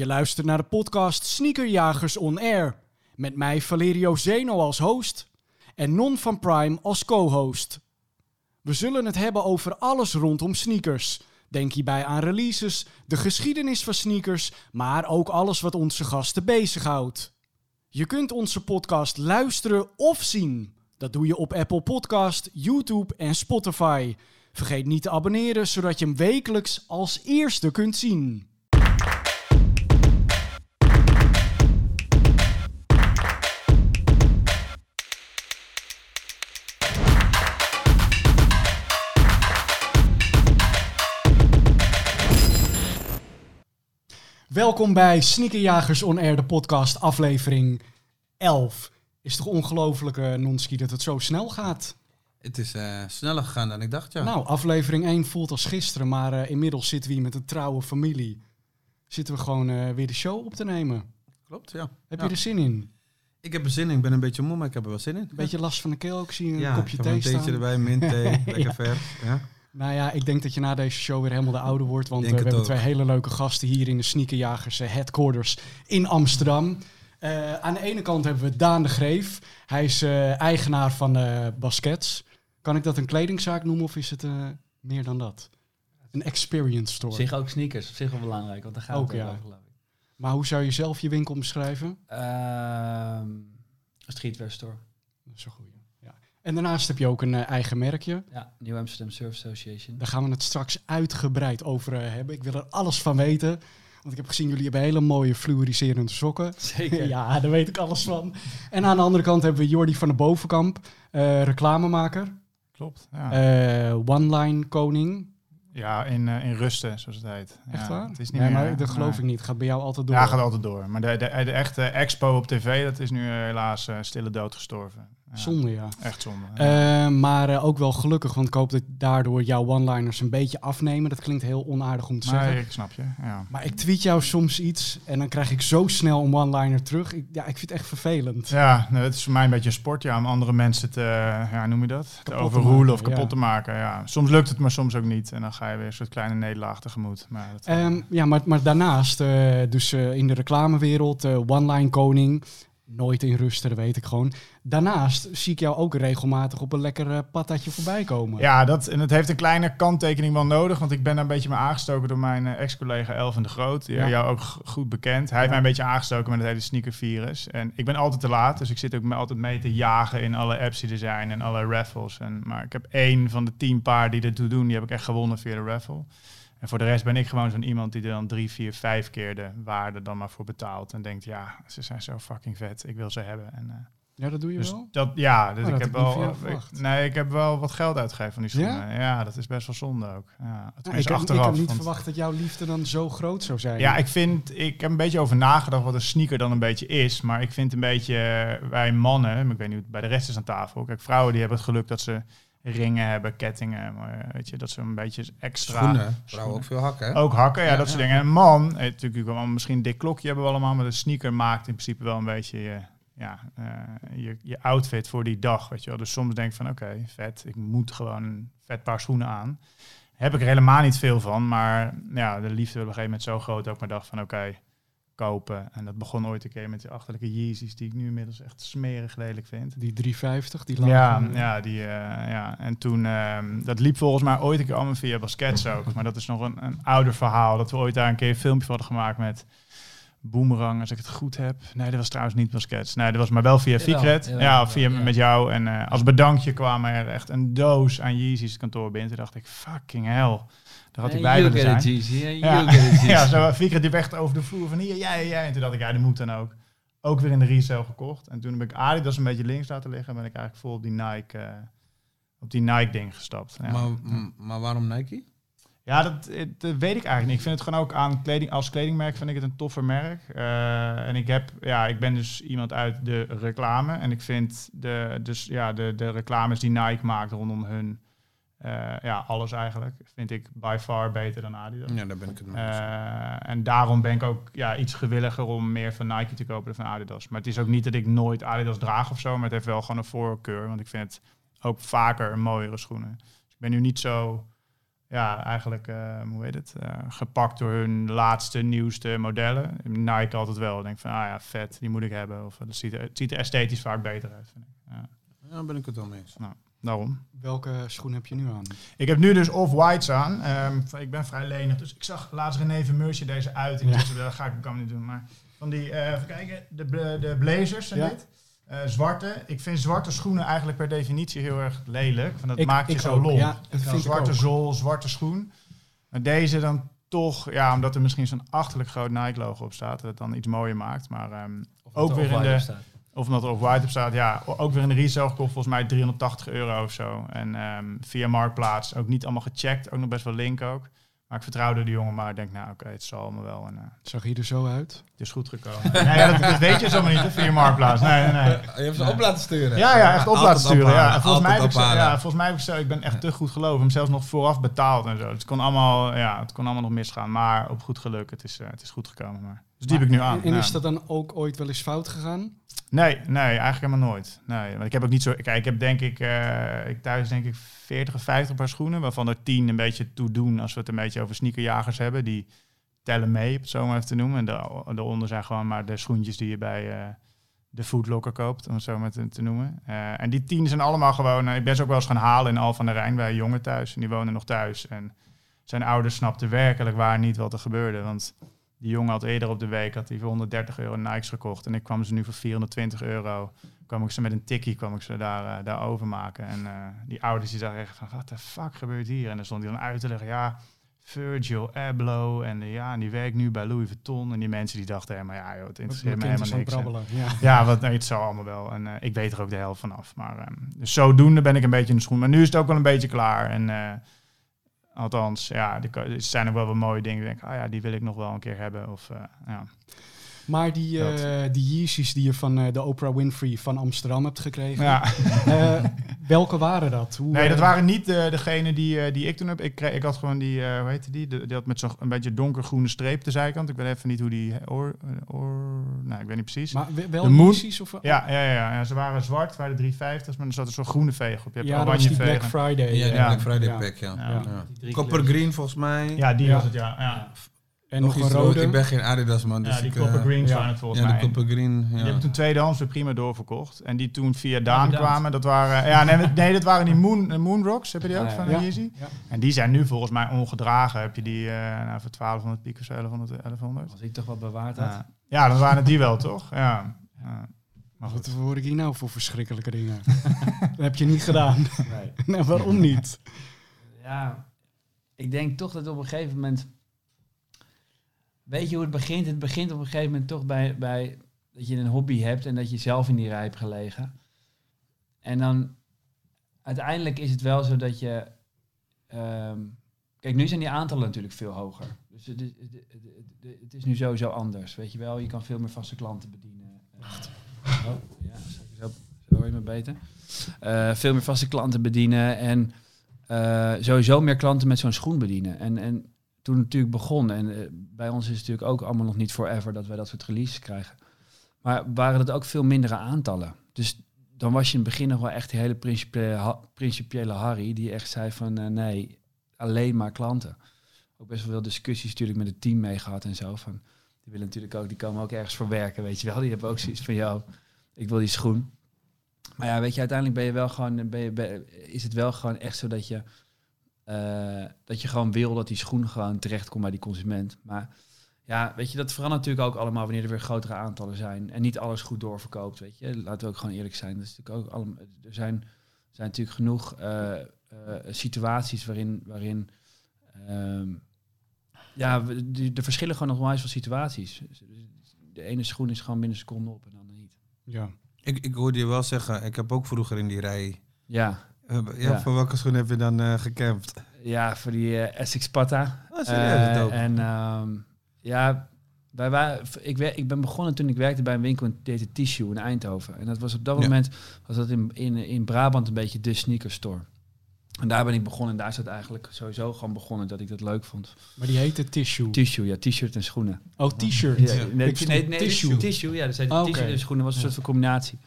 Je luistert naar de podcast Sneakerjagers On Air. Met mij Valerio Zeno als host en Non van Prime als co-host. We zullen het hebben over alles rondom sneakers. Denk hierbij aan releases, de geschiedenis van sneakers, maar ook alles wat onze gasten bezighoudt. Je kunt onze podcast luisteren of zien. Dat doe je op Apple Podcast, YouTube en Spotify. Vergeet niet te abonneren, zodat je hem wekelijks als eerste kunt zien. Welkom bij Sneakerjagers On Air, de podcast, aflevering 11. Is toch ongelooflijk, eh, Nonski, dat het zo snel gaat? Het is eh, sneller gegaan dan ik dacht, ja. Nou, aflevering 1 voelt als gisteren, maar eh, inmiddels zitten we hier met een trouwe familie. Zitten we gewoon eh, weer de show op te nemen. Klopt, ja. Heb Ja. je er zin in? Ik heb er zin in. Ik ben een beetje moe, maar ik heb er wel zin in. Een beetje last van de keel, ik zie een ja, kopje ik heb een thee staan. erbij, mint thee, lekker ver. Ja. Nou ja, ik denk dat je na deze show weer helemaal de oude wordt. Want eh, we hebben ook. twee hele leuke gasten hier in de Sneakerjagers eh, headquarters in Amsterdam. Eh, aan de ene kant hebben we Daan de Greef. Hij is eh, eigenaar van eh Baskets. Kan ik dat een kledingzaak noemen of is het eh, meer dan dat? Een experience store. Zich ook sneakers, op zich wel belangrijk, want daar gaat Ook, het ja. over, geloof ik. Maar hoe zou je zelf je winkel beschrijven? Ehm streetwear store. Dat is een goeie. Ja. En daarnaast heb je ook een eh, eigen merkje. Ja, New Amsterdam Surf Association. Daar gaan we het straks uitgebreid over eh, hebben. Ik wil er alles van weten. Want ik heb gezien, jullie hebben hele mooie fluoriserende sokken. Zeker. ja, daar weet ik alles van. En aan de andere kant hebben we Jordi van de Bovenkamp, eh, reclamemaker. Klopt. Ja, eh One-line koning. ja in, in rusten, zoals het heet. Echt ja, waar? Het is niet nee, meer, maar dat geloof nee. ik niet. Het gaat bij jou altijd door. Ja, gaat altijd door. Maar de, de, de echte expo op tv, dat is nu helaas eh, stille dood gestorven. Zonde, ja. Echt zonde. ja. Eh, maar eh, ook wel gelukkig, want ik hoop dat daardoor jouw one-liners een beetje afnemen. Dat klinkt heel onaardig om te maar zeggen. ik snap je, ja. Maar ik tweet jou soms iets en dan krijg ik zo snel een one-liner terug. Ik, ja, ik vind het echt vervelend. Ja, nou, het is voor mij een beetje een sport, ja, om andere mensen te, eh, ja, noem je dat? Te te overroelen of kapot ja. te maken. Ja. Soms lukt het, maar soms ook niet. En dan ga je weer een soort kleine nederlaag tegemoet. Maar dat, Ehm, ja, maar, maar daarnaast, dus in de reclamewereld, one-line koning. Nooit in rusten, dat weet ik gewoon. Daarnaast zie ik jou ook regelmatig op een lekker eh, patatje voorbij komen. Ja, dat, en het heeft een kleine kanttekening wel nodig, want ik ben daar een beetje mee aangestoken door mijn eh, ex-collega Elvin de Groot, Ja. jou ook goed bekend. Hij heeft mij een beetje aangestoken met het hele sneakervirus. En ik ben altijd te laat, dus ik zit ook me altijd mee te jagen in alle apps die er zijn en alle raffles. En, maar ik heb één van de tien paar die ertoe doen, die heb ik echt gewonnen via de raffle. En voor de rest ben ik gewoon zo'n iemand die er dan drie, vier, vijf keer de waarde dan maar voor betaalt. En denkt, ja, ze zijn zo fucking vet, ik wil ze hebben. En, eh, Ja, dat doe je dus wel? dat, ja, dus Oh, ik dat heb had ik wel. ik- nee, ik heb wel wat geld uitgegeven van die Ja? schoenen. Ja, dat is best wel zonde ook. Ja, Ja, ik, heb, ik niet want- verwacht dat jouw liefde dan zo groot zou zijn. ja, ik vind, ik heb een beetje over nagedacht wat een sneaker dan een beetje is. Maar ik vind een beetje, eh, wij mannen, ik weet niet bij de rest is aan tafel. Kijk, vrouwen die hebben het geluk dat ze ringen hebben, kettingen, maar weet je, dat ze een beetje extra... Schoenen. Vrouwen ook veel hakken, hè? Ook hakken, ja, Ja, dat soort ja. dingen. En man, eh, natuurlijk wel misschien een dik klokje hebben we allemaal, maar de sneaker maakt in principe wel een beetje je, ja, eh, je, je outfit voor die dag, weet je wel. Dus soms denk ik van, oké, vet, ik moet gewoon een vet paar schoenen aan. Heb ik er helemaal niet veel van, maar ja, de liefde op een gegeven moment zo groot dat ik maar dacht van, oké, kopen. En dat begon ooit een keer met die achterlijke Yeezys, die ik nu inmiddels echt smerig lelijk vind. Die 350, die Ja, lage- ja, die, eh, ja, en toen, ehm, dat liep volgens mij ooit een keer allemaal via Baskets ook. Maar dat is nog een, een ouder verhaal. Dat we ooit daar een keer een filmpje van hadden gemaakt met Boomerang, als ik het goed heb. Nee, dat was trouwens niet Baskets. Nee, dat was maar wel via Ficret. jawel, ja, via ja. met jou. En eh, als bedankje kwam er echt een doos aan Yeezys kantoor binnen. Toen dacht ik, fucking hell. Daar had hij bij willen zijn. Ja, ja, zo Ficret die echt over de vloer van hier, jij, jij. En toen dacht ik, ja, dat moet dan ook. Ook weer in de resale gekocht. En toen heb ik Adidas een beetje links laten liggen. En ben ik eigenlijk vol op die Nike, eh, op die Nike ding gestapt. Ja, Maar, maar waarom Nike? ja dat, het- dat weet ik eigenlijk niet. Ik vind het gewoon ook aan kleding, als kledingmerk vind ik het een toffer merk. Eh, en ik heb, ja, ik ben dus iemand uit de reclame. En ik vind de, dus, ja, de, de reclames die Nike maakt rondom hun, eh, ja, alles eigenlijk, vind ik by far beter dan Adidas. Ja, daar ben ik het mee eens. Eh, en daarom ben ik ook ja, iets gewilliger om meer van Nike te kopen dan van Adidas. Maar het is ook niet dat ik nooit Adidas draag of zo, maar het heeft wel gewoon een voorkeur. Want ik vind het ook vaker een mooiere schoenen. Dus ik ben nu niet zo ja, eigenlijk, eh, hoe heet het, gepakt door hun laatste, nieuwste modellen. Nike altijd wel. Ik denk van, ah ja, vet, die moet ik hebben. Of het ziet er, het ziet er esthetisch vaak beter uit, vind ik. Ja, Ja, daar ben ik het wel mee eens. Daarom. Welke schoen heb je nu aan? Ik heb nu dus off-whites aan. Ehm, ik ben vrij lenig, dus ik zag laatst René Vermeursje deze uit. Ja. dacht, dat ga ik kan niet doen. Maar van die, eh, even kijken, de, de blazers zijn Ja. dit. Eh, zwarte. Ik vind zwarte schoenen eigenlijk per definitie heel erg lelijk. Want dat Ik- maakt je ik zo ook. lomp. Ja, dat Zo'n vind ik zwarte ook. zool, zwarte schoen. Maar deze dan toch, ja, omdat er misschien zo'n achterlijk groot Nike-logo op staat, dat het dan iets mooier maakt. Maar ehm, Of Ook er weer in de- staat. Of omdat er op white op staat, ja, ook weer in de resale gekocht, volgens mij 380 euro of zo. En ehm, via Marktplaats, ook niet allemaal gecheckt, ook nog best wel link ook. Maar ik vertrouwde de jongen, maar ik denk, nou oké, het zal allemaal wel. En, eh, Zag je er zo uit? het is goed gekomen. nee, ja, dat, dat weet je zomaar niet, hè, via Marktplaats. Nee, nee, nee. Je hebt ze op laten sturen. Ja, ja, echt op Altijd laten sturen. ophalen, Ja. En Volgens mij, heb ik ja, volgens mij heb ik zo, ik ben echt te goed geloven. Hem zelfs nog vooraf betaald en zo. Dus het kon allemaal, ja, het kon allemaal nog misgaan. Maar op goed geluk, het is, eh, het is goed gekomen. Maar. Dus die heb ik nu aan. En ja. is dat dan ook ooit wel eens fout gegaan? Nee, nee, eigenlijk helemaal nooit. Nee, want ik heb ook niet zo. Kijk, ik heb denk ik, eh, ik thuis denk ik 40 of 50 paar schoenen, waarvan er 10 een beetje toe doen als we het een beetje over sneakerjagers hebben. Die tellen mee, op het zo maar even te noemen. En de, daaronder zijn gewoon maar de schoentjes die je bij eh, de Foodlocker koopt, om het zo maar te, te noemen. Eh, en die 10 zijn allemaal gewoon. ik ben ze ook wel eens gaan halen in Al van der Rijn bij jongen thuis. En die wonen nog thuis. En zijn ouders snapten werkelijk waar niet wat er gebeurde. Want die jongen had eerder op de week had hij voor 130 euro Nikes gekocht. En ik kwam ze nu voor 420 euro. Kwam ik ze met een tikkie kwam ik ze daar, eh, daar overmaken. En eh, die ouders die zagen echt van, wat de fuck gebeurt hier? En dan stond hij dan uit te leggen, ja, Virgil Abloh. En eh, ja, en die werkt nu bij Louis Vuitton. En die mensen die dachten helemaal, ja joh, het interesseert me helemaal niks. brabbelen. Ja. ja, wat, nee, het zal allemaal wel. En ik weet er ook de helft van af. Maar ehm, dus zodoende ben ik een beetje in de schoen. Maar nu is het ook wel een beetje klaar. En althans, ja, er zijn ook wel wat mooie dingen. Denk, ah ja, die wil ik nog wel een keer hebben. Of, eh, ja. Maar die, eh die Yeezys die je van eh, de Oprah Winfrey van Amsterdam hebt gekregen, ja. eh, welke waren dat? Hoe, Nee, dat waren niet de, degene die, eh, die ik toen heb. Ik, kreeg, ik had gewoon die, eh, hoe heette die? De, die had met zo'n een beetje donkergroene streep de zijkant. Ik weet even niet hoe die... Or, or, nou, ik weet niet precies. Maar we- wel Yeezys? Of, ja, ja, ja, ja, ze waren zwart, waren de 350's, maar er zat een soort groene veeg op. Je hebt ja, dat was oranje die Black. Friday. Ja, die Ja. Black Friday ja. pack, ja. Copper. Green volgens mij. Ja, die Ja. was het, ja. Ja. En nog een rode. Ik ben geen Adidas man, dus ja, die eh, Copper Greens ja. waren het volgens Ja, mij. de Copper Green. Die Ja. hebben toen tweedehands weer prima doorverkocht. En die toen via Daan kwamen, dat waren... Ja, nee, nee, dat waren die Moon, eh, Moon Rocks. Heb je die ook Ja, van ja. de Yeezy? Ja. En die zijn nu volgens mij ongedragen. Heb je die eh, nou, voor 1200 piek of zo, 1100? 1100? Als ik toch wat bewaard had. Ja. ja, dan waren het die wel, toch? Ja. ja. Maar Wat goed. hoor ik hier nou voor verschrikkelijke dingen? dat heb je niet gedaan. Nee. nou, waarom niet? Ja, ik denk toch dat op een gegeven moment... Weet je hoe het begint? Het begint op een gegeven moment toch bij, bij dat je een hobby hebt en dat je zelf in die rij hebt gelegen. En dan uiteindelijk is het wel zo dat je... ehm, kijk, nu zijn die aantallen natuurlijk veel hoger. Dus het is, het, is nu sowieso anders, weet je wel. Je kan veel meer vaste klanten bedienen. Oh, ja, zo, zo hoor je me beter. Eh, veel meer vaste klanten bedienen en eh, sowieso meer klanten met zo'n schoen bedienen. En, en natuurlijk begon, en eh, bij ons is het natuurlijk ook allemaal nog niet forever dat wij dat soort releases krijgen. Maar waren het ook veel mindere aantallen. Dus dan was je in het begin nog wel echt die hele principiële, ha- principiële Harry, die echt zei van eh, nee, alleen maar klanten. Ook best wel veel discussies natuurlijk met het team mee gehad en zo. Van, die willen natuurlijk ook, die komen ook ergens voor werken, weet je wel. Die hebben ook zoiets van, jou, ik wil die schoen. Maar ja, weet je, uiteindelijk ben je wel gewoon, ben je, ben- is het wel gewoon echt zo dat je, eh, dat je gewoon wil dat die schoen gewoon terechtkomt bij die consument. Maar ja, weet je, dat verandert natuurlijk ook allemaal wanneer er weer grotere aantallen zijn en niet alles goed doorverkoopt, weet je. Laten we ook gewoon eerlijk zijn. Dat is natuurlijk ook allemaal, er zijn, er zijn natuurlijk genoeg eh, eh, situaties waarin, waarin ehm, ja, de verschillen gewoon nog wel eens van situaties. De ene schoen is gewoon binnen een seconde op en de andere niet. Ja. Ik, ik hoorde je wel zeggen, ik heb ook vroeger in die rij... Ja, ja, Ja. Voor welke schoen heb je dan eh gecampt? ja voor die eh, Essex Pata. Oh, serieus, Eh, en ehm, ja, wij waren, ik, ik ben begonnen toen ik werkte bij een winkel in deed het Tissue in Eindhoven. En dat was op dat Ja. moment was dat in, in, in Brabant een beetje de sneakerstore. En daar ben ik begonnen. En daar is het eigenlijk sowieso gewoon begonnen dat ik dat leuk vond. Maar die heette Tissue. Tissue, ja, t-shirt en schoenen. oh, T-shirt. Ja, Ja. nee, nee, nee, tissue. tissue. ja, dat zei Ah, tissue oké. en schoenen was een Ja. soort van combinatie.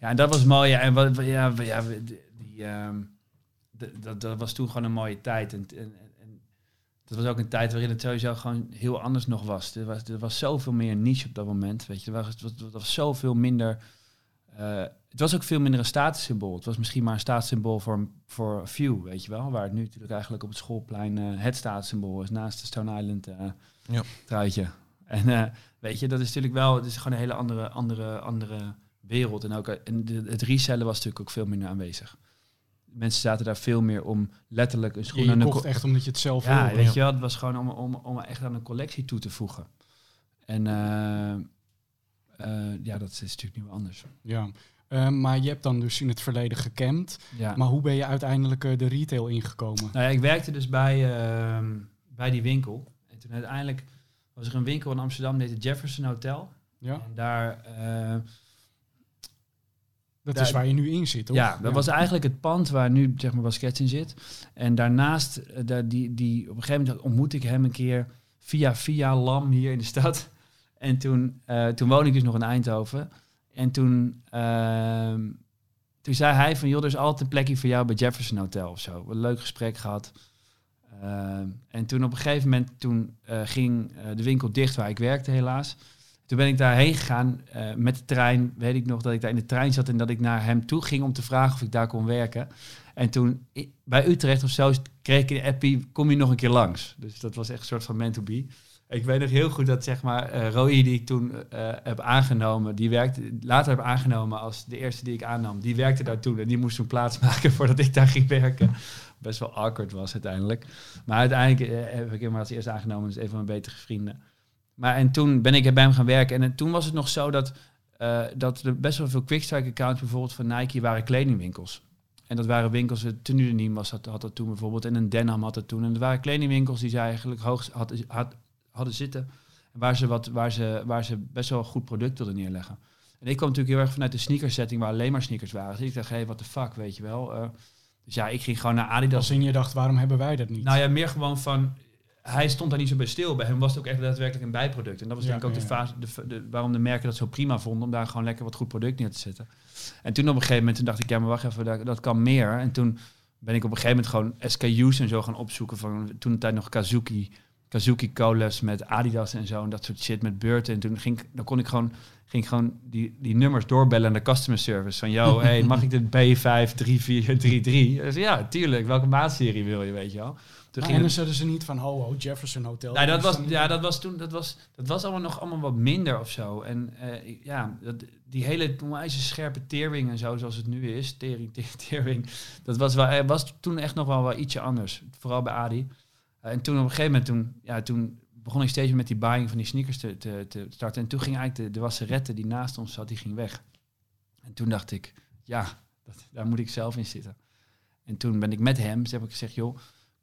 Ja, en dat was mooi. Ja, en wat, ja, ja, die, ehm, dat, dat was toen gewoon een mooie tijd. En, en, en- dat was ook een tijd waarin het sowieso gewoon heel anders nog was. Er was, er was zoveel meer niche op dat moment. Weet je, er was, het was, zoveel minder. eh, het was ook veel minder een statussymbool. Het was misschien maar een statussymbool voor, voor few, weet je wel. Waar het nu natuurlijk eigenlijk op het schoolplein eh, het statussymbool is. Naast de Stone Island eh Ja. truitje. En weet je, dat is natuurlijk wel... Het is gewoon een hele andere, andere, andere wereld. En, ook, en de- het resellen was natuurlijk ook veel minder aanwezig. Mensen zaten daar veel meer om letterlijk een schoen Je, aan echt omdat je het zelf ja, wilde. weet je wel, het was gewoon om, om, om echt aan een collectie toe te voegen. En eh, eh, ja, dat is natuurlijk nu anders. Ja. Eh, maar je hebt dan dus in het verleden gecampt. Ja. Maar hoe ben je uiteindelijk de retail ingekomen? Nou ja, ik werkte dus bij, ehm, bij die winkel. En toen uiteindelijk was er een winkel in Amsterdam, heette Jefferson Hotel. Ja, En daar, dat daar- is waar je nu in zit, toch? ja, dat was eigenlijk het pand waar nu zeg maar Baskets in zit. En daarnaast, eh, daar, die, die, op een gegeven moment ontmoette ik hem een keer via via Lam hier in de stad. En toen, eh, toen woonde ik dus nog in Eindhoven. En toen, ehm, toen zei hij van, joh, er is altijd een plekje voor jou bij Jefferson Hotel of zo. Een leuk gesprek gehad. Ehm, en toen op een gegeven moment, toen eh, ging de winkel dicht waar ik werkte helaas. Toen ben ik daarheen gegaan eh, met de trein. Weet ik nog dat ik daar in de trein zat en dat ik naar hem toe ging om te vragen of ik daar kon werken. En toen bij Utrecht of zo kreeg ik een appie, kom je nog een keer langs. Dus dat was echt een soort van meant to be. Ik weet nog heel goed dat zeg maar Roy die ik toen eh, heb aangenomen, die werkte later heb aangenomen als de eerste die ik aannam, die werkte daar toen en die moest toen plaatsmaken voordat ik daar ging werken. Best wel awkward was uiteindelijk. Maar uiteindelijk heb ik hem als eerste aangenomen, dus een van mijn betere vrienden. Maar en toen ben ik bij hem gaan werken en, eh, toen was het nog zo dat, eh, dat er best wel veel quickstrike accounts bijvoorbeeld van Nike waren kledingwinkels. En dat waren winkels, het Tenudeniem was dat, had dat toen bijvoorbeeld en een Denham had dat toen. En dat waren kledingwinkels die ze eigenlijk hoog had, had, hadden zitten. En waar ze, wat, waar, ze, waar ze best wel goed product wilden neerleggen. En ik kwam natuurlijk heel erg vanuit de sneakers setting waar alleen maar sneakers waren. Dus ik dacht, hé, hey, what the fuck, weet je wel. Eh, dus ja, ik ging gewoon naar Adidas. Als in je dacht, waarom hebben wij dat niet? Nou ja, meer gewoon van. Hij stond daar niet zo bij stil. Bij hem was het ook echt daadwerkelijk een bijproduct. En dat was Ja, denk ik ook ja, de fase, de, de- waarom de merken dat zo prima vonden. Om daar gewoon lekker wat goed product neer te zetten. En toen op een gegeven moment toen dacht ik, ja, maar wacht even, dat, dat kan meer. En toen ben ik op een gegeven moment gewoon SKU's en zo gaan opzoeken. Van toen de tijd nog Kazuki, Kazuki Colas met Adidas en zo. En dat soort shit met beurten. En toen ging, dan kon ik gewoon, ging gewoon die, die nummers doorbellen aan de customer service. Van, yo, hey, mag ik de B53433? Dus ja, tuurlijk. Welke maatserie wil je, weet je wel? Toen Maar ze niet van, ho, ho, Jefferson Hotel. nou, dat was, ja, dat was toen, dat was, dat was allemaal nog allemaal wat minder of zo. En eh, ja, dat, die hele onwijze scherpe teering en zo, zoals het nu is, tering, tering, tering, dat was, wel, was toen echt nog wel, wel ietsje anders. Vooral bij Adi. Eh, en toen op een gegeven moment, toen, ja, toen begon ik steeds met die buying van die sneakers te, te, te starten. En toen ging eigenlijk de, de wasserette die naast ons zat, die ging weg. En toen dacht ik, ja, dat, daar moet ik zelf in zitten. En toen ben ik met hem, dus heb ik gezegd, joh,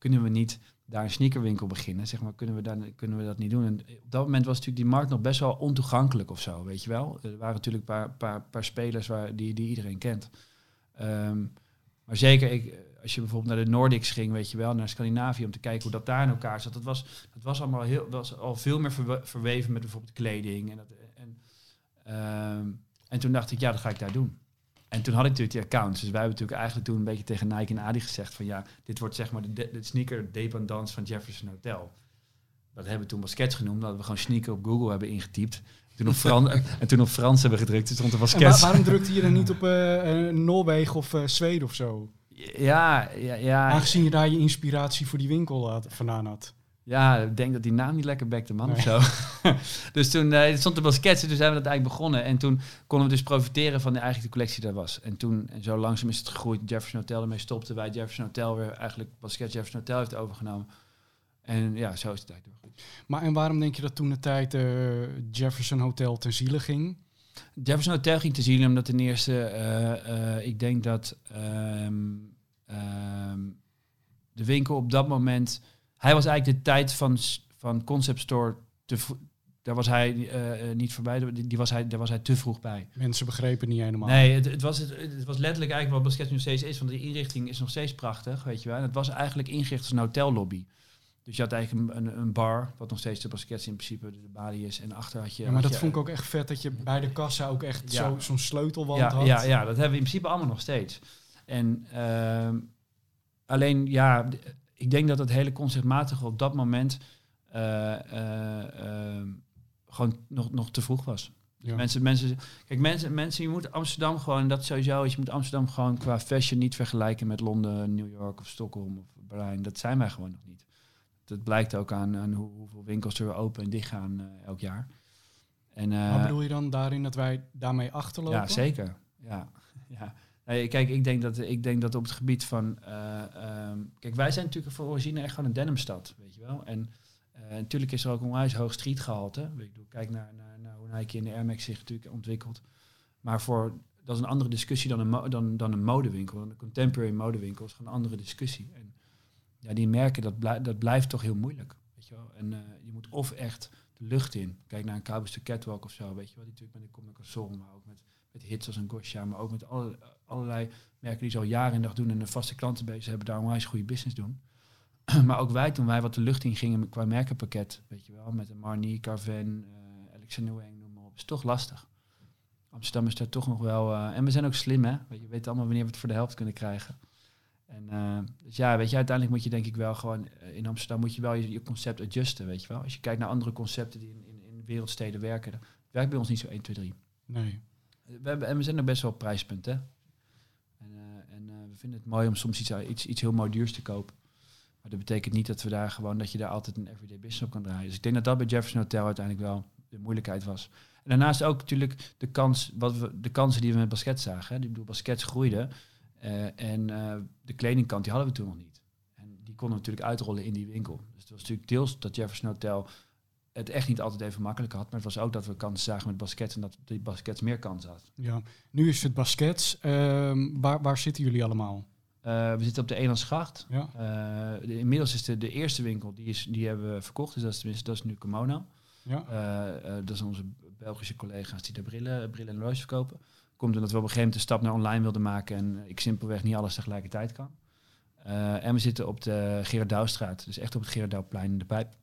kunnen we niet daar een sneakerwinkel beginnen? Zeg maar, kunnen we, daar, kunnen we dat niet doen? En op dat moment was natuurlijk die markt nog best wel ontoegankelijk of zo, weet je wel? Er waren natuurlijk een paar, paar, paar spelers waar, die, die iedereen kent. Ehm, maar zeker, ik, als je bijvoorbeeld naar de Nordics ging, weet je wel, naar Scandinavië, om te kijken hoe dat daar in elkaar zat. Dat was, dat was allemaal heel, was al veel meer verwe- verweven met bijvoorbeeld kleding. En, dat, en, ehm, en toen dacht ik, ja, dat ga ik daar doen. En toen had ik natuurlijk die accounts. Dus wij hebben natuurlijk eigenlijk toen een beetje tegen Nike en Adi gezegd van ja, dit wordt zeg maar de, de, sneaker dependance van Jefferson Hotel. Dat hebben we toen baskets genoemd, dat we gewoon sneaker op Google hebben ingetypt. Toen op Fran en toen op Frans hebben gedrukt, toen stond er baskets. waarom drukte je dan niet op eh, eh, Noorwegen of eh, Zweden of zo? Ja, ja, ja. Aangezien je daar je inspiratie voor die winkel had, vandaan had. Ja, ik denk dat die naam niet lekker bekte, man, Nee. of zo. dus toen het stond er wel sketsen, toen zijn we dat eigenlijk begonnen. En toen konden we dus profiteren van de eigenlijk de collectie die er was. En toen, en zo langzaam is het gegroeid. Jefferson Hotel ermee stopte, wij Jefferson Hotel weer eigenlijk basket Jefferson Hotel heeft overgenomen. En ja, zo is het eigenlijk doorgegroeid. Maar en waarom denk je dat toen de tijd eh, Jefferson Hotel ten ziele ging? Jefferson Hotel ging te zien omdat ten eerste, eh, ik denk dat ehm, ehm, de winkel op dat moment, hij was eigenlijk de tijd van, van Concept Store te daar was hij eh, eh, niet voorbij, die, die was hij, daar was hij te vroeg bij. Mensen begrepen niet helemaal. Nee, het, het, was, het, het was letterlijk eigenlijk wat basket nu nog steeds is, want die inrichting is nog steeds prachtig, weet je wel. En het was eigenlijk ingericht als een hotellobby. Dus je had eigenlijk een, een, een bar, wat nog steeds de basket in principe de, de balie is. En achter had je... Ja, maar dat je, vond ik ook echt vet dat je bij de kassa ook echt Ja. zo- zo'n sleutelwand ja, had. Ja, ja, dat hebben we in principe allemaal nog steeds. En, ehm, alleen ja, ik denk dat het hele conceptmatige op dat moment eh, eh, eh, gewoon nog, nog te vroeg was. Ja. Mensen, mensen, kijk, mensen, mensen, je moet Amsterdam gewoon, dat sowieso is, je moet Amsterdam gewoon qua fashion niet vergelijken met Londen, New York of Stockholm of Berlijn. Dat zijn wij gewoon nog niet. Dat blijkt ook aan, aan hoe, hoeveel winkels er open en dicht gaan eh, elk jaar. En, Maar bedoel je dan daarin dat wij daarmee achterlopen? ja, zeker. Ja. ja. Nee, kijk, ik denk, dat, ik denk dat op het gebied van... eh, ehm, kijk, wij zijn natuurlijk voor origine echt gewoon een denimstad, weet je wel. En eh, natuurlijk is er ook een onwijs hoog streetgehalte. Ik bedoel, kijk naar, naar, naar hoe Nike en de Air Max zich natuurlijk ontwikkelt. Maar voor, dat is een andere discussie dan een, dan, dan een modewinkel. Een contemporary modewinkel is gewoon een andere discussie. En ja, die merken, dat, blij, dat blijft toch heel moeilijk, weet je wel. En eh, je moet of echt de lucht in. Kijk naar een Cowboys Catwalk of zo, weet je wel. Die natuurlijk met de Comic maar ook met, met hits als een Gosha, maar ook met alle, allerlei merken die zo jaar en dag doen en een vaste klantenbase hebben, daar onwijs goede business doen. maar ook wij, toen wij wat de lucht in gingen qua merkenpakket, weet je wel, met een Marnie, Carven, eh Alexander Wang, noem maar op, is toch lastig. Amsterdam is daar toch nog wel... eh, en we zijn ook slim, hè. Weet je, we weten allemaal wanneer we het voor de helft kunnen krijgen. En eh, dus ja, weet je, uiteindelijk moet je denk ik wel gewoon... in Amsterdam moet je wel je, je concept adjusten, weet je wel. Als je kijkt naar andere concepten die in, in, in wereldsteden werken, werkt bij ons niet zo 1, 2, 3. Nee. We hebben, en we zijn er best wel op prijspunt, hè. En, eh, en eh, we vinden het mooi om soms iets, iets, iets heel mooi duurs te kopen. Maar dat betekent niet dat we daar gewoon dat je daar altijd een everyday business op kan draaien. Dus ik denk dat dat bij Jefferson Hotel uiteindelijk wel de moeilijkheid was. En daarnaast ook natuurlijk de, kans, wat we, de kansen die we met basket zagen. Ik bedoel, baskets groeiden. eh, en eh, de kledingkant, die hadden we toen nog niet. En die konden we natuurlijk uitrollen in die winkel. Dus het was natuurlijk deels dat Jefferson Hotel het echt niet altijd even makkelijk had. Maar het was ook dat we kansen zagen met baskets en dat die baskets meer kansen had. Ja. Nu is het baskets. Ehm, waar, waar zitten jullie allemaal? Eh, we zitten op de Elandsgracht. Ja. Eh, de- inmiddels is de, de eerste winkel, die, is, die hebben we verkocht. Dus dat is, tenminste, dat is nu Kimono. Ja. Eh, dat zijn onze Belgische collega's die de brillen, brillen en horloges verkopen. Komt omdat we op een gegeven moment de stap naar online wilden maken en ik simpelweg niet alles tegelijkertijd kan. En we zitten op de Gerard Douwstraat, dus echt op het Gerard Douwplein in de pijp.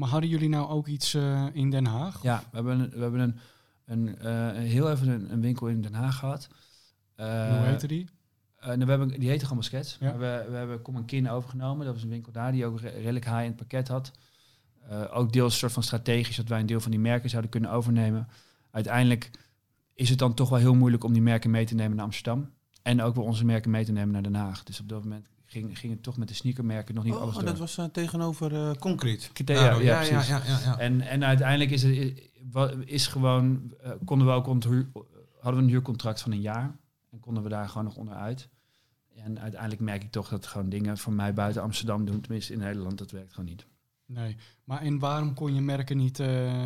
Maar hadden jullie nou ook iets eh, in Den Haag? Ja, we hebben een, we hebben een, een, eh, een heel even een, een winkel in Den Haag gehad. Eh, Hoe heette die? eh, nou, we hebben, die heette gewoon. Ja. Maar we, we hebben Kom en Kin overgenomen. Dat was een winkel daar die ook re- redelijk high in het pakket had. Eh, ook deels een soort van strategisch dat wij een deel van die merken zouden kunnen overnemen. Uiteindelijk is het dan toch wel heel moeilijk om die merken mee te nemen naar Amsterdam. En ook wel onze merken mee te nemen naar Den Haag. Dus op dat moment ging, ging het toch met de sneakermerken nog niet alles Oh, door. dat was eh, tegenover eh Concrete. Ja, ja, ja, ja, precies. ja, ja, ja. En, en uiteindelijk is, het, is gewoon, eh, konden we ook hadden we een huurcontract van een jaar. En konden we daar gewoon nog onderuit. En uiteindelijk merk ik toch dat gewoon dingen voor mij buiten Amsterdam doen, tenminste in Nederland, dat werkt gewoon niet. Nee. Maar en waarom kon je merken niet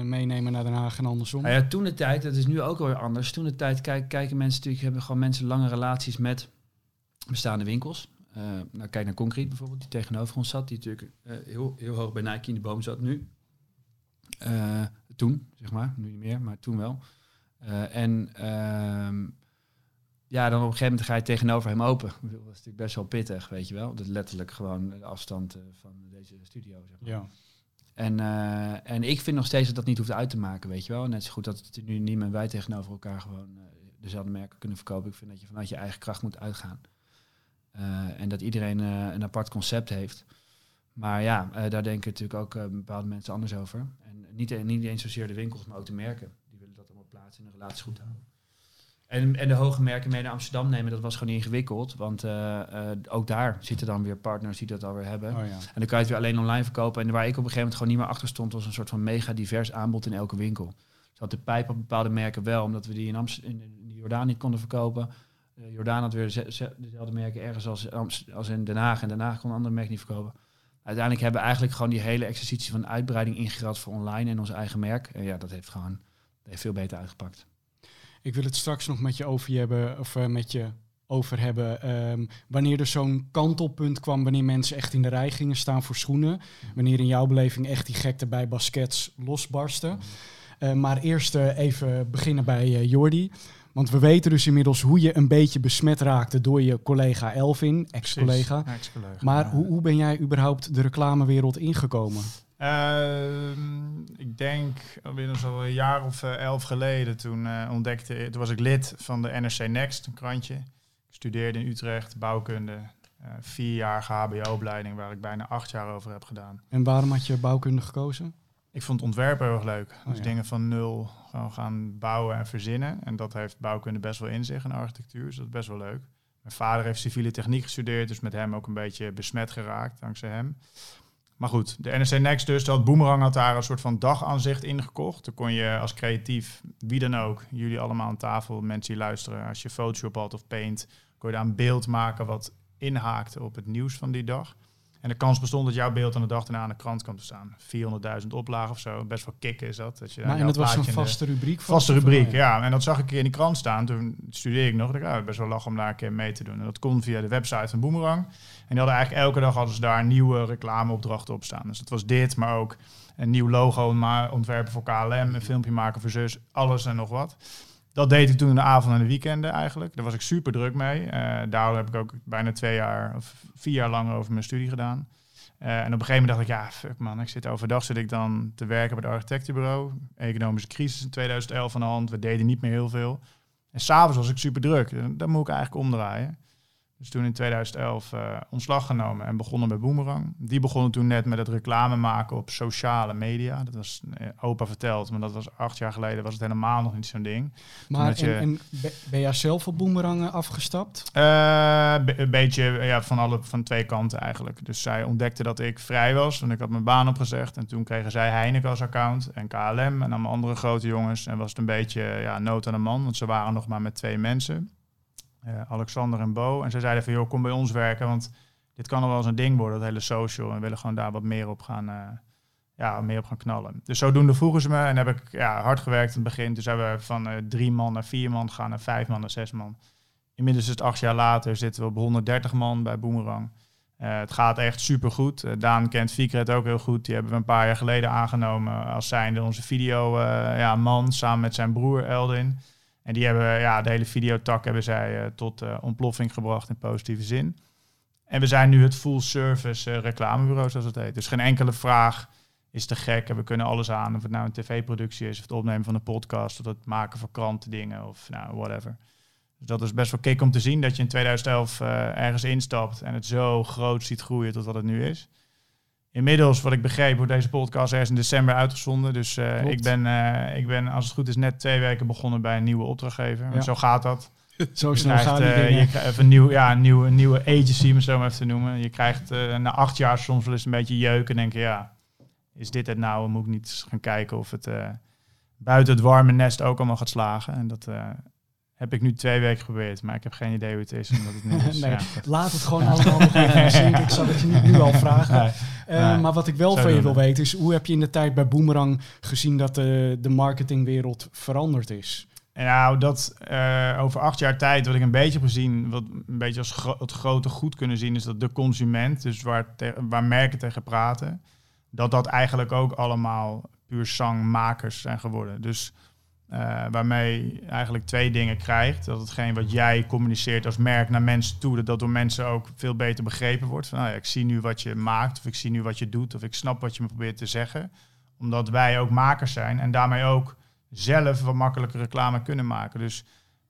meenemen naar Den Haag en andersom? Nou ja, toen de tijd, dat is nu ook weer anders. Toen de tijd kijk, kijken mensen natuurlijk, hebben gewoon mensen lange relaties met bestaande winkels. Eh, nou, kijk naar Concrete bijvoorbeeld, die tegenover ons zat, die natuurlijk eh, heel, heel hoog bij Nike in de boom zat nu. Eh, toen, zeg maar, nu niet meer, maar toen wel. En ehm, ja, dan op een gegeven moment ga je tegenover hem open. Dat is natuurlijk best wel pittig, weet je wel. Dat is letterlijk gewoon de afstand van deze studio, zeg maar. Ja. En, en ik vind nog steeds dat dat niet hoeft uit te maken, weet je wel. Net zo goed dat het nu niet en wij tegenover elkaar gewoon dezelfde merken kunnen verkopen. Ik vind dat je vanuit je eigen kracht moet uitgaan. Eh, en dat iedereen eh, een apart concept heeft. Maar ja, eh, daar denken natuurlijk ook bepaalde mensen anders over. En niet, niet eens zozeer de winkels, maar ook de merken. Die willen dat allemaal plaatsen en de relaties goed houden. En, en de hoge merken mee naar Amsterdam nemen, dat was gewoon ingewikkeld. Want ook daar zitten dan weer partners die dat alweer hebben. Oh ja. En dan kan je het weer alleen online verkopen. En waar ik op een gegeven moment gewoon niet meer achter stond, was een soort van mega divers aanbod in elke winkel. Dus had de pijp op bepaalde merken wel, omdat we die in, Amst in, in Jordaan niet konden verkopen. Eh, Jordaan had weer ze- ze- dezelfde merken ergens als, als in Den Haag. En Den Haag kon een andere merk niet verkopen. Uiteindelijk hebben we eigenlijk gewoon die hele exercitie van uitbreiding ingerad voor online en ons eigen merk. En ja, dat heeft gewoon dat heeft veel beter uitgepakt. Ik wil het straks nog met je over je hebben, of eh, met je over hebben. ehm, wanneer er zo'n kantelpunt kwam, wanneer mensen echt in de rij gingen staan voor schoenen. Wanneer in jouw beleving echt die gekte bij baskets losbarsten. Eh, maar eerst even beginnen bij Jordi. Want we weten dus inmiddels hoe je een beetje besmet raakte door je collega Elvin, ex-collega. Precies, ex-collega. Maar Ja. hoe, hoe ben jij überhaupt de reclamewereld ingekomen? Ehm, ik denk inmiddels al een jaar of eh, elf geleden. Toen eh, ontdekte toen was ik lid van de NRC Next, een krantje. Ik studeerde in Utrecht, bouwkunde. eh, vierjarige HBO-opleiding waar ik bijna acht jaar over heb gedaan. En waarom had je bouwkunde gekozen? Ik vond ontwerpen heel erg leuk. Oh, dus ja. dingen van nul gaan bouwen en verzinnen. En dat heeft bouwkunde best wel in zich en architectuur. Dus dat is best wel leuk. Mijn vader heeft civiele techniek gestudeerd, dus met hem ook een beetje besmet geraakt, dankzij hem. Maar goed, de NRC Next dus, dat Boomerang had daar een soort van dagaanzicht ingekocht. Dan kon je als creatief, wie dan ook, jullie allemaal aan tafel, mensen die luisteren, als je Photoshop had of Paint, kon je daar een beeld maken wat inhaakte op het nieuws van die dag. En de kans bestond dat jouw beeld aan de dag daarna aan de krant kwam te staan. 400.000 oplagen of zo, best wel kicken is dat. dat je Maar, en het was een vaste rubriek? Vaste rubriek, ja. En dat zag ik in die krant staan. Toen studeerde ik nog. Ik dacht, ah, best wel lach om daar een keer mee te doen. En dat kon via de website van Boomerang. En die hadden eigenlijk elke dag hadden ze daar nieuwe reclameopdrachten op staan. Dus dat was dit, maar ook een nieuw logo maar ontwerpen voor KLM, een filmpje maken voor zus, alles en nog wat. Dat deed ik toen in de avond en de weekenden eigenlijk. Daar was ik super druk mee. Eh daardoor heb ik ook bijna twee jaar of vier jaar lang over mijn studie gedaan. Eh, en op een gegeven moment dacht ik, ja, fuck man, ik zit overdag zit ik dan te werken bij het architectenbureau. Economische crisis in 2011 aan de hand, we deden niet meer heel veel. En s'avonds was ik super druk. Dat moet ik eigenlijk omdraaien. Dus toen in 2011 eh, ontslag genomen en begonnen bij Boomerang. Die begonnen toen net met het reclame maken op sociale media. Dat was eh, opa verteld, maar dat was acht jaar geleden was het helemaal nog niet zo'n ding. Maar je- en, en be- ben jij zelf op Boomerang afgestapt? Eh, een beetje ja, van, alle, van twee kanten eigenlijk. Dus zij ontdekte dat ik vrij was, want ik had mijn baan opgezegd. En toen kregen zij Heineken als account en KLM en allemaal andere grote jongens. En was het een beetje ja, nood aan de man, want ze waren nog maar met twee mensen. Eh, Alexander en Bo. En ze zeiden van, joh, kom bij ons werken, want dit kan nog wel eens een ding worden, dat hele social. En we willen gewoon daar wat meer op gaan, eh, ja, meer op gaan knallen. Dus zodoende vroegen ze me en heb ik ja, hard gewerkt in het begin. Dus hebben we van eh, drie man naar vier man gegaan, naar vijf man naar zes man. Inmiddels is het acht jaar later, zitten we op 130 man bij Boomerang. Het gaat echt supergoed. Eh Daan kent Vicret ook heel goed. Die hebben we een paar jaar geleden aangenomen als zijnde onze video ja, man samen met zijn broer Eldin. En die hebben ja, de hele videotak hebben zij eh, tot eh, ontploffing gebracht in positieve zin. En we zijn nu het full service eh, reclamebureau, zoals het heet. Dus geen enkele vraag is te gek. En we kunnen alles aan. Of het nou een tv-productie is, of het opnemen van een podcast, of het maken van krantendingen, of nou, whatever. Dus dat is best wel kick om te zien dat je in 2011 eh, ergens instapt en het zo groot ziet groeien tot wat het nu is. Inmiddels, wat ik begreep, wordt deze podcast ergens in december uitgezonden. Dus eh, ik, ben, eh, ik ben, als het goed is, net twee weken begonnen bij een nieuwe opdrachtgever. Ja. Zo gaat dat. Zo snel krijgt, gaan die eh, je krijgt even een, nieuw, ja, een, nieuwe, een nieuwe agency, om het zo maar even te noemen. Je krijgt na acht jaar soms wel eens een beetje jeuk en denk je, ja, is dit het nou? Moet ik niet eens gaan kijken of het buiten het warme nest ook allemaal gaat slagen? En dat heb ik nu twee weken geprobeerd, maar ik heb geen idee hoe het is. Omdat het nu is. Nee, ja. Laat het gewoon allemaal nog even zien. Ik zal het je niet nu al vragen. Nee. Eh, Nee, maar wat ik wel van je wil we. weten is... hoe heb je in de tijd bij Boomerang gezien dat de, de marketingwereld veranderd is? Nou, dat eh, over acht jaar tijd, wat ik een beetje heb gezien, wat een beetje als gro- het grote goed kunnen zien, is dat de consument, dus waar, waar merken tegen praten, dat dat eigenlijk ook allemaal puur zangmakers zijn geworden. Dus eh, waarmee eigenlijk twee dingen krijgt. Dat hetgeen wat jij communiceert als merk naar mensen toe, dat dat door mensen ook veel beter begrepen wordt. Van, nou ja, ik zie nu wat je maakt, of ik zie nu wat je doet, of ik snap wat je me probeert te zeggen. Omdat wij ook makers zijn en daarmee ook zelf wat makkelijker reclame kunnen maken. Dus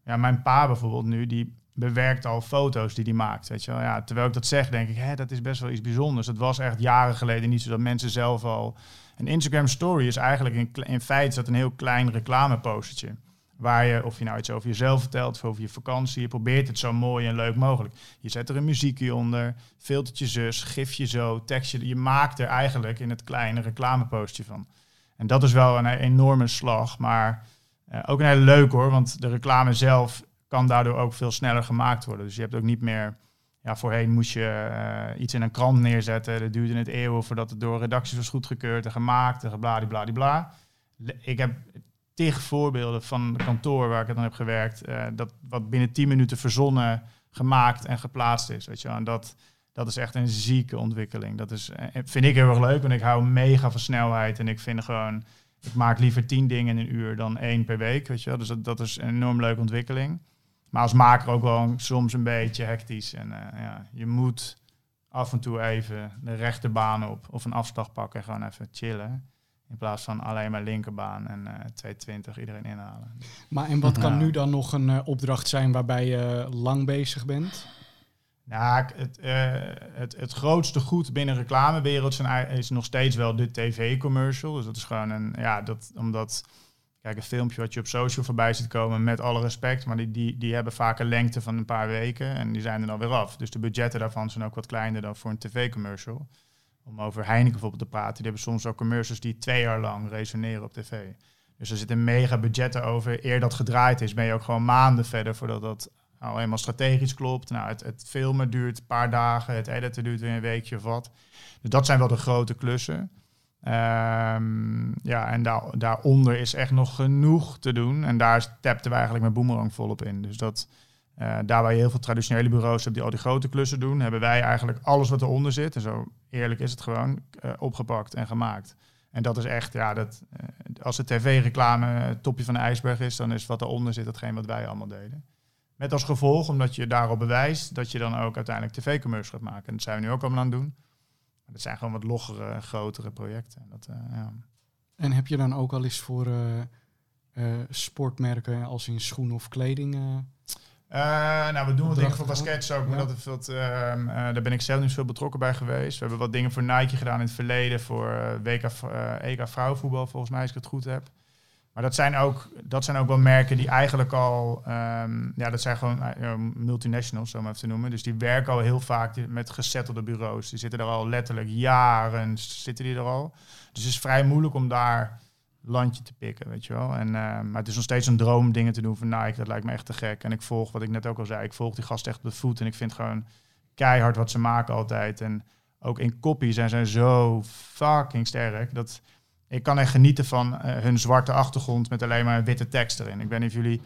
ja, mijn pa bijvoorbeeld nu, die bewerkt al foto's die hij maakt. Weet je wel? Ja, terwijl ik dat zeg, denk ik, hè, dat is best wel iets bijzonders. Het was echt jaren geleden niet zo dat mensen zelf al... Een Instagram story is eigenlijk in, in feite dat een heel klein reclamepostertje. Waar je, of je nou iets over jezelf vertelt of over je vakantie, je probeert het zo mooi en leuk mogelijk. Je zet er een muziekje onder, filtertje zus, gifje zo, tekstje. Je maakt er eigenlijk in het kleine reclamepostertje van. En dat is wel een enorme slag, maar eh, ook een hele leuk hoor, want de reclame zelf kan daardoor ook veel sneller gemaakt worden. Dus je hebt ook niet meer, ja, voorheen moest je eh, iets in een krant neerzetten. Dat duurde het eeuwen voordat het door redacties was goedgekeurd en gemaakt en bladibladibla. Ik heb tig voorbeelden van kantoor waar ik dan heb gewerkt, eh, dat wat binnen 10 minuten verzonnen, gemaakt en geplaatst is. Weet je wel. En dat, dat is echt een zieke ontwikkeling. Dat is, eh, vind ik heel erg leuk, want ik hou mega van snelheid. En ik vind gewoon, ik maak liever tien dingen in een uur dan één per week. Weet je wel. Dus dat, dat is een enorm leuke ontwikkeling. Maar als maker ook wel soms een beetje hectisch. En eh, ja, je moet af en toe even de rechterbaan op of een afslag pakken en gewoon even chillen. In plaats van alleen maar linkerbaan en eh 220 iedereen inhalen. Maar en wat kan Ja. nu dan nog een eh, opdracht zijn waarbij je lang bezig bent? Nou, het, het, het grootste goed binnen reclamewereld zijn is nog steeds wel de tv-commercial. Dus dat is gewoon een, ja, dat, omdat, kijk, een filmpje wat je op social voorbij ziet komen, met alle respect, maar die, die, die hebben vaak een lengte van een paar weken en die zijn er dan weer af. Dus de budgetten daarvan zijn ook wat kleiner dan voor een tv-commercial. Om over Heineken bijvoorbeeld te praten, die hebben soms ook commercials die twee jaar lang resoneren op tv. Dus er zit een mega budget over. Eer dat gedraaid is, ben je ook gewoon maanden verder voordat dat al helemaal strategisch klopt. Nou, het, het filmen duurt een paar dagen, het editen duurt weer een weekje of wat. Dus dat zijn wel de grote klussen. Ehm, ja, en daar, daaronder is echt nog genoeg te doen. En daar tapten we eigenlijk met Boomerang volop in. Dus dat, eh, daar waar je heel veel traditionele bureaus hebt die al die grote klussen doen, hebben wij eigenlijk alles wat eronder zit, en zo eerlijk is het gewoon, eh, opgepakt en gemaakt. En dat is echt, ja, dat, eh, als de tv-reclame het topje van de ijsberg is, dan is wat eronder zit datgene wat wij allemaal deden. Met als gevolg, omdat je daarop bewijst, dat je dan ook uiteindelijk tv-commercials gaat maken. En dat zijn we nu ook allemaal aan het doen. Maar dat zijn gewoon wat loggere, grotere projecten. En Dat, eh, ja. En heb je dan ook al eens voor eh, eh, sportmerken als in schoen of kleding? nou, we doen wat dingen voor baskets ook, maar Ja. dat is wat, ehm, eh, daar ben ik zelf niet veel betrokken bij geweest. We hebben wat dingen voor Nike gedaan in het verleden, voor WK, EK vrouwenvoetbal, volgens mij, als ik het goed heb. Maar dat zijn ook, dat zijn ook wel merken die eigenlijk al, ehm, ja, dat zijn gewoon eh, multinationals, zo maar even te noemen. Dus die werken al heel vaak met gezettelde bureaus. Die zitten er al letterlijk jaren, zitten die er al. Dus het is vrij moeilijk om daar landje te pikken, weet je wel. En, eh, maar het is nog steeds een droom om dingen te doen voor Nike. Dat lijkt me echt te gek. En ik volg, wat ik net ook al zei, ik volg die gast echt op de voet. En ik vind gewoon keihard wat ze maken altijd. En ook in copy zijn ze zo fucking sterk. Dat ik kan echt genieten van eh, hun zwarte achtergrond met alleen maar witte tekst erin. Ik weet niet of jullie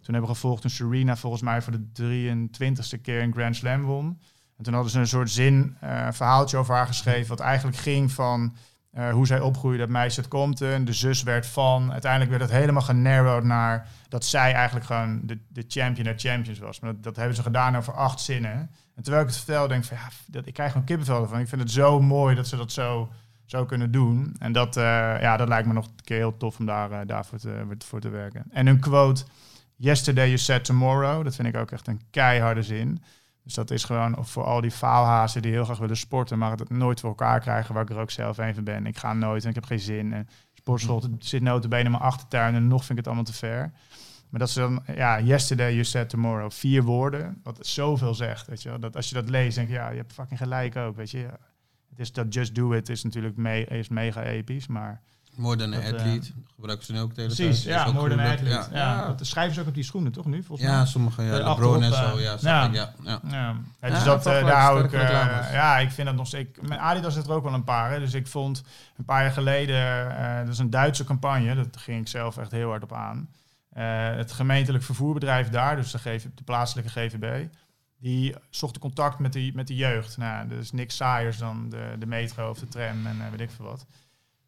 toen hebben gevolgd toen Serena volgens mij voor de 23ste keer een Grand Slam won. En toen hadden ze een soort zin, eh, verhaaltje over haar geschreven, wat eigenlijk ging van eh, hoe zij opgroeide, dat meisje uit Compton, de zus werd van. Uiteindelijk werd het helemaal genarrowd naar dat zij eigenlijk gewoon de, de champion der champions was. Maar dat, hebben ze gedaan over acht zinnen. En terwijl ik het vertel, denk ik van ja, dat, ik krijg gewoon kippenvel ervan. Ik vind het zo mooi dat ze dat zo, zo kunnen doen. En dat, eh, ja, dat lijkt me nog een keer heel tof om daar, eh, daarvoor te, voor te werken. En een quote, yesterday you said tomorrow. Dat vind ik ook echt een keiharde zin. Dus dat is gewoon voor al die faalhazen die heel graag willen sporten, maar het nooit voor elkaar krijgen, waar ik er ook zelf een van ben. Ik ga nooit en ik heb geen zin. En sportschool zit notabene in mijn achtertuin en nog vind ik het allemaal te ver. Maar dat ze dan, ja, yesterday you said tomorrow, vier woorden, wat zoveel zegt, weet je wel. Dat als je dat leest, denk je, ja, je hebt fucking gelijk ook, weet je. Ja, het is dat just do it is natuurlijk me, is mega episch, maar... More than an Dat, eh, athlete. Gebruiken ze nu ook de hele Precies, tijd. Ja, ook more than athlete. Ja, Ja, dat schrijven ze ook op die schoenen, toch nu, volgens ja. sommige, ja. Eh, LeBron en achterop, zo, eh, ja. ja. Ja. ja, ja. Ja, ja, Ja, dus dat, eh, daar hou ik... eh, ja, ik vind dat nog steeds... Met Adidas zit er ook wel een paar. Hè, dus ik vond een paar jaar geleden... eh, dat is een Duitse campagne. Dat ging ik zelf echt heel hard op aan. Eh, het gemeentelijk vervoerbedrijf daar, dus de, GV, de plaatselijke GVB... Die zochten contact met de, met de jeugd. Nou, dat is niks saaiers dan de, de metro of de tram en eh, weet ik veel wat.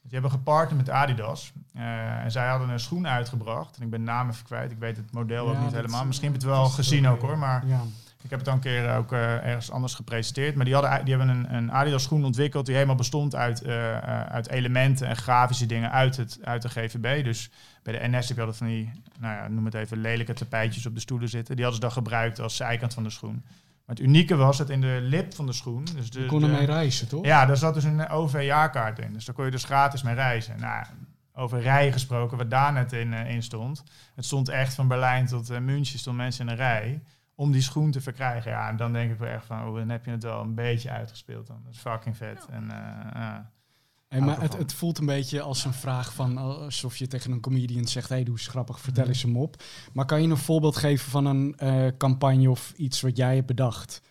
Die hebben gepartnerd met Adidas. Eh, en zij hadden een schoen uitgebracht. En ik ben naam even kwijt. Ik weet het model ook niet helemaal. Misschien heb je het wel gezien ook ook hoor. Maar ja. Ik heb het dan een keer ook eh, ergens anders gepresenteerd. Maar die, hadden, die hebben een, een Adidas schoen ontwikkeld die helemaal bestond uit, eh, eh, uit elementen en grafische dingen uit, het, uit de GVB. Dus bij de NS heb je altijd van die, nou ja, noem het even, lelijke tapijtjes op de stoelen zitten. Die hadden ze dan gebruikt als zijkant van de schoen. Maar het unieke was dat in de lip van de schoen... Dus de, Je kon ermee reizen, toch? ja, daar zat dus een OV-jaarkaart in. Dus daar kon je dus gratis mee reizen. Nou, over rij gesproken, wat daar net in, in stond. Het stond echt van Berlijn tot München, stond mensen in een rij om die schoen te verkrijgen. Ja, en dan denk ik wel echt van, oh, dan heb je het wel een beetje uitgespeeld dan. Dat is fucking vet. En, eh. Hey, maar het, het voelt een beetje als een vraag van alsof je tegen een comedian zegt: hey, doe eens grappig, vertel eens hem op. Maar kan je een voorbeeld geven van een eh, campagne of iets wat jij hebt bedacht?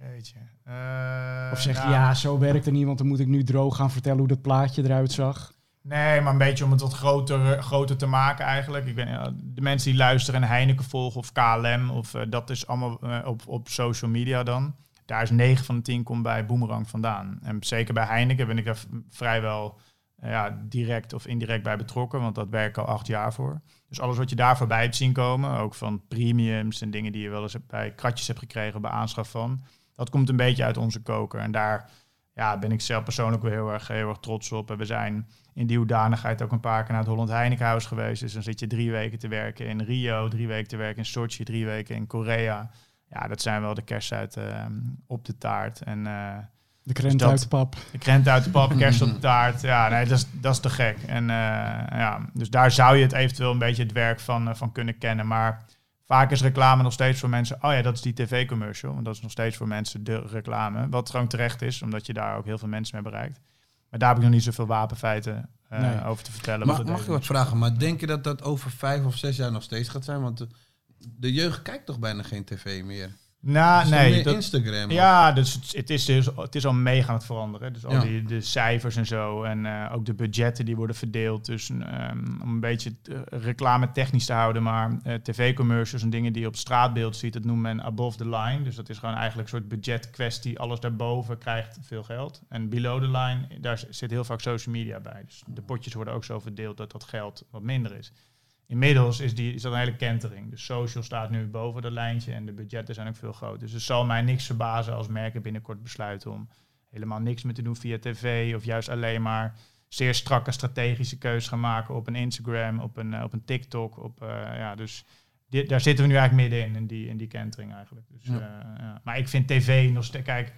Jeetje. Eh, Of zeg je nou, ja, zo werkt het niet, want dan moet ik nu droog gaan vertellen hoe dat plaatje eruit zag. Nee, maar een beetje om het wat groter, eh, te maken eigenlijk. Ik ben, ja, de mensen die luisteren en Heineken volgen of KLM, of, eh, dat is allemaal eh, op, op social media dan. Daar is 9 van de 10 komt bij Boomerang vandaan. En zeker bij Heineken ben ik er vrijwel eh, ja, direct of indirect bij betrokken, want dat werk ik al acht jaar voor. Dus alles wat je daar voorbij hebt zien komen, ook van premiums en dingen die je wel eens bij kratjes hebt gekregen bij aanschaf van, dat komt een beetje uit onze koker. En daar ja, ben ik zelf persoonlijk wel heel erg, heel erg trots op. En we zijn in die hoedanigheid ook een paar keer naar het Holland Heinekenhuis geweest. Dus dan zit je drie weken te werken in Rio, drie weken te werken in Sochi, drie weken in Korea. ja, dat zijn wel de kerstuiten ehm, op de taart. En eh, De krent dat- uit de pap. de krent uit de pap, kerst op de taart. Ja, nee, dat is, dat is te gek. En eh, ja, dus daar zou je het eventueel een beetje het werk van, eh, van kunnen kennen. Maar vaak is reclame nog steeds voor mensen... Oh ja, dat is die tv-commercial. Want dat is nog steeds voor mensen de reclame. Wat gewoon terecht is, omdat je daar ook heel veel mensen mee bereikt. Maar daar heb ik nog niet zoveel wapenfeiten eh, Nee. over te vertellen. Mag, mag ik wat vragen? Maar denk je dat dat over vijf of zes jaar nog steeds gaat zijn? Want de, de jeugd kijkt toch bijna geen tv meer? Nou, nee. dat- Instagram. of- Ja, dus het, het is dus het is al mega aan het veranderen. Dus al Ja. die de cijfers en zo. En eh, ook de budgetten die worden verdeeld. Dus ehm, om een beetje eh, reclame technisch te houden. Maar eh, tv-commercials en dingen die je op straatbeeld ziet, dat noemt men above the line. Dus dat is gewoon eigenlijk een soort budgetkwestie. Alles daarboven krijgt veel geld. En below the line, daar zit heel vaak social media bij. Dus de potjes worden ook zo verdeeld dat dat geld wat minder is. Inmiddels is, die, is dat een hele kentering. Dus social staat nu boven dat lijntje en de budgetten zijn ook veel groter. Dus het zal mij niks verbazen als merken binnenkort besluiten om helemaal niks meer te doen via tv of juist alleen maar zeer strakke strategische keuzes gaan maken op een Instagram, op een, eh, op een TikTok. Op, eh, ja, dus dit, daar zitten we nu eigenlijk middenin, in die, in die kentering eigenlijk. Dus, Ja. eh, ja. Maar ik vind tv nog steeds, kijk,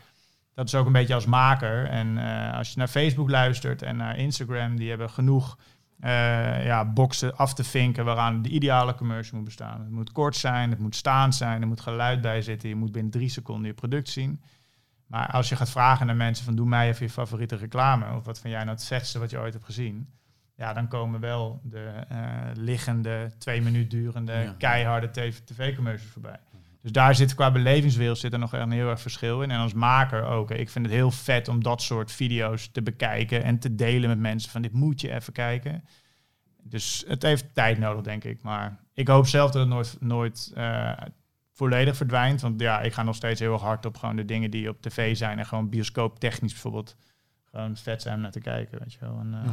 dat is ook een beetje als maker. En als je naar Facebook luistert en naar Instagram, die hebben genoeg eh, ja, boxen af te vinken waaraan de ideale commercial moet bestaan. Het moet kort zijn, het moet staand zijn, er moet geluid bij zitten. Je moet binnen drie seconden je product zien. Maar als je gaat vragen naar mensen van doe mij even je favoriete reclame, of wat vind jij nou het vetste wat je ooit hebt gezien, ja, dan komen wel de eh, liggende, twee minuut durende, Ja. keiharde tv- tv-commercials voorbij. Dus daar zit qua belevingswereld zit er nog echt een heel erg verschil in. En als maker ook. Ik vind het heel vet om dat soort video's te bekijken en te delen met mensen. Van dit moet je even kijken. Dus het heeft tijd nodig, denk ik. Maar ik hoop zelf dat het nooit, nooit eh, volledig verdwijnt. Want ja, ik ga nog steeds heel erg hard op gewoon de dingen die op tv zijn. En gewoon bioscooptechnisch bijvoorbeeld gewoon vet zijn om naar te kijken. Weet je wel. En, eh,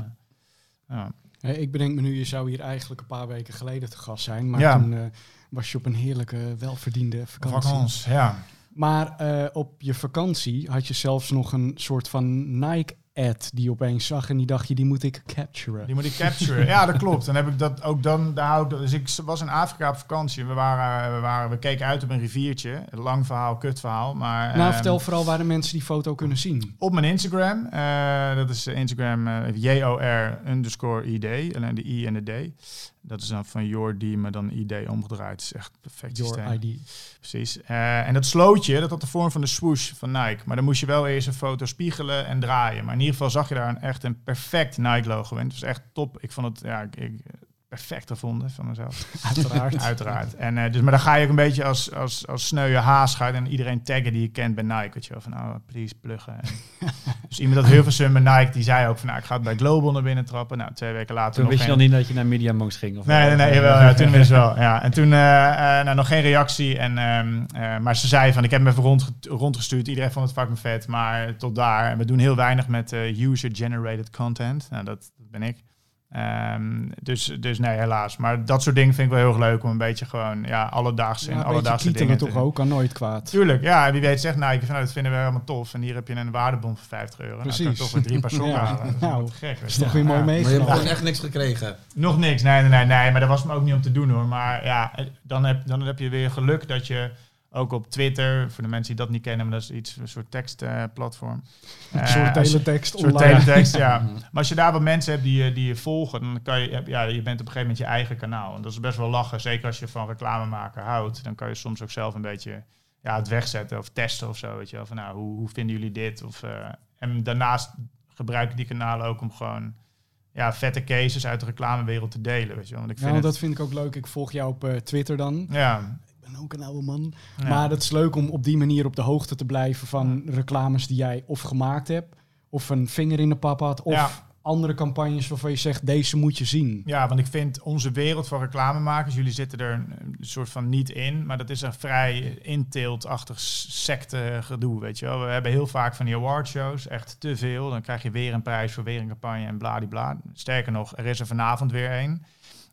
Ja. ja. Ik bedenk me nu, je zou hier eigenlijk een paar weken geleden te gast zijn. Maar Ja. toen eh, was je op een heerlijke, welverdiende vakantie. Vakans, ja. Maar eh, op je vakantie had je zelfs nog een soort van Nike-ad die je opeens zag. En die dacht je, die moet ik capturen. Die moet ik capturen. ja, dat klopt. Dan heb ik dat ook dan. Daar hou ik, dus ik was in Afrika op vakantie. We, waren, we, waren, we keken uit op een riviertje. Lang verhaal, kut verhaal. Maar, nou, ehm, vertel vooral waar de mensen die foto kunnen zien. Op mijn Instagram. eh, dat is eh, Instagram eh, J-O-R underscore ID. Alleen de I en de D. Dat is dan van Your D, maar dan ID omgedraaid. Het is echt perfect Your systeem. ID. Precies. Eh, en dat slootje, dat had de vorm van de swoosh van Nike. Maar dan moest je wel eerst een foto spiegelen en draaien. Maar in ieder geval zag je daar een, echt een perfect Nike-logo in. Het was echt top. Ik vond het ja, ik, ik, perfect gevonden van mezelf. Uiteraard. Uiteraard. En, eh, dus, maar dan ga je ook een beetje als, als, als sneuwe haas gaan en iedereen taggen die je kent bij Nike. Weet je wel, van oh, please pluggen. En dus iemand dat heel veel bij Nike, die zei ook van nou, ik ga het bij Global naar binnen trappen. Nou, twee weken later Toen nog wist je nog niet dat je naar Media Monks ging? Of Nee, nee, nee, jawel, ja, toen wist wel. Ja. En toen eh, eh, nou, nog geen reactie. En, ehm, eh, maar ze zei van, ik heb hem even rond, rondgestuurd. Iedereen vond het fucking vet, maar tot daar. En we doen heel weinig met eh, user-generated content. Nou, dat ben ik. Ehm, dus, dus nee, helaas. Maar dat soort dingen vind ik wel heel erg leuk om een beetje gewoon, ja, alledaagse Ja, en een beetje alledaagse dingen toch te ook, kan nooit kwaad. Tuurlijk, ja. En wie weet zegt, nou, ik vind, nou, dat vinden we helemaal tof. En hier heb je een waardebon van 50 euro. Nou, dan kan ik Precies. toch weer drie paar sokken Ja. halen. Dat is Nou, gek. is toch weer mooi Ja. Maar je hebt gewoon echt niks gekregen. Nog niks, nee, nee, nee, nee, maar dat was me ook niet om te doen hoor. Maar ja, dan heb, dan heb je weer geluk dat je ook op Twitter, voor de mensen die dat niet kennen, maar dat is iets, een soort tekstplatform. Een soort teletext Een soort online. teletext, ja. Maar als je daar wat mensen hebt die, je- die je volgen, dan kan je, ja, je bent op een gegeven moment je eigen kanaal. En dat is best wel lachen, zeker als je van reclame maken houdt. Dan kan je soms ook zelf een beetje ja, het wegzetten of testen of zo, weet je wel. Van nou, hoe, hoe vinden jullie dit? Of, eh, en daarnaast gebruik ik die kanalen ook om gewoon ja, vette cases uit de reclamewereld te delen, weet je wel. Want ik vind Nou, het, dat vind ik ook leuk. Ik volg jou op eh, Twitter dan. ja, ben ook een oude man. ja. Maar het is leuk om op die manier op de hoogte te blijven van reclames die jij of gemaakt hebt, of een vinger in de pap had, of Ja. andere campagnes waarvan je zegt, deze moet je zien. Ja, want ik vind onze wereld van reclamemakers, jullie zitten er een, een soort van niet in, maar dat is een vrij inteeltachtig secte gedoe, weet je wel. We hebben heel vaak van die awardshows, echt te veel. Dan krijg je weer een prijs voor weer een campagne en bladibla. Sterker nog, er is er vanavond weer een.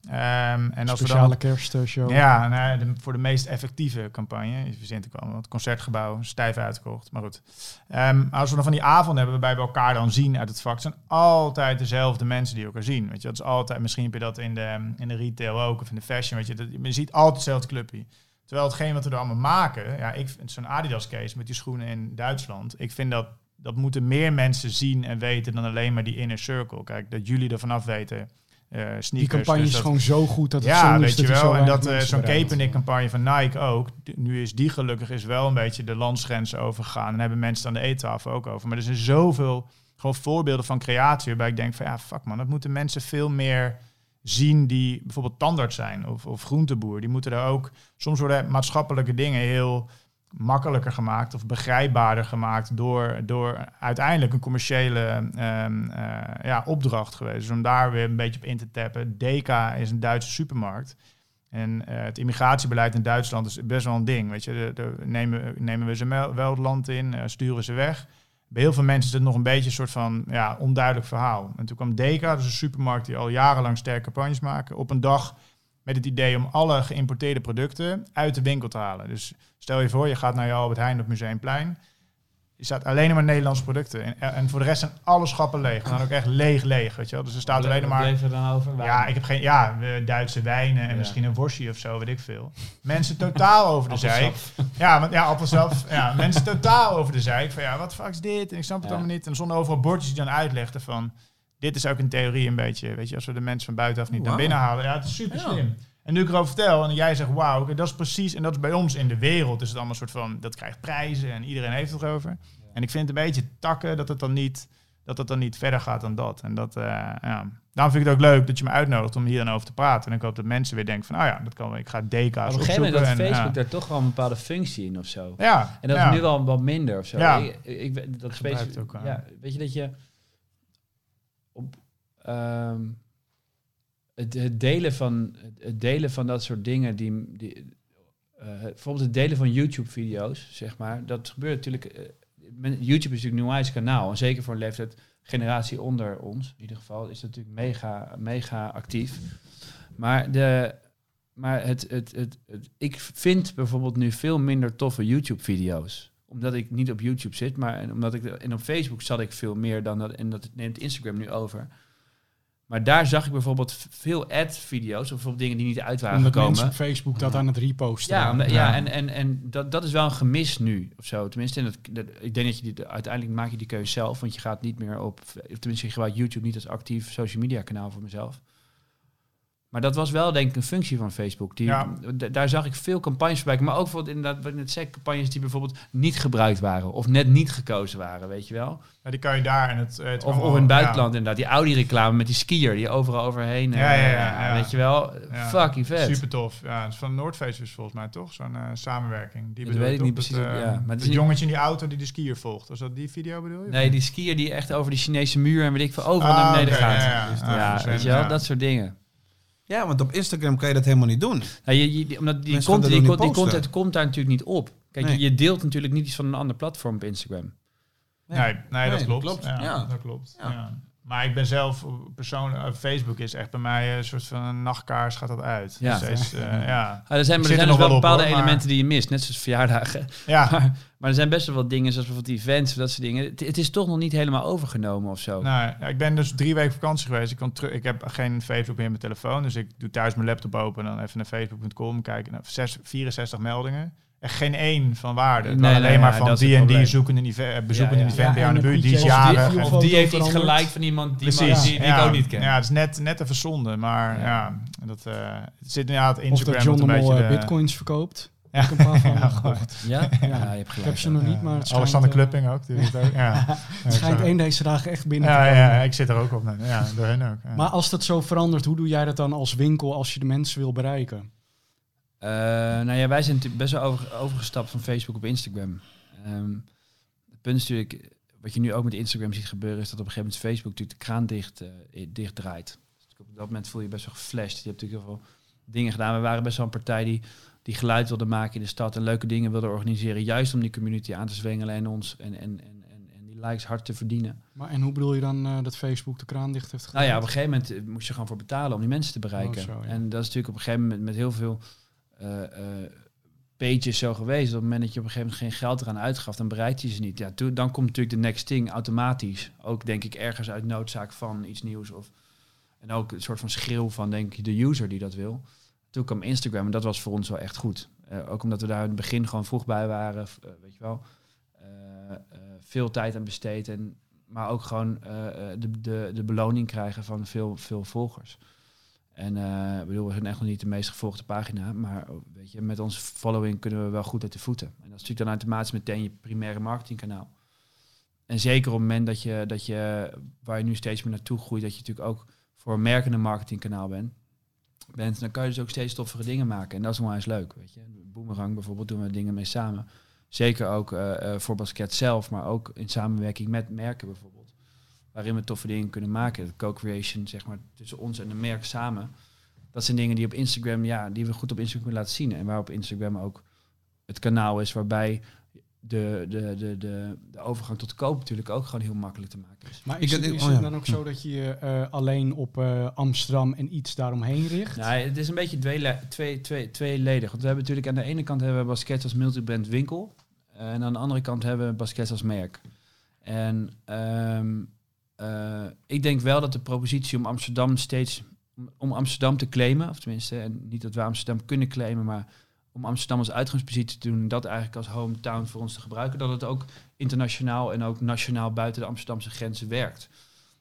Ehm, en als we dan kerstshow. Ja, nou, de- voor de meest effectieve campagne. Je verzint ik wel, want het concertgebouw is stijf uitgekocht. Maar goed. Ehm, als we dan van die avonden hebben waarbij we elkaar dan zien uit het vak, zijn altijd dezelfde mensen die elkaar zien. Weet je, dat is altijd, misschien heb je dat in de, in de retail ook of in de fashion. Weet je, dat, je ziet altijd hetzelfde clubje. Terwijl hetgeen wat we er allemaal maken, ja, ik zo'n Adidas case met die schoenen in Duitsland, ik vind dat dat moeten meer mensen zien en weten dan alleen maar die inner circle. Kijk, dat jullie er vanaf weten. Eh sneakers. Die campagne dus is dat- gewoon zo goed dat het ja, zo weet is je wel. En dat eh, zo'n. Kaepernick-campagne van Nike ook. Nu is die gelukkig is wel een beetje de landsgrens overgegaan. En hebben mensen aan de eettafel ook over. Maar er zijn zoveel gewoon voorbeelden van creatie waarbij ik denk van ja, fuck man, dat moeten mensen veel meer zien die bijvoorbeeld tandarts zijn of, of groenteboer. Die moeten er ook, soms worden maatschappelijke dingen heel makkelijker gemaakt of begrijpbaarder gemaakt door, door uiteindelijk een commerciële ehm, eh, ja, opdracht geweest. Dus om daar weer een beetje op in te tappen. Deka is een Duitse supermarkt. En eh, het immigratiebeleid in Duitsland is best wel een ding. Weet je, de, nemen, nemen we ze wel het land in, eh, sturen ze weg. Bij heel veel mensen is het nog een beetje een soort van ja, onduidelijk verhaal. En toen kwam Deka, dus een supermarkt die al jarenlang sterke campagnes maken, op een dag met het idee om alle geïmporteerde producten uit de winkel te halen. Dus stel je voor, je gaat naar je Albert Heijn op Museumplein. Je staat alleen maar Nederlandse producten. En, en voor de rest zijn alle schappen leeg. En dan ook echt leeg, leeg, weet je wel. Dus er staat alleen maar... Er dan over? Ja, ik heb geen... Ja, eh, Duitse wijnen en Ja. misschien een worstje of zo, weet ik veel. Mensen totaal over de zeik. Ja, want, ja, appelsap. ja, mensen totaal over de zeik. Van ja, wat fuck is dit? En ik snap het Ja. allemaal niet. En er stonden overal bordjes die dan uitlegden van... Dit is ook in theorie een beetje... Weet je, als we de mensen van buitenaf niet naar binnen halen. Ja, het is super Ja. slim. En nu ik erover vertel en jij zegt, wauw, dat is precies... En dat is bij ons in de wereld. is het allemaal een soort van... Dat krijgt prijzen en iedereen heeft het erover. En ik vind het een beetje takken dat het dan niet... Dat het dan niet verder gaat dan dat. En dat, eh, ja. Daarom vind ik het ook leuk dat je me uitnodigt om hier dan over te praten. En ik hoop dat mensen weer denken van, oh ja, dat kan wel. Ik ga Op DK's een gegeven moment en, Facebook ja. daar toch wel een bepaalde functie in of zo. Ja, En dat ja. is nu wel wat minder of zo. Ja. Ik, dat Facebook, het ook, ja, weet je dat je ehm, het, het delen van het, delen van dat soort dingen die, die eh, bijvoorbeeld het delen van YouTube-video's, zeg maar, dat gebeurt natuurlijk. eh, YouTube is natuurlijk een nieuw kanaal en zeker voor een leeftijd generatie onder ons, in ieder geval, is dat natuurlijk mega, mega actief. Maar de maar het, het, het, het, ik vind bijvoorbeeld nu veel minder toffe YouTube-video's. Omdat ik niet op YouTube zit, maar en omdat ik en op Facebook zat ik veel meer dan dat. En dat neemt Instagram nu over. Maar daar zag ik bijvoorbeeld veel ad-video's, of bijvoorbeeld dingen die niet uit waren Omdat gekomen. mensen op Facebook dat aan het reposten Ja, ja, Ja. en, en, en dat, dat is wel een gemis nu, of zo. Tenminste, en dat, dat, ik denk dat je die, uiteindelijk maak je die keuze zelf, want je gaat niet meer op, of tenminste, je gebruikt YouTube niet als actief social media kanaal voor mezelf. Maar dat was wel denk ik een functie van Facebook. Die, Ja. daar zag ik veel campagnes voorbij. Maar ook bijvoorbeeld inderdaad, wat ik net zei, campagnes die bijvoorbeeld niet gebruikt waren. Of net niet gekozen waren, weet je wel. Ja, die kan je daar en het... het Of, in het ja. buitenland inderdaad. Die Audi-reclame met die skier die overal overheen. Ja, eh, ja, ja, ja. Weet je wel. Fucking vet. Super tof. Ja, het is van Noordface is volgens mij toch? Zo'n eh, samenwerking. Die Dat weet ik niet precies, eh, ja. Maar het het jongetje in die auto die de skier volgt. Was dat die video bedoel je? Nee, die skier die echt over die Chinese muur en weet ik veel overal Ah, naar beneden gaat. ja, Ja, ja. Weet je wel, ja. dat soort dingen. Ja, want op Instagram kan je dat helemaal niet doen. Nou, je, je- omdat die, Mensen content, die, content komt daar natuurlijk niet op. Kijk, Nee. je, je deelt natuurlijk niet iets van een ander platform op Instagram. Nee, nee, Nee, dat dat klopt. klopt. Ja, Ja. Dat klopt. Ja. Ja. Maar ik ben zelf persoonlijk... eh, Facebook is echt bij mij een soort van een nachtkaars gaat dat uit. Ja. Dus is, eh, ja. Ah, er zijn, maar er er zijn dus nog wel bepaalde hoor, maar- elementen die je mist, net zoals verjaardagen. ja. Maar, maar er zijn best wel wat dingen, zoals bijvoorbeeld events, dat soort dingen. Het, het is toch nog niet helemaal overgenomen of zo. Nou, ja, ik ben dus drie weken vakantie geweest. Ik, kon terug, ik heb geen Facebook meer in mijn telefoon. Dus ik doe thuis mijn laptop open en dan even naar facebook.com kijken. Nou, zes- 64 meldingen. Echt geen één van waarde. Nee, nee, alleen maar van die en die probleem. zoeken een event, bezoeken Ja, een ja. event bij jou in de buurt. een Die is of die- of Of heeft iets geliked van iemand die, Precies. die, die ja. ik ook niet ken. Ja, het is net, net even zonde. Maar Ja. ja, dat, eh, zit inderdaad Of Instagram dat John een beetje eh, de- bitcoins verkoopt. Ja. Ik heb een paar van Ja. Ja? Ja, je hebt Ik heb gelijk. ze nog niet, maar het schijnt, Alexander eh, Klupping ook. Die ook. Ja. Het schijnt één deze dagen echt binnen ja, te ja, komen. ja, ik zit er ook op. Ja, door hen ook. Ja. Maar als dat zo verandert, hoe doe jij dat dan als winkel als je de mensen wil bereiken? Eh, nou ja, wij zijn natuurlijk best wel over, overgestapt van Facebook op Instagram. Ehm, het punt is natuurlijk, wat je nu ook met Instagram ziet gebeuren, is dat op een gegeven moment Facebook natuurlijk de kraan dicht, eh, dicht draait. Dus op dat moment voel je je best wel geflasht. Je hebt natuurlijk heel veel dingen gedaan. We waren best wel een partij die, die geluid wilde maken in de stad en leuke dingen wilde organiseren, juist om die community aan te zwengelen en ons en, en, en, en, en die likes hard te verdienen. Maar, en hoe bedoel je dan eh, dat Facebook de kraan dicht heeft gedaan? Nou ja, op een gegeven moment moest je gewoon voor betalen om die mensen te bereiken. Oh, zo, ja. En dat is natuurlijk op een gegeven moment met heel veel pages zo geweest. Op het moment dat je op een gegeven moment geen geld eraan uitgaf, dan bereikt je ze niet. Ja, toen, dan komt natuurlijk de next thing automatisch. Ook denk ik ergens uit noodzaak van iets nieuws. Of, en ook een soort van schreeuw van denk ik de user die dat wil. Toen kwam Instagram en dat was voor ons wel echt goed. Eh, ook omdat we daar in het begin gewoon vroeg bij waren, eh, weet je wel. Eh, eh, veel tijd aan besteed. En, maar ook gewoon eh, eh, de, de, de beloning krijgen van veel, veel volgers. En ik bedoel, we zijn echt nog niet de meest gevolgde pagina. Maar weet je, met onze following kunnen we wel goed uit de voeten. En dat is natuurlijk dan automatisch meteen je primaire marketingkanaal. En zeker op het moment dat je, dat je, waar je nu steeds meer naartoe groeit, dat je natuurlijk ook voor een marketingkanaal bent, bent, dan kan je dus ook steeds toffere dingen maken. En dat is onwijs leuk, weet je. Boomerang bijvoorbeeld doen we dingen mee samen. Zeker ook eh, eh, voor Basket zelf, maar ook in samenwerking met merken bijvoorbeeld. Waarin we toffe dingen kunnen maken. De co-creation, zeg maar, tussen ons en de merk samen. Dat zijn dingen die op Instagram, ja, die we goed op Instagram kunnen laten zien. En waar op Instagram ook het kanaal is waarbij de, de, de, de, de overgang tot koop natuurlijk ook gewoon heel makkelijk te maken is. Maar Ik- is, het, is oh het dan ook zo dat je je eh, alleen op eh, Amsterdam en iets daaromheen richt? Nou, het is een beetje tweele- twee, twee, tweeledig. Want we hebben natuurlijk aan de ene kant hebben we Basket als multibrand winkel. en aan de andere kant hebben we Basket als merk. En ehm, eh, ik denk wel dat de propositie om Amsterdam steeds... om- Amsterdam te claimen, of tenminste, en niet dat we Amsterdam kunnen claimen, maar om Amsterdam als uitgangspositie te doen, en dat eigenlijk als hometown voor ons te gebruiken, dat het ook internationaal en ook nationaal buiten de Amsterdamse grenzen werkt.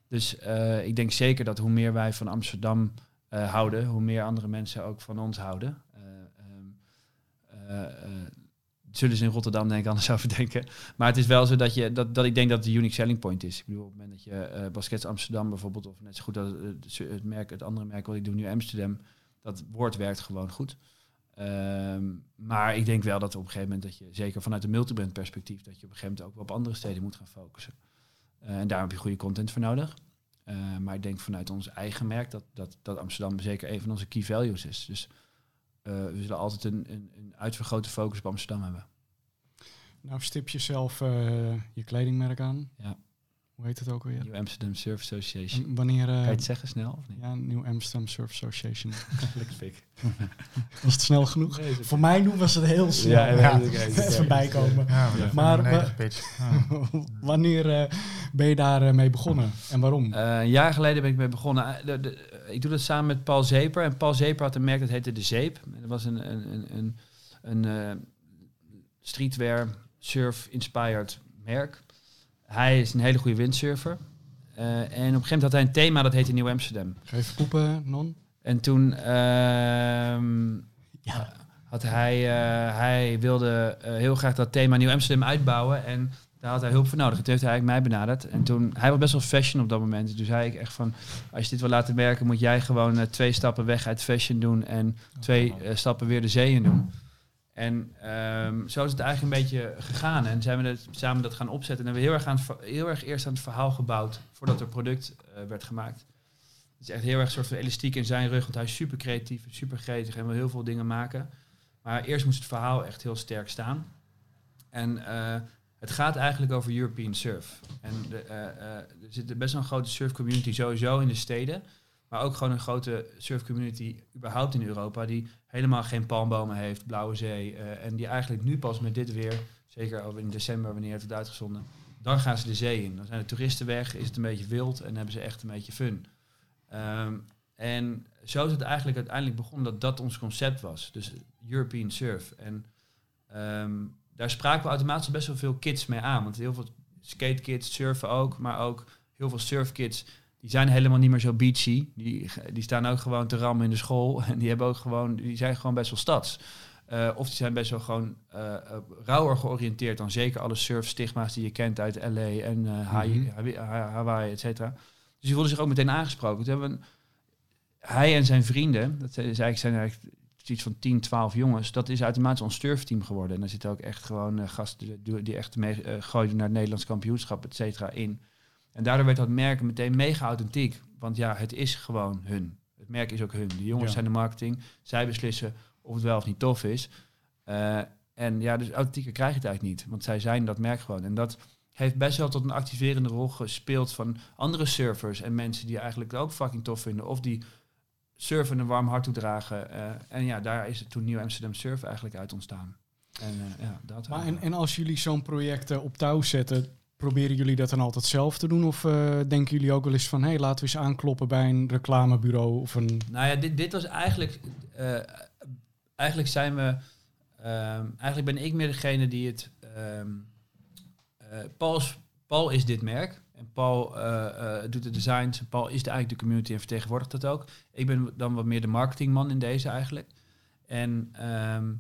Dus eh, ik denk zeker dat hoe meer wij van Amsterdam eh, houden, hoe meer andere mensen ook van ons houden. Eh, zullen ze in Rotterdam denk ik anders over denken. Maar het is wel zo dat, je, dat, dat ik denk dat het de unique selling point is. Ik bedoel, op het moment dat je eh Baskets Amsterdam bijvoorbeeld, of net zo goed dat het, het merk, het andere merk wat ik doe nu Amsterdam, dat woord werkt gewoon goed. Ehm, maar ik denk wel dat op een gegeven moment dat je, zeker vanuit een multibrand perspectief, dat je op een gegeven moment ook op andere steden moet gaan focussen. Eh, en daar heb je goede content voor nodig. Eh, maar ik denk vanuit ons eigen merk dat, dat, dat Amsterdam zeker een van onze key values is. Dus eh, we zullen altijd een, een, een uitvergrote focus op Amsterdam hebben. Nou stip je zelf eh, je kledingmerk aan. Ja. Hoe heet het ook alweer? New Amsterdam Surf Association. En wanneer... eh, Kan je het zeggen snel of niet? ja, Nieuw Amsterdam Surf Association. Flikspik. Was het snel genoeg? Voor mij doen was het heel snel. Ja, ja. Even bijkomen. Ja, maar, Maar pitch. Wanneer eh, ben je daar eh, mee begonnen en waarom? Eh, een jaar geleden ben ik mee begonnen. Eh, de- de- eh, ik doe dat samen met Paul Zeper. En Paul Zeper had een merk dat heette De Zeep. En Dat was een, een, een, een, een eh, streetwear, surf-inspired merk. Hij is een hele goede windsurfer. Eh, en op een gegeven moment had hij een thema dat heette Nieuw Amsterdam. Geef poepen, non? En toen ehm, Ja. had hij, eh, hij wilde eh, heel graag dat thema Nieuw Amsterdam uitbouwen. En daar had hij hulp voor nodig. Toen heeft hij eigenlijk mij benaderd. En toen, hij was best wel fashion op dat moment. Dus toen zei ik echt van, als je dit wil laten werken, moet jij gewoon eh, twee stappen weg uit fashion doen. En twee eh, stappen weer de zee in doen. En ehm, zo is het eigenlijk een beetje gegaan. En zijn we het, samen dat gaan opzetten. En hebben we heel erg, aan het, heel erg eerst aan het verhaal gebouwd voordat er product eh, werd gemaakt. Het is echt heel erg een soort van elastiek in zijn rug, want hij is super creatief, super gretig en wil heel veel dingen maken. Maar eerst moest het verhaal echt heel sterk staan. En het gaat eigenlijk over European surf. En de, eh, eh, er zit best wel een grote surf community sowieso in de steden. Maar ook gewoon een grote surf community überhaupt in Europa die helemaal geen palmbomen heeft, blauwe zee. eh, en die eigenlijk nu pas met dit weer, zeker over in december wanneer het wordt uitgezonden, dan gaan ze de zee in. Dan zijn de toeristen weg, is het een beetje wild en hebben ze echt een beetje fun. Ehm, en zo is het eigenlijk uiteindelijk begonnen dat dat ons concept was. Dus European Surf. En ehm, daar spraken we automatisch best wel veel kids mee aan. Want heel veel skatekids surfen ook, maar ook heel veel surfkids... die zijn helemaal niet meer zo beachy. Die, die staan ook gewoon te rammen in de school. En die, hebben ook gewoon, die zijn gewoon best wel stads. Eh, of die zijn best wel gewoon eh, rauwer georiënteerd dan zeker alle surfstigma's die je kent uit LA en eh, Hawaii. Hawaii, et cetera. Dus die voelden zich ook meteen aangesproken. Toen hebben we een- hij en zijn vrienden, dat is eigenlijk, zijn eigenlijk iets van 10, 12 jongens, dat is automatisch ons surfteam geworden. En daar zitten ook echt gewoon eh, gasten die, echt mee eh, gooiden naar het Nederlands kampioenschap, et cetera, in. En daardoor werd dat merk meteen mega authentiek. Want ja, het is gewoon hun. Het merk is ook hun. De jongens Ja. zijn de marketing. Zij beslissen of het wel of niet tof is. Eh, en ja, dus authentieker krijg je het eigenlijk niet. Want zij zijn dat merk gewoon. En dat heeft best wel tot een activerende rol gespeeld van andere surfers en mensen die eigenlijk het ook fucking tof vinden. Of die surfen een warm hart toedragen. Eh, en ja, daar is het toen Nieuw Amsterdam Surf eigenlijk uit ontstaan. En eh, ja, dat. Maar en, en als jullie zo'n project eh, op touw zetten, proberen jullie dat dan altijd zelf te doen? Of eh, denken jullie ook wel eens van, hé, hey, laten we eens aankloppen bij een reclamebureau of een... Nou ja, dit, dit was eigenlijk. eh, eigenlijk zijn we Ehm, eigenlijk ben ik meer degene die het... ehm, eh, Paul, is, Paul is dit merk. En Paul eh, eh, doet de designs. Paul is de, eigenlijk de community en vertegenwoordigt dat ook. Ik ben dan wat meer de marketingman in deze eigenlijk. En ehm,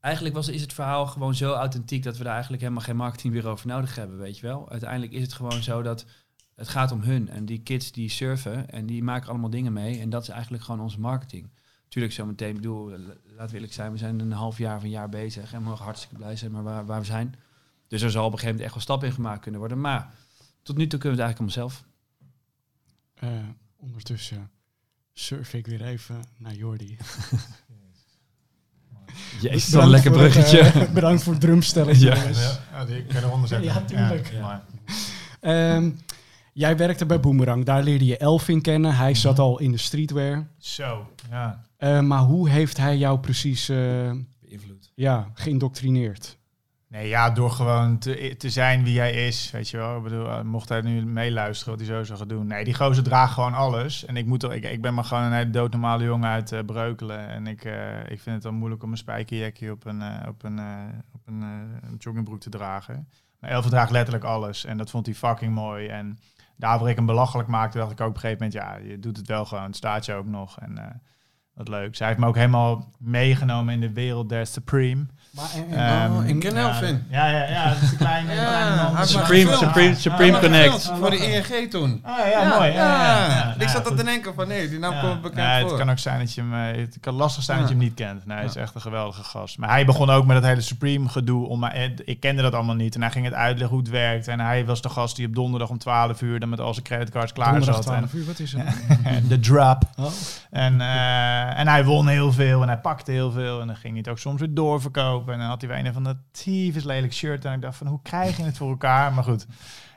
eigenlijk was, is het verhaal gewoon zo authentiek... dat we daar eigenlijk helemaal geen marketingbureau voor nodig hebben, weet je wel. Uiteindelijk is het gewoon zo dat het gaat om hun. En die kids die surfen en die maken allemaal dingen mee. En dat is eigenlijk gewoon onze marketing. Tuurlijk, zo meteen, bedoel, laten we eerlijk zijn, we zijn een half jaar of een jaar bezig en we mogen hartstikke blij zijn maar waar, waar we zijn. Dus er zal op een gegeven moment echt wel stappen in gemaakt kunnen worden. Maar tot nu toe kunnen we het eigenlijk allemaal zelf. Eh, ondertussen surf ik weer even naar Jordi. Jezus, Bedankt een lekker voor het, bruggetje. eh, bedankt voor het drumstelletje, Ja. Ja, die kan eronder zetten. Ja, tuurlijk. Ja, Ehm, jij werkte bij Boomerang. Daar leerde je Elvin kennen. Hij zat al in de streetwear. Zo, ja. Eh, maar hoe heeft hij jou precies eh, Beïnvloed. ja, geïndoctrineerd? Nee, ja, door gewoon te, zijn wie hij is, weet je wel. Ik bedoel, eh, mocht hij nu meeluisteren wat hij zo zou gaan doen. Nee, die gozer draagt gewoon alles. En ik, moet er, ik, ik ben maar gewoon een hele doodnormale jongen uit eh, Breukelen. En ik, eh, ik vind het dan moeilijk om een spijkerjekje op een, op een, op een, joggingbroek te dragen. Maar Elver draagt letterlijk alles. En dat vond hij fucking mooi. En daar ik hem belachelijk maakte, dacht ik ook op een gegeven moment... ja, je doet het wel gewoon, het staat je ook nog. En wat leuk. Zij heeft me ook helemaal meegenomen in de wereld der Supreme. Maar, en- en- Ehm, ik ken ja, Elvin. Ja, ja, ja. Dat is een kleine, Ja, Supreme. Supreme, Supreme Connect. Voor de ING toen. Ah, ja, mooi. Ja, ja, ja. Ik Nou, zat goed. te denken van nee, die naam Ja. komt bekend Nee, voor. het kan ook zijn dat je hem... eh, Het kan lastig zijn dat je hem niet kent. Nee, hij is Ja. echt een geweldige gast. Maar hij begon ook met dat hele Supreme gedoe. Om, maar, eh, ik kende dat allemaal niet. En hij ging het uitleggen hoe het werkt. En hij was de gast die op donderdag om 12 uur... dan met al zijn creditcards klaar donderdag zat. 12 uur, wat is het? De drop. Oh. En, eh, en hij won heel veel en hij pakte heel veel. En dan ging hij het ook soms weer doorverkopen. En dan had hij weer een van de tyfus lelijk shirt. En ik dacht van, hoe krijg je het voor elkaar? Maar goed.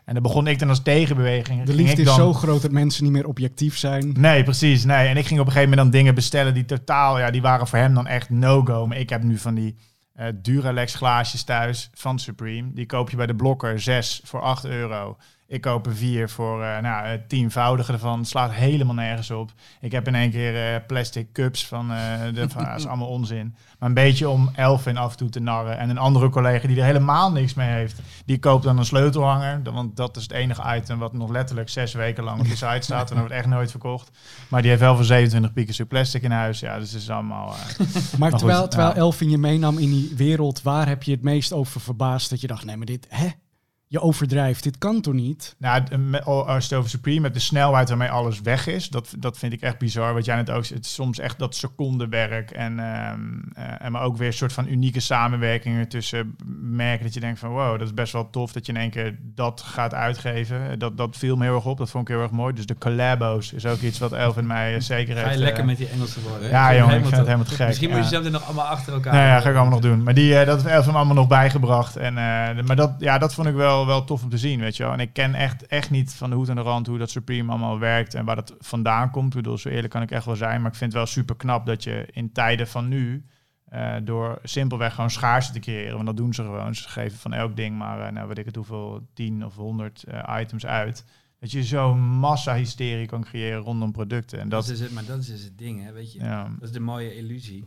En dan begon ik dan als tegenbeweging. De liefde is dan- zo groot dat mensen niet meer objectief zijn. Nee, precies. Nee. En ik ging op een gegeven moment dan dingen bestellen die totaal, ja, die waren voor hem dan echt no-go. Maar ik heb nu van die eh, Duralex glaasjes thuis van Supreme. Die koop je bij de blokker, zes voor 8 euro. Ik koop er vier voor eh nou, het tienvoudige ervan. Het slaat helemaal nergens op. Ik heb in één keer eh, plastic cups van, eh de, van, dat is allemaal onzin. Maar een beetje om Elfin af en toe te narren. En een andere collega die er helemaal niks mee heeft, die koopt dan een sleutelhanger. Want dat is het enige item wat nog letterlijk zes weken lang op de site staat. En dat wordt echt nooit verkocht. Maar die heeft wel voor 27 pieken plastic in huis. Ja, dus het is allemaal... Maar terwijl, terwijl. Elvin je meenam in die wereld, waar heb je het meest over verbaasd? Dat je dacht, nee, maar dit, hè? Je overdrijft, dit kan toch niet? Nou, me- als je het over Supreme met de snelheid waarmee alles weg is, dat, dat vind ik echt bizar. Wat jij net ook het is soms echt dat secondenwerk. En, ehm, eh, en maar ook weer een soort van unieke samenwerkingen tussen merken dat je denkt van wow, dat is best wel tof dat je in één keer dat gaat uitgeven. Dat, dat viel me heel erg op, dat vond ik heel erg mooi. Dus de collabos is ook iets wat Elvin mij eh, zeker heeft. Ga je eh, lekker met die Engelse woorden. Ja, jongen, ik vind het helemaal te gek. Misschien moet je ja. ze nog allemaal achter elkaar. Nou ja, ga ik allemaal nog doen. Maar die, eh, dat heeft Elfin allemaal nog bijgebracht. En, eh, maar dat, ja, dat vond ik wel, wel tof om te zien, weet je wel. En ik ken echt, echt niet van de hoed en de rand hoe dat Supreme allemaal werkt en waar dat vandaan komt. Ik bedoel, zo eerlijk kan ik echt wel zijn. Maar ik vind het wel super knap dat je in tijden van nu, eh, door simpelweg gewoon schaarste te creëren, want dat doen ze gewoon. Ze geven van elk ding maar, eh, nou weet ik het hoeveel, 10 of 100 eh, items uit. Dat je zo'n massa-hysterie kan creëren rondom producten. En Dat dat, is het, maar dat is het ding, hè, weet je. ja. Dat is de mooie illusie.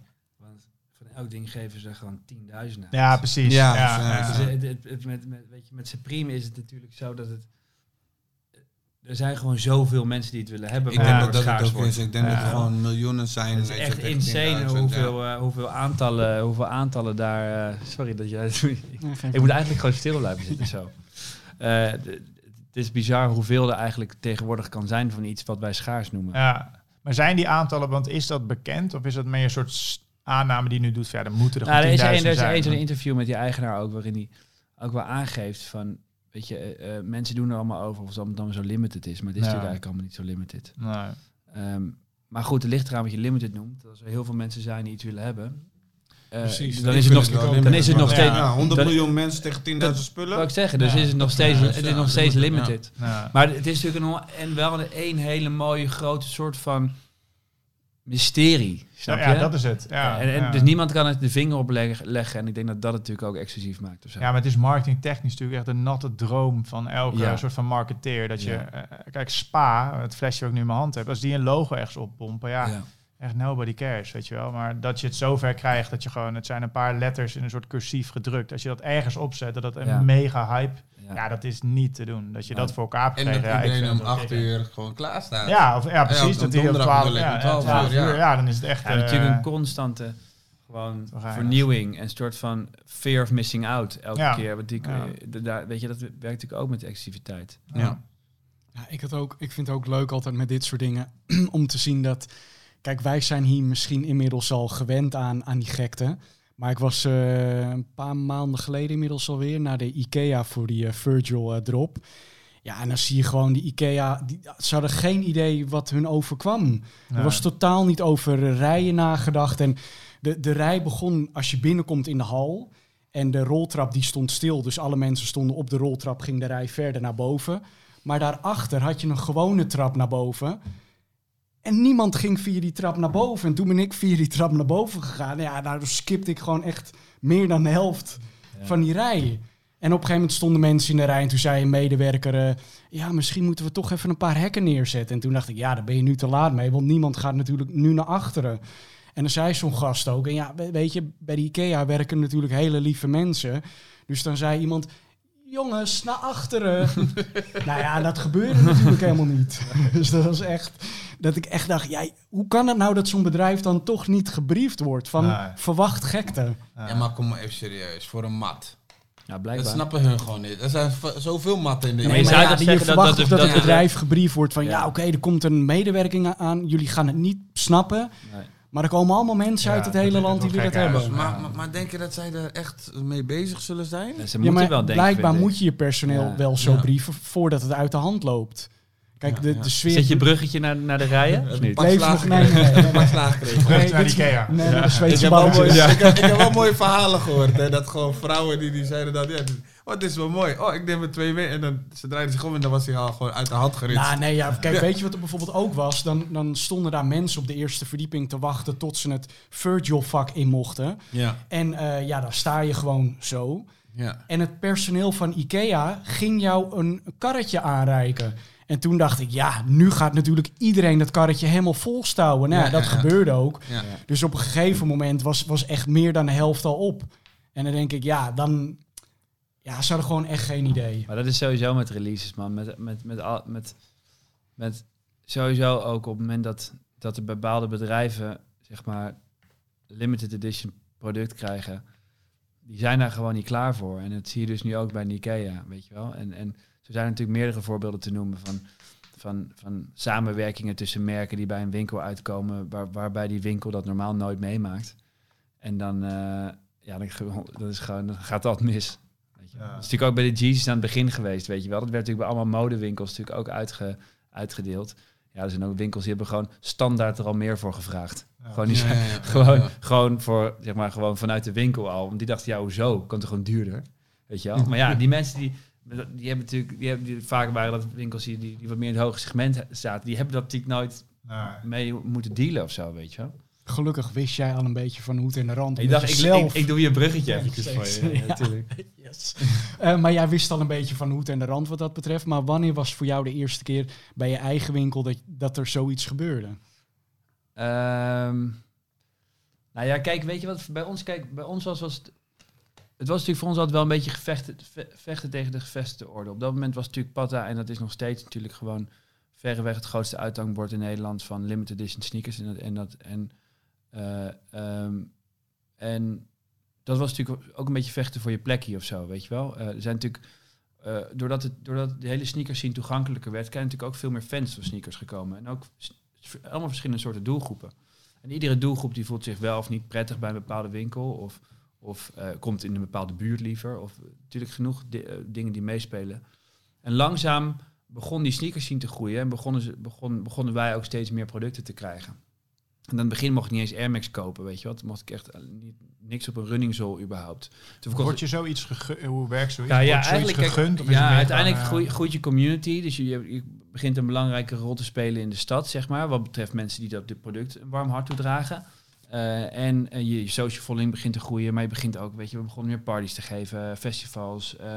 Ding geven ze gewoon tienduizenden. ja, precies. Ja, Ja, zo, ja. Dus het, met, met, weet je, met Supreme is het natuurlijk zo dat het... Er zijn gewoon zoveel mensen die het willen hebben. Ik denk dat het dat het ook is. Ik denk dat er gewoon miljoenen zijn. Het is weet echt insane 10.000, hoeveel, ja. eh, hoeveel, aantallen, hoeveel aantallen daar... eh, sorry dat jij... Ik moet eigenlijk gewoon stil blijven zitten zo. Eh, het is bizar hoeveel er eigenlijk tegenwoordig kan zijn van iets wat wij schaars noemen. Ja, maar zijn die aantallen, want is dat bekend of is dat meer een soort aanname die nu doet? Ja, dan moeten er Nou, er gewoon is een, 10.000 er is zijn. één zo'n interview met die eigenaar ook, waarin hij ook wel aangeeft van, weet je, eh, eh, mensen doen er allemaal over of het allemaal dan zo limited is, maar het is Ja. natuurlijk eigenlijk allemaal niet zo limited. Nee. Ehm, maar goed, het ligt eraan wat je limited noemt. Als er heel veel mensen zijn die iets willen hebben, eh, Precies. dan is het nog, wel dan is het nog steeds, Ja, 100 dan- miljoen mensen tegen 10.000 dat spullen. ik zeggen, dus Ja. is het nog steeds, Ja, het is ja, nog steeds limited, ja. limited. Ja. Maar het is natuurlijk een, en wel een, een hele mooie grote soort van mysterie. Snap ja, je? dat is het. Ja, en, en ja. Dus niemand kan het de vinger op leggen. En ik denk dat dat het natuurlijk ook exclusief maakt. Of zo. Ja, maar het is marketingtechnisch natuurlijk echt een natte droom van elke Ja. soort van marketeer. Dat je, eh, kijk, Spa, het flesje wat ik nu in mijn hand heb, als die een logo ergens oppompen, ja, Ja. echt nobody cares, weet je wel. Maar dat je het zover krijgt dat je gewoon, het zijn een paar letters in een soort cursief gedrukt. Als je dat ergens opzet, dat dat een mega hype, Ja. ja. dat is niet te doen. Dat je dat voor elkaar hebt En dat gekregen. ja, ik iedereen om acht uur gewoon klaar staat. Ja, of, ja, precies. dat die om donderdag 12, bedoel ik, ja, om ja, 12 12 uur, uur. ja. Ja, dan is het echt... Ja, natuurlijk eh, een constante gewoon vernieuwing en een soort van fear of missing out elke Ja. keer. Want die, Ja. eh, de- daar, weet je, dat werkt natuurlijk ook met exclusiviteit. Ja. Ja, ik, had ook, ik vind het ook leuk altijd met dit soort dingen om te zien dat... Kijk, wij zijn hier misschien inmiddels al gewend aan, aan die gekte. Maar ik was eh, een paar maanden geleden inmiddels alweer naar de IKEA voor die eh, Virgil eh, drop. Ja, en dan zie je gewoon die IKEA... Die, ze hadden geen idee wat hun overkwam. Er was totaal niet over rijen nagedacht. En de, de rij begon als je binnenkomt in de hal. En de roltrap die stond stil. Dus alle mensen stonden op de roltrap, ging de rij verder naar boven. Maar daarachter had je een gewone trap naar boven. En niemand ging via die trap naar boven. En toen ben ik via die trap naar boven gegaan. Ja, daar skipte ik gewoon echt meer dan de helft Ja. van die rij. En op een gegeven moment stonden mensen in de rij. En toen zei een medewerker... eh, ja, misschien moeten we toch even een paar hekken neerzetten. En toen dacht ik, ja, daar ben je nu te laat mee. Want niemand gaat natuurlijk nu naar achteren. En dan zei zo'n gast ook... En ja, we- weet je, bij de IKEA werken natuurlijk hele lieve mensen. Dus dan zei iemand... Jongens, naar achteren. nou ja, dat gebeurde natuurlijk helemaal niet. Dus dat was echt... Dat ik echt dacht, ja, hoe kan het nou dat zo'n bedrijf dan toch niet gebriefd wordt van Nee. verwacht gekte? Ja, maar kom maar even serieus. Voor een mat. Ja, Dat blijkbaar. snappen hun gewoon niet. Er zijn zoveel matten in de Ja, Nee, ja, je dat- verwacht dat- dat, dat- het dat- bedrijf gebriefd wordt van... Ja. ja, oké, er komt een medewerking aan. Jullie gaan het niet snappen. Nee. Maar er komen allemaal mensen Ja, uit het dat hele land die gek hebben. Maar, maar, maar denk je dat zij er echt mee bezig zullen zijn? Ja, Ze Ja, moeten maar wel denken. blijkbaar moet je je personeel Ja. wel zo Ja. brieven voordat het uit de hand loopt. Kijk, Ja, de, ja. de sfeer... Zet je bruggetje naar, naar de rijen? Of niet? Nog- nee, nee, nee, nee. Pak slaag gekregen. Nee, Terug naar dit- Ikea. Nee, Ja. naar de Ik Zweedse heb, wel mooie, balletjes. ik, heb, ik heb wel mooie verhalen gehoord. Hè, dat gewoon vrouwen die, die zeiden dat... Ja, oh, dit is wel mooi. Oh, ik neem er twee mee. En dan ze draaiden zich om en dan was hij al gewoon uit de hand geritst. Nou, nee, ja, kijk, weet je wat er bijvoorbeeld ook was? Dan, dan stonden daar mensen op de eerste verdieping te wachten tot ze het Virgil-vak in mochten. Ja, En eh, ja, daar sta je gewoon zo. ja. En het personeel van IKEA ging jou een karretje aanreiken. En toen dacht ik, ja, nu gaat natuurlijk iedereen dat karretje helemaal volstouwen. Nou, ja, dat ja, gebeurde ook. ja. Dus op een gegeven moment was, was echt meer dan de helft al op. En dan denk ik, ja, dan... Ja, ze hadden gewoon echt geen idee. Maar dat is sowieso met releases, man. Met, met, met, met, met sowieso ook op het moment dat, dat er bepaalde bedrijven, zeg maar, limited edition product krijgen, die zijn daar gewoon niet klaar voor. En dat zie je dus nu ook bij Ikea, weet je wel. En, en zo zijn er natuurlijk meerdere voorbeelden te noemen van, van, van samenwerkingen tussen merken die bij een winkel uitkomen, waar, waarbij die winkel dat normaal nooit meemaakt. En dan, eh, ja, dan, dat is gewoon, dan gaat dat mis. Ja. Dat is natuurlijk ook bij de Jeezy's aan het begin geweest, weet je wel. Dat werd natuurlijk bij allemaal modewinkels natuurlijk ook uitge, uitgedeeld. Ja, er zijn ook winkels die hebben gewoon standaard er al meer voor gevraagd. Ja. Gewoon, die Ja, zijn, ja, ja. gewoon, Ja. gewoon voor, zeg maar, gewoon vanuit de winkel al. Want die dachten, ja, hoezo? Kan toch gewoon duurder? Weet je wel? Maar ja, die mensen die, die hebben natuurlijk, die hebben die, vaak waren dat winkels die, die, die wat meer in het hoge segment zaten, die hebben dat natuurlijk nooit Nee. mee moeten dealen of zo, weet je wel. Gelukkig wist jij al een beetje van hoed en de rand. Ik dacht, ik, zelf... ik, ik doe je een bruggetje Ja, eventjes voor je. Ja, Ja. natuurlijk. Yes. Eh, maar jij wist al een beetje van hoed en de rand wat dat betreft. Maar wanneer was voor jou de eerste keer bij je eigen winkel dat, dat er zoiets gebeurde? Ehm, nou ja, kijk, weet je wat bij ons, kijk, bij ons was, was het, het was natuurlijk voor ons altijd wel een beetje gevechten, ve- vechten tegen de gevestigde orde. Op dat moment was natuurlijk Patta, en dat is nog steeds natuurlijk gewoon verreweg het grootste uithangbord in Nederland van limited edition sneakers. En dat, en, dat, en, eh, ehm, en dat was natuurlijk ook een beetje vechten voor je plekje of zo, weet je wel. Eh, er zijn natuurlijk, eh, doordat, het, doordat de hele sneakers scene toegankelijker werd, zijn natuurlijk ook veel meer fans van sneakers gekomen. En ook allemaal verschillende soorten doelgroepen. En iedere doelgroep die voelt zich wel of niet prettig bij een bepaalde winkel. Of, of komt in een bepaalde buurt liever. Of natuurlijk genoeg di- dingen die meespelen. En langzaam begon die sneakers zien te groeien. En begonnen, ze, begon, begonnen wij ook steeds meer producten te krijgen. En aan het begin mocht ik niet eens Air Max kopen, weet je wat. Mocht ik echt eh, niet, niks op een running zool überhaupt. Toen Word je zoiets gegund? Hoe werkt zoiets? ja, ja, Wordt eigenlijk gegund? Of ja, uiteindelijk eh, groeit, groeit je community. Dus je, je, begint een belangrijke rol te spelen in de stad, zeg maar. Wat betreft mensen die dat dit product een warm hart toedragen. Eh en eh, je, je social following begint te groeien. Maar je begint ook, weet je, we begonnen meer parties te geven, festivals. eh,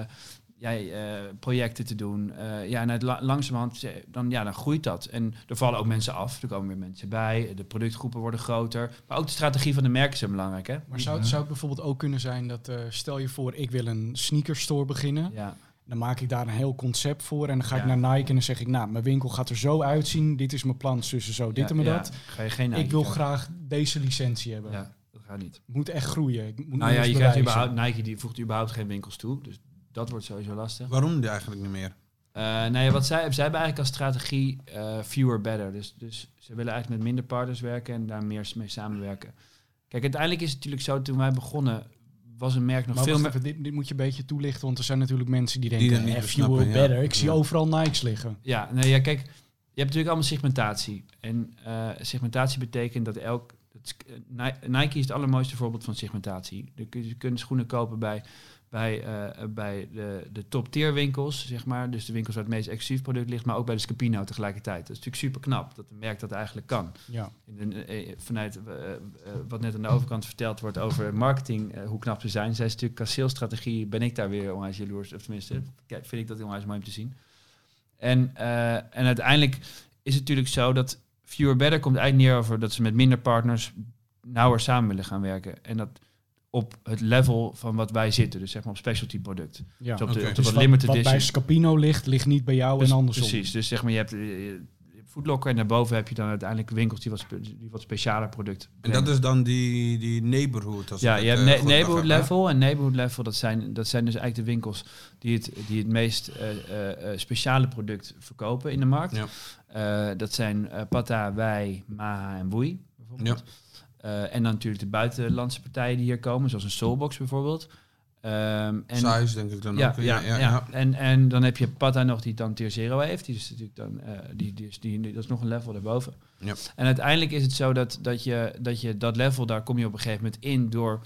eh, projecten te doen. Eh, ja, en het la- langzamerhand, dan, ja, dan groeit dat. En er vallen ook mensen af, er komen weer mensen bij. De productgroepen worden groter. Maar ook de strategie van de merken is belangrijk, hè? Maar zou, zou het bijvoorbeeld ook kunnen zijn dat, eh, stel je voor, ik wil een sneakerstore beginnen. Ja, Dan maak ik daar een heel concept voor en dan ga ik naar Nike en dan zeg ik, nou, mijn winkel gaat er zo uitzien. Dit is mijn plan, tussen zo, dit ja, en ja. dat. Ga je geen ik wil Nike graag deze licentie hebben. Ja, dat gaat niet. Het moet echt groeien. Ik moet Nou ja, je krijgt überhaupt, Nike die voegt überhaupt geen winkels toe. Dus dat wordt sowieso lastig. Waarom die eigenlijk niet meer? Eh nou ja, wat zij, zij hebben eigenlijk als strategie eh, fewer better. Dus, dus ze willen eigenlijk met minder partners werken en daar meer mee samenwerken. Kijk, uiteindelijk is het natuurlijk zo, toen wij begonnen, was een merk nog Maar veel meer... dit, dit moet je een beetje toelichten, want er zijn natuurlijk mensen die Die denken, dat niet eh, fewer better. Ik zie Ja. overal Nikes liggen. Ja, nee, ja, kijk, je hebt natuurlijk allemaal segmentatie. En eh, segmentatie betekent dat elk... Nike is het allermooiste voorbeeld van segmentatie. Je kunt schoenen kopen bij, bij, eh, bij de, de top-tier winkels, zeg maar. Dus de winkels waar het meest exclusief product ligt, maar ook bij de Scapino tegelijkertijd. Dat is natuurlijk super knap, dat een merk dat eigenlijk kan. Ja. In eh, vanuit eh, eh, wat net aan de overkant verteld wordt over marketing, hoe knap ze zijn. Zij is natuurlijk qua salesstrategie, ben ik daar weer onwijs jaloers. Of tenminste, vind ik dat onwijs mooi om te zien. En, en uiteindelijk is het natuurlijk zo dat Fewer Better komt eigenlijk neer over dat ze met minder partners nauwer samen willen gaan werken. En dat op het level van wat wij zitten, dus zeg maar op specialty product. ja. Dus op de, op de Dus wat wat, limited wat bij. Scapino ligt, ligt niet bij jou Dus- en andersom. Precies, dus zeg maar je hebt, eh, je hebt Foodlocker en daarboven heb je dan uiteindelijk winkels die wat, spe- die wat speciale producten En dat is dan die, die neighborhood. Als ja, je hebt eh, neighborhood hè? level. En neighborhood level, dat zijn, dat zijn dus eigenlijk de winkels die het, die het meest eh, eh, eh, speciale product verkopen in de markt. Ja. Eh, dat zijn eh Pata, Wij, Maha en Woei bijvoorbeeld. Eh, en dan natuurlijk de buitenlandse partijen die hier komen, zoals een Soulbox bijvoorbeeld. Ehm, en, Size denk ik dan ja, ook. ja, ja, En, en dan heb je Pata nog die dan tier 0 heeft. Die is natuurlijk dan, eh, die, die, die, dat is nog een level daarboven. Ja. En uiteindelijk is het zo dat, dat, je, dat je dat level, daar kom je op een gegeven moment in door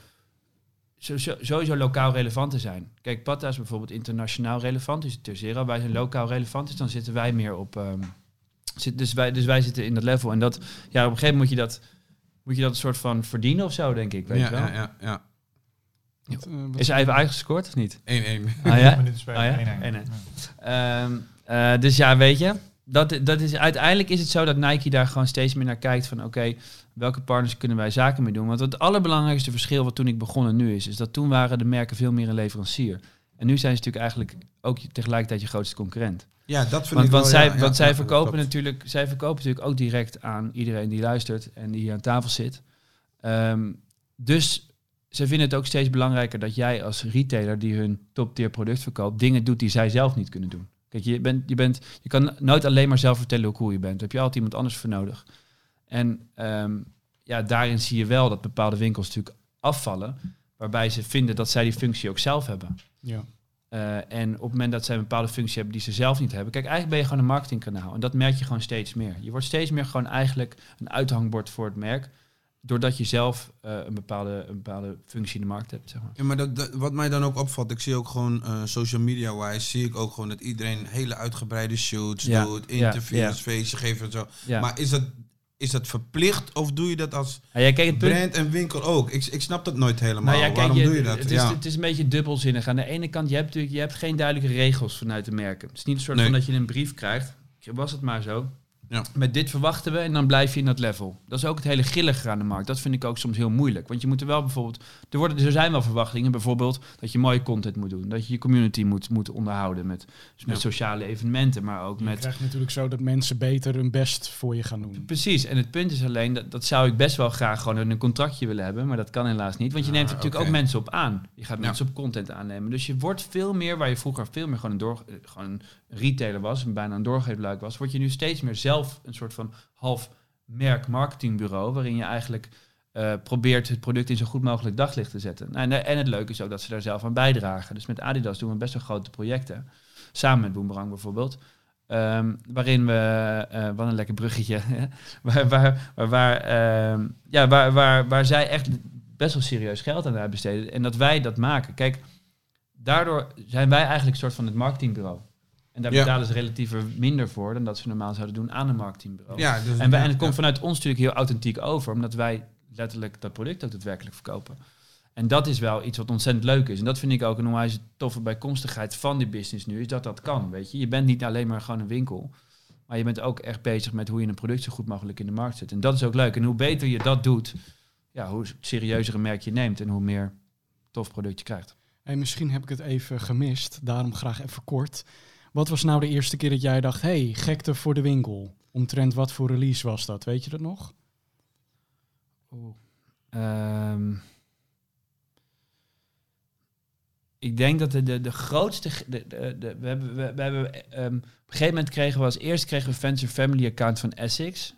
sowieso lokaal relevant te zijn. Kijk, Pata is bijvoorbeeld internationaal relevant, dus tier 0. Wij zijn lokaal relevant, dus dan zitten wij meer op... ehm, zit, dus, wij, dus wij zitten in dat level. En dat, ja, op een gegeven moment moet je dat, moet je dat een soort van verdienen of zo, denk ik. Weet Ja, je wel? ja, ja, ja. Wat, eh, wat- Is er even uitgescoord of niet? 1-1. Ah ja? Oh ja? één-één. Één-één. Ja. Ehm, eh, dus ja, weet je, dat, dat is, uiteindelijk is het zo dat Nike daar gewoon steeds meer naar kijkt van oké, welke partners kunnen wij zaken mee doen? Want het allerbelangrijkste verschil wat toen ik begon en nu is, is dat toen waren de merken veel meer een leverancier. En nu zijn ze natuurlijk eigenlijk ook tegelijkertijd je grootste concurrent. Ja, dat vind Want, ik want, wel, zij, ja, ja, want zij, ja, verkopen natuurlijk, zij verkopen natuurlijk ook direct aan iedereen die luistert en die hier aan tafel zit. Ehm, dus ze vinden het ook steeds belangrijker dat jij als retailer die hun top-tier product verkoopt, dingen doet die zij zelf niet kunnen doen. Kijk, je, bent, je, bent, je kan nooit alleen maar zelf vertellen hoe cool je bent. Daar heb je altijd iemand anders voor nodig. En ehm, ja, daarin zie je wel dat bepaalde winkels natuurlijk afvallen, waarbij ze vinden dat zij die functie ook zelf hebben. ja. Eh, en op het moment dat zij een bepaalde functie hebben die ze zelf niet hebben. Kijk, eigenlijk ben je gewoon een marketingkanaal. En dat merk je gewoon steeds meer. Je wordt steeds meer gewoon eigenlijk een uithangbord voor het merk. Doordat je zelf eh, een, bepaalde, een bepaalde functie in de markt hebt. Zeg maar. Ja, maar dat, dat- wat mij dan ook opvalt, ik zie ook gewoon eh, social media-wise, zie ik ook gewoon dat iedereen hele uitgebreide shoots Ja, doet, interviews, ja. feestjes geven en zo. Maar is dat, is dat verplicht of doe je dat als ja, kijk, het punt, brand en winkel ook? Ik, ik snap dat nooit helemaal. Nou ja, kijk, Waarom je- doe je dat? Het is, ja. het is een beetje dubbelzinnig. Aan de ene kant, je hebt natuurlijk je hebt geen duidelijke regels vanuit de merken. Het is niet een soort Nee. van dat je een brief krijgt. Was het maar zo. Ja. Met dit verwachten we en dan blijf je in dat level. Dat is ook het hele grillige aan de markt. Dat vind ik ook soms heel moeilijk. Want je moet er wel bijvoorbeeld... Er, worden, er zijn wel verwachtingen. Bijvoorbeeld dat je mooie content moet doen. Dat je je community moet, moet onderhouden. Met, dus met Ja. sociale evenementen. Maar ook Je met... krijgt natuurlijk zo dat mensen beter hun best voor je gaan doen. Precies, en het punt is alleen, dat, dat zou ik best wel graag gewoon in een contractje willen hebben, maar dat kan helaas niet. Want je neemt natuurlijk ook mensen op aan. Je gaat Ja. mensen op content aannemen. Dus je wordt veel meer, waar je vroeger veel meer gewoon een, door, eh, gewoon een retailer was, en bijna een doorgeefluik was, word je nu steeds meer zelf een soort van half merk marketingbureau, waarin je eigenlijk eh, probeert het product in zo goed mogelijk daglicht te zetten. Nou, en, en het leuke is ook dat ze daar zelf aan bijdragen. Dus met Adidas doen we best wel grote projecten. Samen met Boomerang bijvoorbeeld. Ehm, waarin we, eh, wat een lekker bruggetje, waar, waar, waar, ehm, ja, waar, waar, waar zij echt best wel serieus geld aan uitbesteden. En dat wij dat maken. Kijk, daardoor zijn wij eigenlijk een soort van het marketingbureau. En daar Ja. betalen ze relatief minder voor dan dat ze normaal zouden doen aan een marketingbureau. ja, dus, En, wij, en ja, het komt vanuit ons natuurlijk heel authentiek over, omdat wij letterlijk dat product ook daadwerkelijk verkopen. En dat is wel iets wat ontzettend leuk is. En dat vind ik ook een onwijs toffe bijkomstigheid van die business nu, is dat dat kan, weet je. Je bent niet alleen maar gewoon een winkel, maar je bent ook echt bezig met hoe je een product zo goed mogelijk in de markt zet. En dat is ook leuk. En hoe beter je dat doet, ja, hoe serieuzer een merk je neemt en hoe meer tof product je krijgt. Hey, misschien heb ik het even gemist, daarom graag even kort. Wat was nou de eerste keer dat jij dacht, hey, gekte voor de winkel? Omtrent wat voor release was dat? Weet je dat nog? Ehm, ik denk dat de, de, de grootste. De, de, we hebben, we, hebben ehm, op een gegeven moment kregen we als eerst kregen we and Family account van Essex.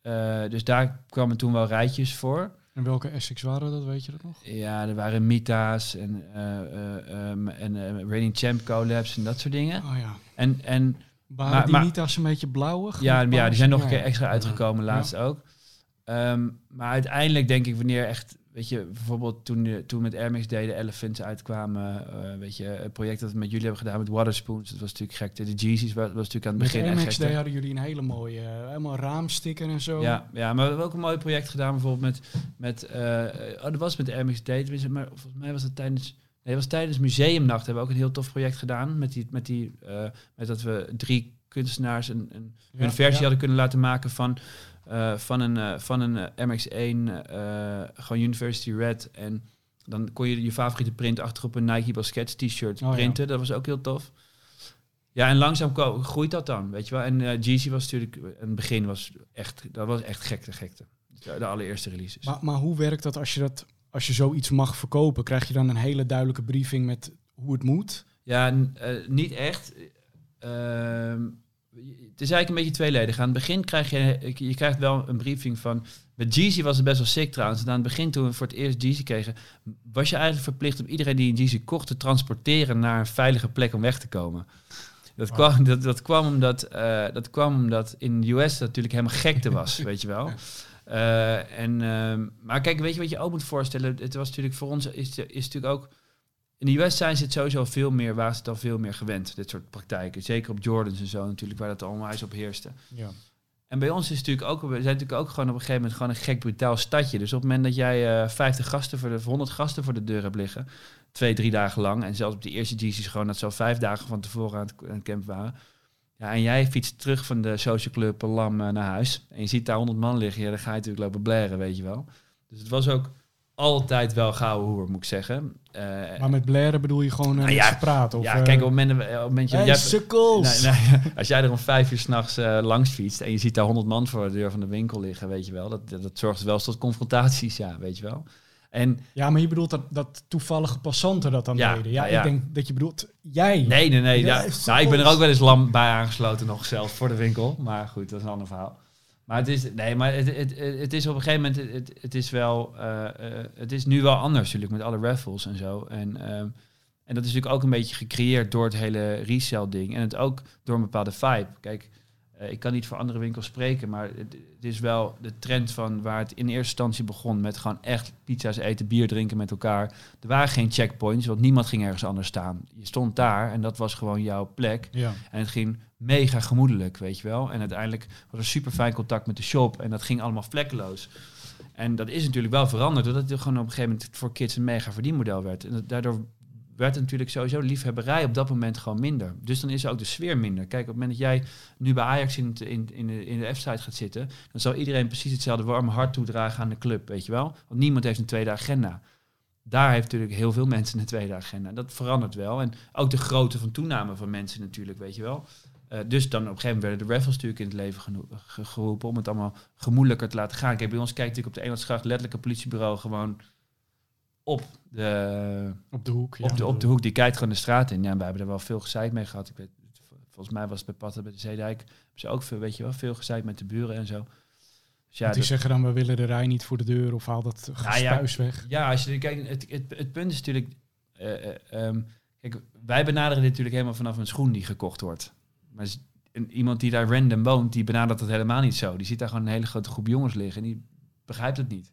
Eh, dus daar kwamen toen wel rijtjes voor. En welke Essex waren dat, weet je dat nog? Ja, er waren Mita's en, ehm, en eh, Reigning Champ collabs en dat soort dingen. Oh ja. En, en Waren Maar- die maar- Nita's een beetje blauwig? ja, die zijn nog een keer extra uitgekomen laatst ook. Ehm, maar uiteindelijk denk ik wanneer echt, weet je, bijvoorbeeld toen, de- toen met Air Max deden Elephants uitkwamen, eh, weet je, het project dat we met jullie hebben gedaan met Waterspoons, dat was natuurlijk gek. De Jeezys was, was natuurlijk aan het Met begin Air echt Max gek. Day hadden jullie een hele mooie, eh, helemaal raamsticker en zo. Ja, ja, maar we hebben ook een mooi project gedaan, bijvoorbeeld met, met eh, oh, dat was met de Air Max Day, tenminste, maar volgens mij was het tijdens, nee, was tijdens Museumnacht, hebben we ook een heel tof project gedaan, met die, met die, met dat we drie kunstenaars een, een Ja, versie ja. hadden kunnen laten maken van, eh, van een, eh, van een eh, MX1, eh, gewoon University Red. En dan kon je je favoriete print achter op een Nike Baskets t-shirt Oh, ja. printen. Dat was ook heel tof. Ja, en langzaam groeit dat dan, weet je wel. En eh Jeezy was natuurlijk, in het begin was echt, dat was echt gekte, gekte. De, de allereerste releases. Maar, maar hoe werkt dat als je, dat als je zoiets mag verkopen? Krijg je dan een hele duidelijke briefing met hoe het moet? Ja, niet echt. Ehm, het is eigenlijk een beetje tweeledig. Aan het begin krijg je, je krijgt wel een briefing van... Met Jeezy was het best wel sick trouwens. En aan het begin toen we voor het eerst Jeezy kregen... was je eigenlijk verplicht om iedereen die een Jeezy kocht... te transporteren naar een veilige plek om weg te komen. Dat, Wow. kwam, dat, dat, kwam omdat, eh, dat kwam omdat in de US dat natuurlijk helemaal gekte was, weet je wel. Eh, en, ehm, maar kijk, weet je wat je ook moet voorstellen? Het was natuurlijk voor ons is, is natuurlijk ook. In de US zijn ze het sowieso veel meer, waren ze het al veel meer gewend, dit soort praktijken. Zeker op Jordans en zo natuurlijk, waar dat allemaal eens op heerste. Ja. En bij ons is het natuurlijk ook, we zijn natuurlijk ook gewoon op een gegeven moment gewoon een gek brutaal stadje. Dus op het moment dat jij eh 50 gasten voor de, of 100 gasten voor de deur hebt liggen, twee, drie dagen lang, en zelfs op die eerste Jeezys gewoon dat ze al vijf dagen van tevoren aan het, aan het camp waren. Ja, en jij fietst terug van de social club Lam eh, naar huis. En je ziet daar 100 man liggen. Ja, dan ga je natuurlijk lopen blaren, weet je wel. Dus het was ook altijd wel gouden hoer, moet ik zeggen. Eh, Maar met blaren bedoel je gewoon uh, Nou ja, praten? Of, ja, eh, kijk, op het moment, op het moment hey, jij- sukkels! Nee, nee, als jij er om vijf uur s'nachts nachts eh, langs fietst en je ziet daar honderd man voor de deur van de winkel liggen, weet je wel, dat, dat, dat zorgt wel eens tot confrontaties, ja, weet je wel. En Ja, maar je bedoelt dat, dat toevallige passanten dat dan Ja, deden. Ja, ja, ik denk dat je bedoelt jij. nee, nee, nee. Ja, nou, ik ben er ook wel eens lam bij aangesloten nog zelf voor de winkel, maar goed, dat is een ander verhaal. Maar het is, nee, maar het, het, het, is op een gegeven moment, het, het is wel, eh, eh, het is nu wel anders natuurlijk met alle raffles en zo. En, ehm, en dat is natuurlijk ook een beetje gecreëerd door het hele resell ding en het ook door een bepaalde vibe. Kijk, ik kan niet voor andere winkels spreken, maar het, is wel de trend van waar het in eerste instantie begon met gewoon echt pizza's eten, bier drinken met elkaar. Er waren geen checkpoints, want niemand ging ergens anders staan. Je stond daar en dat was gewoon jouw plek. Ja. En het ging mega gemoedelijk, weet je wel. En uiteindelijk was er super fijn contact met de shop. En dat ging allemaal vlekkeloos. En dat is natuurlijk wel veranderd. Doordat het gewoon op een gegeven moment voor kids een mega verdienmodel werd. En daardoor werd natuurlijk sowieso liefhebberij op dat moment gewoon minder. Dus dan is ook de sfeer minder. Kijk, op het moment dat jij nu bij Ajax in, in, in de, in de F-site gaat zitten... dan zal iedereen precies hetzelfde warme hart toedragen aan de club, weet je wel. Want niemand heeft een tweede agenda. Daar heeft natuurlijk heel veel mensen een tweede agenda. Dat verandert wel. En ook de grootte van toename van mensen natuurlijk, weet je wel. Eh, dus dan op een gegeven moment werden de raffles natuurlijk in het leven geroepen om het allemaal gemoedelijker te laten gaan. Kijk, bij ons kijkt natuurlijk op de Engelsgracht letterlijk een politiebureau gewoon op de, Op de hoek. Ja. op, de, op de hoek. Die kijkt gewoon de straat in. Ja, wij hebben er wel veel gezeik mee gehad. Ik weet, volgens mij was het bij Patten bij de Zeedijk. Ze ook veel, weet je wel, veel gezeik met de buren en zo. Dus ja, Want die dat- zeggen dan, we willen de rij niet voor de deur of haal dat ja. gespuis weg. Ja, als je kijkt, het, het, het punt is natuurlijk. eh, eh, ehm, kijk, wij benaderen dit natuurlijk helemaal vanaf een schoen die gekocht wordt. Maar iemand die daar random woont, die benadert dat helemaal niet zo. Die ziet daar gewoon een hele grote groep jongens liggen en die begrijpt het niet.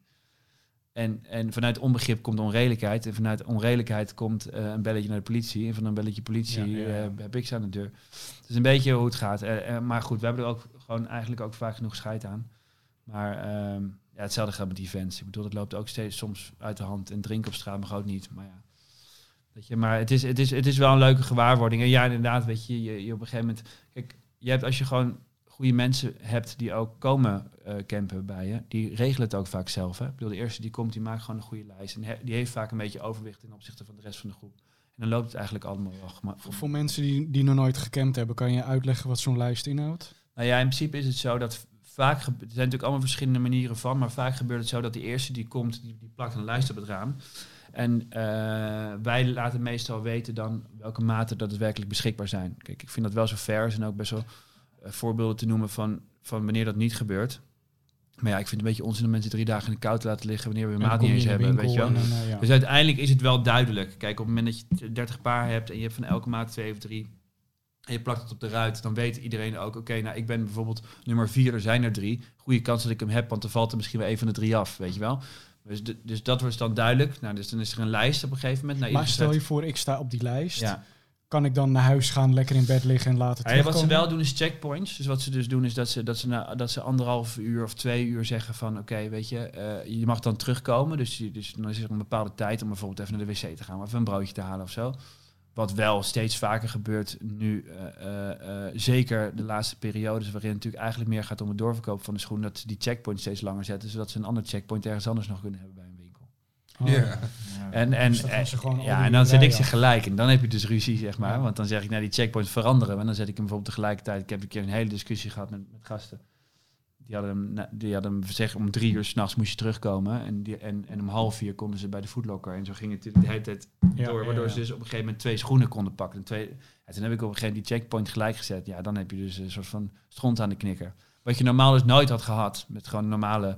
En, en vanuit onbegrip komt onredelijkheid. En vanuit onredelijkheid komt eh, een belletje naar de politie. En van een belletje politie Ja, ja, ja. eh, heb ik ze aan de deur. Het is een beetje hoe het gaat. Eh, maar goed, we hebben er ook gewoon eigenlijk ook vaak genoeg scheid aan. Maar ehm, ja, hetzelfde gaat met events. Ik bedoel, het loopt ook steeds soms uit de hand. En drinken op straat mag ook niet. Maar ja, weet je, maar het is, het is, het is wel een leuke gewaarwording. En ja, inderdaad, weet je, je, je op een gegeven moment... Kijk, je hebt als je gewoon goede mensen hebt die ook komen eh, campen bij je, die regelen het ook vaak zelf. Hè? Ik bedoel, de eerste die komt, die maakt gewoon een goede lijst. En he- die heeft vaak een beetje overwicht ten opzichte van de rest van de groep. En dan loopt het eigenlijk allemaal wel. Voor, voor mensen die, die nog nooit gecampt hebben, kan je uitleggen wat zo'n lijst inhoudt? Nou ja, in principe is het zo dat vaak, er zijn natuurlijk allemaal verschillende manieren van, maar vaak gebeurt het zo dat de eerste die komt, die, die plakt een lijst op het raam. En eh, wij laten meestal weten dan welke maten dat het werkelijk beschikbaar zijn. Kijk, ik vind dat wel zo fair. Er zijn ook best wel eh, voorbeelden te noemen van, van wanneer dat niet gebeurt. Maar ja, ik vind het een beetje onzin om mensen drie dagen in de kou te laten liggen wanneer we hun En dan maat niet eens hebben. Weet je wel? en eh, ja. Dus uiteindelijk is het wel duidelijk. Kijk, op het moment dat je 30 paar hebt en je hebt van elke maat twee of drie. En je plakt het op de ruit, dan weet iedereen ook, oké, nou ik ben bijvoorbeeld nummer vier, er zijn er drie. Goede kans dat ik hem heb, want er valt er misschien wel een van de drie af, weet je wel. Dus, de- dus dat was dan duidelijk. Nou, dus dan is er een lijst op een gegeven moment. Nou, maar stel je voor, ik sta op die lijst. Ja. Kan ik dan naar huis gaan, lekker in bed liggen en laten Ja, wat ze terugkomen? wel doen is checkpoints. Dus wat ze dus doen is dat ze, dat ze, na, dat ze anderhalf uur of twee uur zeggen van... oké, weet je, eh, je mag dan terugkomen. Dus, je, dus dan is er een bepaalde tijd om bijvoorbeeld even naar de wc te gaan... of even een broodje te halen of zo. Wat wel steeds vaker gebeurt nu, eh, eh, zeker de laatste periodes... waarin het natuurlijk eigenlijk meer gaat om het doorverkoop van de schoen... dat ze die checkpoint steeds langer zetten... zodat ze een ander checkpoint ergens anders nog kunnen hebben bij. Ja. En, en, Dus ja, en dan zet ik ze gelijk. En dan heb je dus ruzie, zeg maar. Ja. Want dan zeg ik, nou, die checkpoints veranderen. En dan zet ik hem bijvoorbeeld tegelijkertijd. Ik heb een keer een hele discussie gehad met, met gasten. Die hadden hem, na- die hadden hem gezegd, om drie uur s'nachts moest je terugkomen. En, die, en, en om half vier konden ze bij de foodlocker. En zo ging het de hele tijd Ja, door. Waardoor ja. ze dus op een gegeven moment twee schoenen konden pakken. En twee, toen heb ik op een gegeven moment die checkpoint gelijk gezet. Ja, dan heb je dus een soort van stront aan de knikker. Wat je normaal dus nooit had gehad. Met gewoon normale,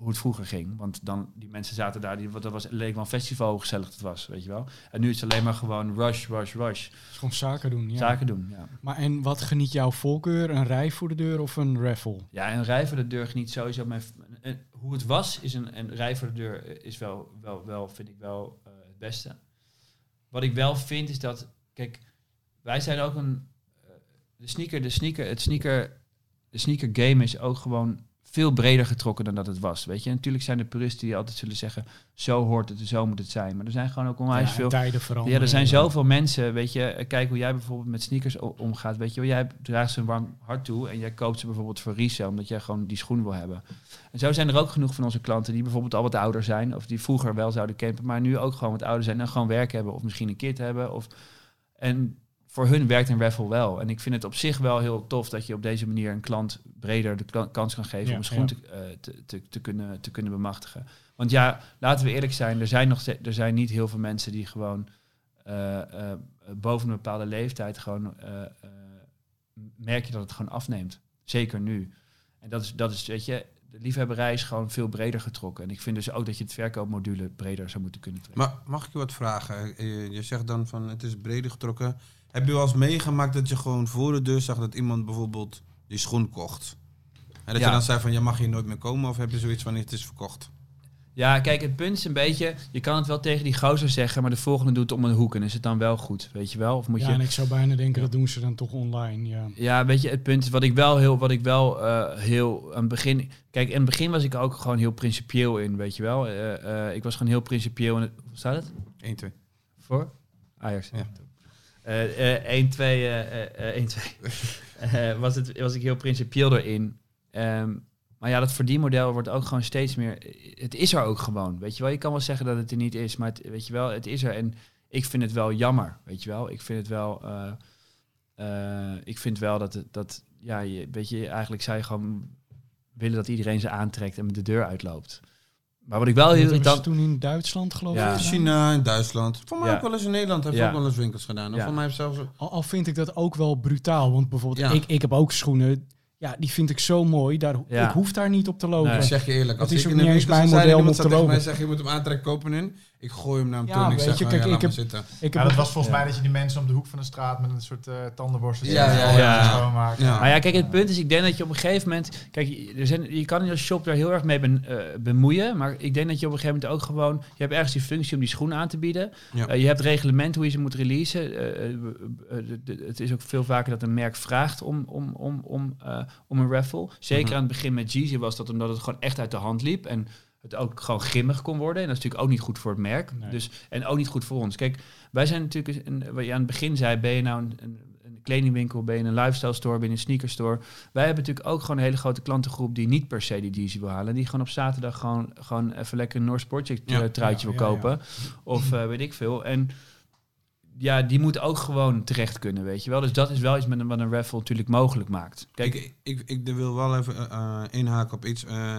hoe het vroeger ging. Want dan, die mensen zaten daar, die, wat- dat was, leek wel een festival hoe gezellig het was, weet je wel. En nu is het alleen maar gewoon rush, rush, rush. Het is gewoon zaken doen, ja. Zaken doen, ja. Maar en wat geniet jouw voorkeur? Een rij voor de deur of een raffle? Ja, en rij voor de deur geniet sowieso mijn... en hoe het was, is een, een rij voor de deur is wel, wel, wel vind ik wel eh, het beste. Wat ik wel vind is dat, kijk, wij zijn ook een... eh, de sneaker, de sneaker, het sneaker, de sneaker game is ook gewoon veel breder getrokken dan dat het was. Weet je, natuurlijk zijn er puristen die altijd zullen zeggen, zo hoort het, zo moet het zijn. Maar er zijn gewoon ook onwijs Ja, veel... tijden veranderen. Ja, er zijn zoveel mensen, weet je. eh, Kijk hoe jij bijvoorbeeld met sneakers omgaat. Weet je jij draagt ze een warm hart toe en jij koopt ze bijvoorbeeld voor resale, omdat jij gewoon die schoen wil hebben. En zo zijn er ook genoeg van onze klanten die bijvoorbeeld al wat ouder zijn, of die vroeger wel zouden campen, maar nu ook gewoon wat ouder zijn en gewoon werk hebben, of misschien een kit hebben. Of, en voor hun werkt een raffle wel. En ik vind het op zich wel heel tof dat je op deze manier een klant breder de kans kan geven Ja, om een schoen ja. te, eh, te, te, te, kunnen, te kunnen bemachtigen. Want ja, laten we eerlijk zijn, er zijn, nog er zijn niet heel veel mensen die gewoon eh, eh, boven een bepaalde leeftijd gewoon eh, eh, merk je dat het gewoon afneemt. Zeker nu. En dat is, dat is, weet je, de liefhebberij is gewoon veel breder getrokken. En ik vind dus ook dat je het verkoopmodule breder zou moeten kunnen trekken. Maar mag ik je wat vragen? Je zegt dan van het is breder getrokken. Heb je wel eens meegemaakt dat je gewoon voor de deur zag dat iemand bijvoorbeeld die schoen kocht? En dat Ja. je dan zei van ja mag hier nooit meer komen of heb je zoiets van het is verkocht? Ja, kijk, het punt is een beetje, je kan het wel tegen die gozer zeggen, maar de volgende doet het om een hoek en is het dan wel goed, weet je wel? Of moet Ja, je... en ik zou bijna denken, dat doen ze dan toch online, ja. Ja, weet je, het punt is wat ik wel heel, wat ik wel eh, heel aan het begin. Kijk, in het begin was ik ook gewoon heel principieel in, weet je wel. Eh, eh, ik was gewoon heel principieel in het. Hoe staat het? 1, 2. Voor? Ajax. Ja. Eh, eh, 1, 2, eh, eh, 1, 2. Eh, was, het, was ik heel principieel erin. Ehm, maar ja, dat verdienmodel wordt ook gewoon steeds meer... Het is er ook gewoon, weet je wel. Je kan wel zeggen dat het er niet is, maar het, weet je wel, het is er. En ik vind het wel jammer, weet je wel. Ik vind het wel... eh, eh, ik vind wel dat het... Dat, ja, je, weet je, eigenlijk zou je gewoon willen dat iedereen ze aantrekt en met de deur uitloopt. Maar wat ik wel heel irritant... toen in Duitsland, geloof Ja. ik. China en Duitsland. Voor mij Ja. ook wel eens in Nederland. Heeft Ja. ook wel eens winkels gedaan. Voor mij zelfs... Al, al vind ik dat ook wel brutaal. Want bijvoorbeeld, Ja. ik, ik heb ook schoenen. Ja, die vind ik zo mooi. Daar, Ja. Ik hoef daar niet op te lopen. Nee. Ik zeg je eerlijk, als is ik ook in een niet eens winkel mijn zou zijn en model iemand zou tegen mij zeggen je moet hem aantrekken kopen in. Ik gooi hem naar hem Ja, toe en ik zeg, je, kijk, ja, ik heb- zitten. Ik Ja, dat was volgens Ja. mij dat je die mensen om de hoek van de straat met een soort eh tandenborstel Ja, ja, ja. schoonmaken. Ja. Maar ja, kijk, het punt is, ik denk dat je op een gegeven moment... Kijk, je- er zijn, je kan in als shop daar heel erg mee ben- eh, bemoeien. Maar ik denk dat je op een gegeven moment ook gewoon... Je hebt ergens die functie om die schoenen aan te bieden. Ja. Eh, je hebt reglement hoe je ze moet releasen. Het is ook veel vaker dat een merk vraagt om, om, om, om, eh, om een raffle. Zeker Mhm. aan het begin met Jeezy was dat omdat het gewoon echt uit de hand liep. En het ook gewoon grimmig kon worden. En dat is natuurlijk ook niet goed voor het merk. Nee. Dus, en ook niet goed voor ons. Kijk, wij zijn natuurlijk, een, wat je aan het begin zei, ben je nou een, een, een kledingwinkel, ben je een lifestyle store, ben je een sneaker store. Wij hebben natuurlijk ook gewoon een hele grote klantengroep die niet per se die Yeezy wil halen. Die gewoon op zaterdag gewoon, gewoon even lekker een North Project Ja. eh, truitje Ja, wil ja, kopen. Of eh, weet ik veel. En ja, die moet ook gewoon terecht kunnen, weet je wel. Dus dat is wel iets met een, wat een raffle natuurlijk mogelijk maakt. Kijk, ik, ik, ik wil wel even eh, inhaken op iets. eh,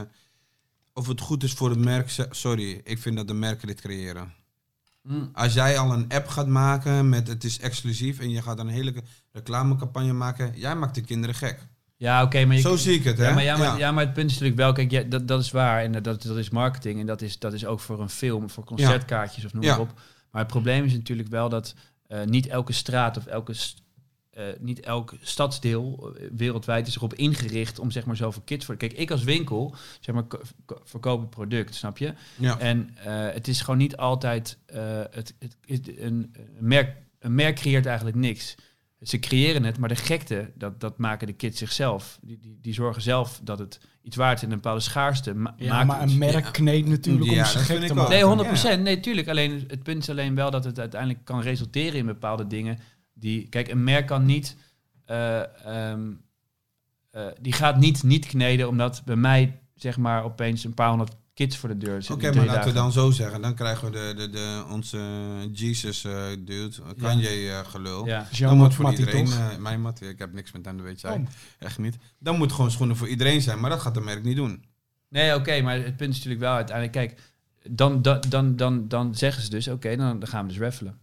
of het goed is voor het merk. Sorry, ik vind dat de merken dit creëren. mm, Als jij al een app gaat maken met het is exclusief en je gaat een hele reclamecampagne maken, jij maakt de kinderen gek. ja, oké, maar je Zo zie ik het, hè? Ja maar, ja, maar, ja. maar het punt is natuurlijk wel, kijk, ja, dat, dat is waar. En dat, dat is marketing. En dat is, dat is ook voor een film, voor concertkaartjes of noem maar op. Maar het probleem is natuurlijk wel dat eh, niet elke straat of elke, st- eh, niet elk stadsdeel eh, wereldwijd is erop ingericht om zeg maar zoveel kids voor. Kijk, ik als winkel, zeg maar, ko- ko- verkoop het product, snap je? Ja. En eh, het is gewoon niet altijd eh, het, het, het- een, een merk. Een merk creëert eigenlijk niks. Ze creëren het, maar de gekte, dat, dat maken de kids zichzelf. Die, die, die zorgen zelf dat het iets waard is en een bepaalde schaarste ma Ja, maakt maar een merk Ja. kneedt natuurlijk Ja, om ze gek te maken. Nee, 100 Ja, procent. Nee, tuurlijk. Alleen het punt is alleen wel dat het uiteindelijk kan resulteren in bepaalde dingen. Die, kijk, een merk kan niet. eh, ehm, eh, die gaat niet niet kneden omdat bij mij zeg maar opeens een paar honderd kids voor de deur Oké, zitten. in maar laten we dan zo zeggen. Dan krijgen we de, de, de, onze Jesus eh dude, Kanye eh, gelul. Ja. Dan moet voor Mattie iedereen, eh, mijn Mattie, ik heb niks met hem, dat weet jij. Oh. Echt niet. Dan moet gewoon schoenen voor iedereen zijn, maar dat gaat de merk niet doen. Nee, oké, maar het punt is natuurlijk wel uiteindelijk, kijk, dan, dan, dan, dan, dan zeggen ze dus, oké, dan, dan gaan we dus raffelen.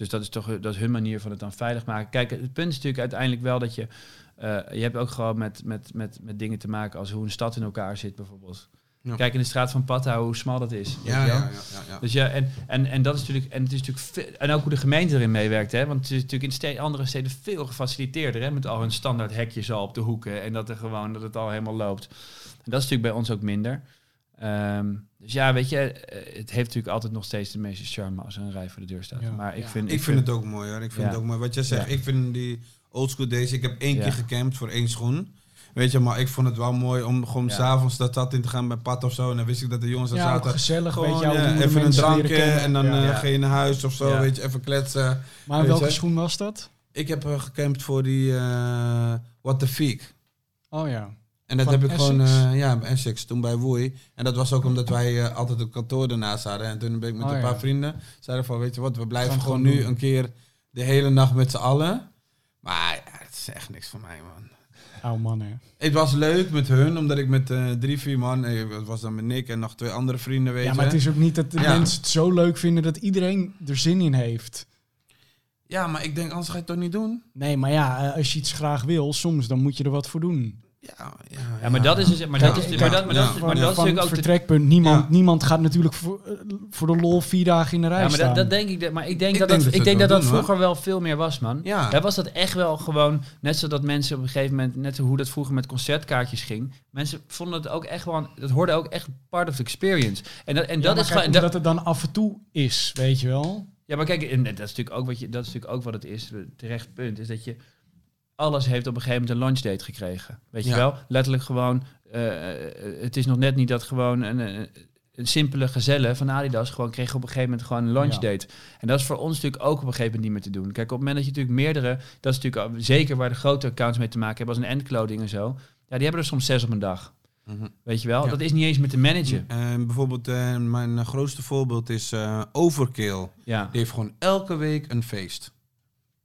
Dus dat is toch dat is hun manier van het dan veilig maken. Kijk, het punt is natuurlijk uiteindelijk wel dat je, eh, je hebt ook gewoon met, met, met, met dingen te maken als hoe een stad in elkaar zit bijvoorbeeld. Ja. Kijk in de straat van Patta hoe smal dat is. Ja, ja, ja. Dus ja, en, en, en dat is natuurlijk, en het is natuurlijk en ook hoe de gemeente erin meewerkt, hè? Want het is natuurlijk in andere steden veel gefaciliteerder, hè? Met al hun standaard hekjes al op de hoeken en dat er gewoon dat het al helemaal loopt. En dat is natuurlijk bij ons ook minder. Ehm, dus ja, weet je, eh, het heeft natuurlijk altijd nog steeds de meeste charme als er een rij voor de deur staat. Ja. Maar ik Ja. vind, Ik vind het ook mooi hoor. Ik vind Ja. het ook mooi. Wat jij zegt, Ja. ik vind die oldschool days. Ik heb één Ja. keer gecampt voor één schoen. Weet je, maar ik vond het wel mooi om gewoon Ja. s'avonds dat stad in te gaan bij Pat of zo. En dan wist ik dat de jongens daar zaten. gezellig, Gewoon weet je, even een drankje en dan Ja. eh, Ja. ga je naar huis of zo. Ja. Weet je, even kletsen. Maar welke je? schoen was dat? Ik heb eh, gecampt voor die eh What the Freak. Oh ja. En dat heb ik gewoon, eh, ja, bij Essex, toen bij Woei. En dat was ook omdat wij eh, altijd een kantoor ernaast hadden. En toen ben ik met Oh, een ja. paar vrienden, zeiden van, weet je wat, we blijven Gaan gewoon gewoon nu een keer de hele nacht met z'n allen. Maar ja, het is echt niks voor mij, man. Oh man, hè. Het was leuk met hun, omdat ik met eh, drie, vier man, het was dan met Nick en nog twee andere vrienden, weet Ja, maar het is ook niet dat de Ja. mensen het zo leuk vinden dat iedereen er zin in heeft. Ja, maar ik denk, anders ga je het toch niet doen? Nee, maar ja, als je iets graag wil, soms dan moet je er wat voor doen. Ja, ja, Ja, maar dat is dus, maar dat is, Ja, maar dat, maar dat, is- maar dat natuurlijk het ook de, vertrekpunt. Niemand, Ja. niemand gaat natuurlijk voor, eh, voor de lol vier dagen in de rij Ja, maar staan. dat, dat denk ik. dat- Maar ik denk Ik dat denk dat, dat ik denk het dat, dat vroeger wel veel meer was, man. Ja. Daar was dat echt wel gewoon, net zodat mensen op een gegeven moment, net hoe dat vroeger met concertkaartjes ging. Mensen vonden het ook echt wel, dat hoorde ook echt part of the experience. En dat, en Ja, dat maar is gewoon, dat- het dan af en toe is, weet je wel. ja, maar kijk, en dat is natuurlijk ook wat je, dat is natuurlijk ook wat het is. Terecht punt is dat je alles heeft op een gegeven moment een launch date gekregen. Weet je Ja. wel? Letterlijk gewoon. eh, het is nog net niet dat gewoon een, een, een simpele gezelle van Adidas gewoon kreeg op een gegeven moment gewoon een launch Ja. date. En dat is voor ons natuurlijk ook op een gegeven moment niet meer te doen. Kijk, op het moment dat je natuurlijk meerdere, dat is natuurlijk zeker waar de grote accounts mee te maken hebben, als een endclothing en zo. Ja, die hebben er soms zes op een dag. Mhm. Weet je wel? Ja. Dat is niet eens met de manager. En bijvoorbeeld, eh, mijn eh, grootste voorbeeld is eh, Overkill. Ja, Die heeft gewoon elke week een feest.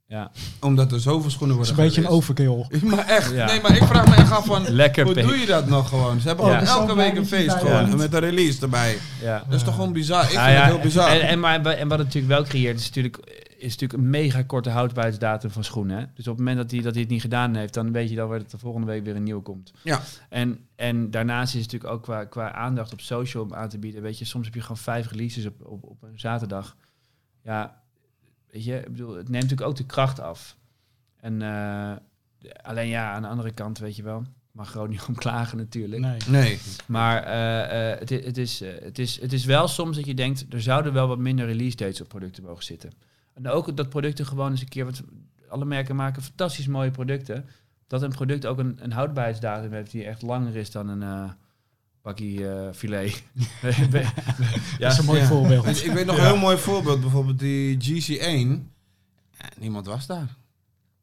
Ja. Omdat er zoveel schoenen Het is worden een beetje een overkill. Maar echt, Ja. nee, maar ik vraag me echt af van... Lekker Hoe doe je dat nog gewoon? Ze hebben Oh, gewoon elke week een dat feest gewoon. met een release erbij. Ja. Dat is toch gewoon bizar? Ik Nou vind ja, het heel bizar. En, en, maar, en wat het natuurlijk wel creëert is natuurlijk... is natuurlijk een mega korte houdbaarheidsdatum van schoenen. Hè? Dus op het moment dat hij, dat hij het niet gedaan heeft, dan weet je dan dat er de volgende week weer een nieuwe komt. Ja. En, en daarnaast is het natuurlijk ook qua, qua aandacht op social om aan te bieden. Weet je, soms heb je gewoon vijf releases op, op, op een zaterdag. Ja, weet je, ik bedoel, het neemt natuurlijk ook de kracht af. En eh, alleen ja, aan de andere kant, weet je wel, mag gewoon niet om klagen natuurlijk. Nee. Nee. Maar eh, eh, het, het, is, het, is, het is wel soms dat je denkt, er zouden wel wat minder release dates op producten mogen zitten. En ook dat producten gewoon eens een keer, wat alle merken maken fantastisch mooie producten. Dat een product ook een, een houdbaarheidsdatum heeft die echt langer is dan een eh bakkie eh, filet. Dat is een mooi Ja. voorbeeld. Ik, ik weet nog een heel mooi voorbeeld. Bijvoorbeeld die GC1. Ja, niemand was daar.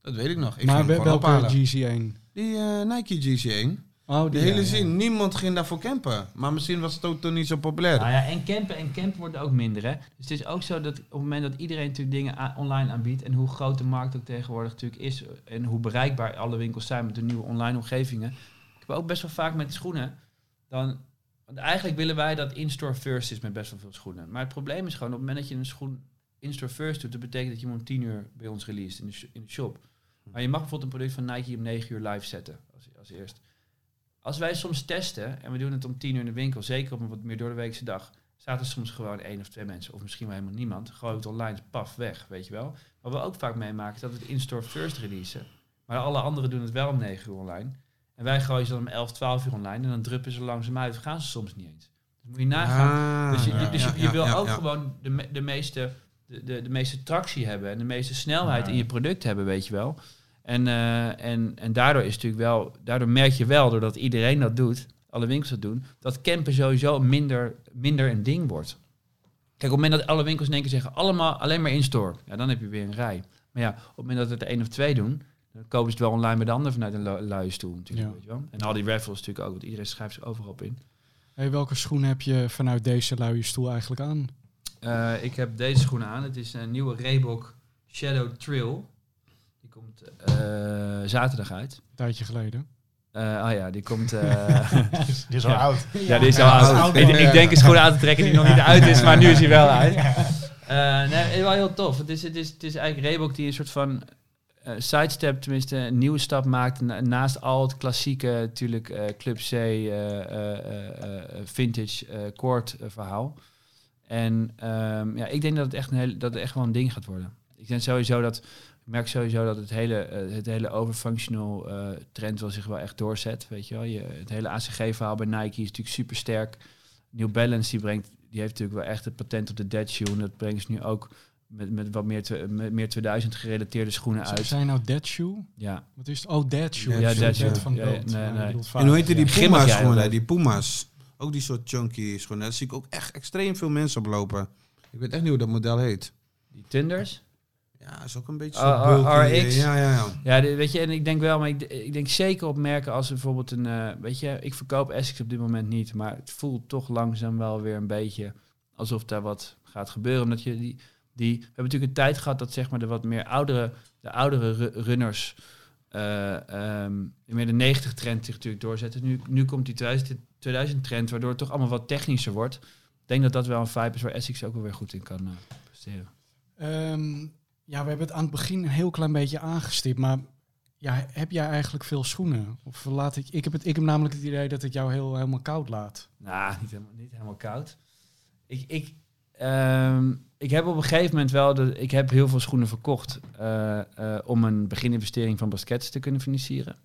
Dat weet ik nog. Ik maar welke ophalen. GC1? Die eh, Nike GC1. Oh, De die, hele ja, ja. zin. Niemand ging daarvoor campen. Maar misschien was het ook toen niet zo populair. Nou ja, en campen en campen wordt ook minder. Hè? Dus het is ook zo dat op het moment dat iedereen natuurlijk dingen online aanbiedt en hoe groot de markt ook tegenwoordig natuurlijk is en hoe bereikbaar alle winkels zijn met de nieuwe online omgevingen. Ik heb ook best wel vaak met schoenen. Dan, want eigenlijk willen wij dat in-store first is met best wel veel schoenen. Maar het probleem is gewoon op het moment dat je een schoen in-store first doet, dat betekent dat je hem om 10 uur bij ons released in de, in de shop. Maar je mag bijvoorbeeld een product van Nike om 9 uur live zetten als, als eerst. Als wij soms testen en we doen het om 10 uur in de winkel, zeker op een wat meer door de weekse dag, staat er soms gewoon één of twee mensen, of misschien wel helemaal niemand. Gooi het online, paf, weg, weet je wel. Wat we ook vaak meemaken, is dat we het in-store first releasen. Maar alle anderen doen het wel om 9 uur online. En wij gooien ze dan om 11, 12 uur online en dan druppen ze langzaam uit. Gaan ze soms niet eens. Dus moet je nagaan. Ah, dus je, ja, dus je, ja, je ja, wil ja, ook ja. gewoon de, de, meeste, de, de, de meeste tractie hebben en de meeste snelheid Ja. in je product hebben, weet je wel. En, eh, en, en daardoor is natuurlijk wel, daardoor merk je wel, doordat iedereen dat doet, alle winkels dat doen, dat campen sowieso minder, minder een ding wordt. Kijk, op het moment dat alle winkels in één keer zeggen, allemaal alleen maar in-store, ja, dan heb je weer een rij. Maar ja, op het moment dat het er één of twee doen, dan kopen ze het wel online met de ander vanuit een lu- luie stoel natuurlijk, Ja. weet je wel. En al die raffles natuurlijk ook, want iedereen schrijft zich overal op in. Hey, welke schoen heb je vanuit deze luie stoel eigenlijk aan? Eh, ik heb deze schoenen aan. Het is een nieuwe Reebok Shadow Trail. Die komt eh, zaterdag uit. Een tijdje geleden. Eh ah ja, die komt... Die is al Ja. oud. ja, die is al Ja, oud. oud. Ik, denk een schoen aan te trekken die nog niet uit is, maar nu is hij wel uit. Nee, wel heel tof. Het is, het is, het is eigenlijk Reebok die een soort van eh, sidestep, tenminste een nieuwe stap maakt. Na- naast al het klassieke, natuurlijk eh, Club C, eh, vintage, court verhaal. En ehm, ja, ik denk dat het echt een hele, dat echt wel een ding gaat worden. Ik denk sowieso dat, ik merk sowieso dat het hele, het hele overfunctional trend wel zich wel echt doorzet. Weet je wel, je, het hele ACG-verhaal bij Nike is natuurlijk super sterk. New Balance die brengt, die heeft natuurlijk wel echt het patent op de dead shoe. En dat brengen ze nu ook met, met wat meer, met meer 2000 gerelateerde schoenen Zijn uit. zij nou Dead Shoe? Ja. Wat is het? Oh, Dead Shoe. Ja, Dead Shoe. van Ja, ja, dood. nee, nee. En hoe heette die Puma's schoenen? Die Puma's. Ook die soort chunky schoenen. Daar zie ik ook echt extreem veel mensen op lopen. Ik weet echt niet hoe dat model heet. Die Tinders. Ja, is ook een beetje Ah, zo bulky. ah, RX. Ja, ja, ja. Ja, de- weet je, en ik denk wel, maar ik, ik denk zeker op merken als bijvoorbeeld een, eh, weet je, ik verkoop Essex op dit moment niet, maar het voelt toch langzaam wel weer een beetje alsof daar wat gaat gebeuren. Omdat je die, die we hebben natuurlijk een tijd gehad dat zeg maar de wat meer oudere, de oudere ru- runners, eh ehm, meer de 90 trend zich natuurlijk doorzetten. Nu, nu komt die 2000, 2000 trend, waardoor het toch allemaal wat technischer wordt. Ik denk dat dat wel een vibe is waar Essex ook wel weer goed in kan eh, presteren. Ehm, ja, we hebben het aan het begin een heel klein beetje aangestipt, maar ja, heb jij eigenlijk veel schoenen? Of laat ik, ik, heb het, ik heb namelijk het idee dat het jou heel, helemaal koud laat. Nou, niet helemaal, niet helemaal koud. Ik, ik, ehm, ik heb op een gegeven moment wel... De, ik heb heel veel schoenen verkocht... eh, eh, om een begininvestering van Baskets te kunnen financieren.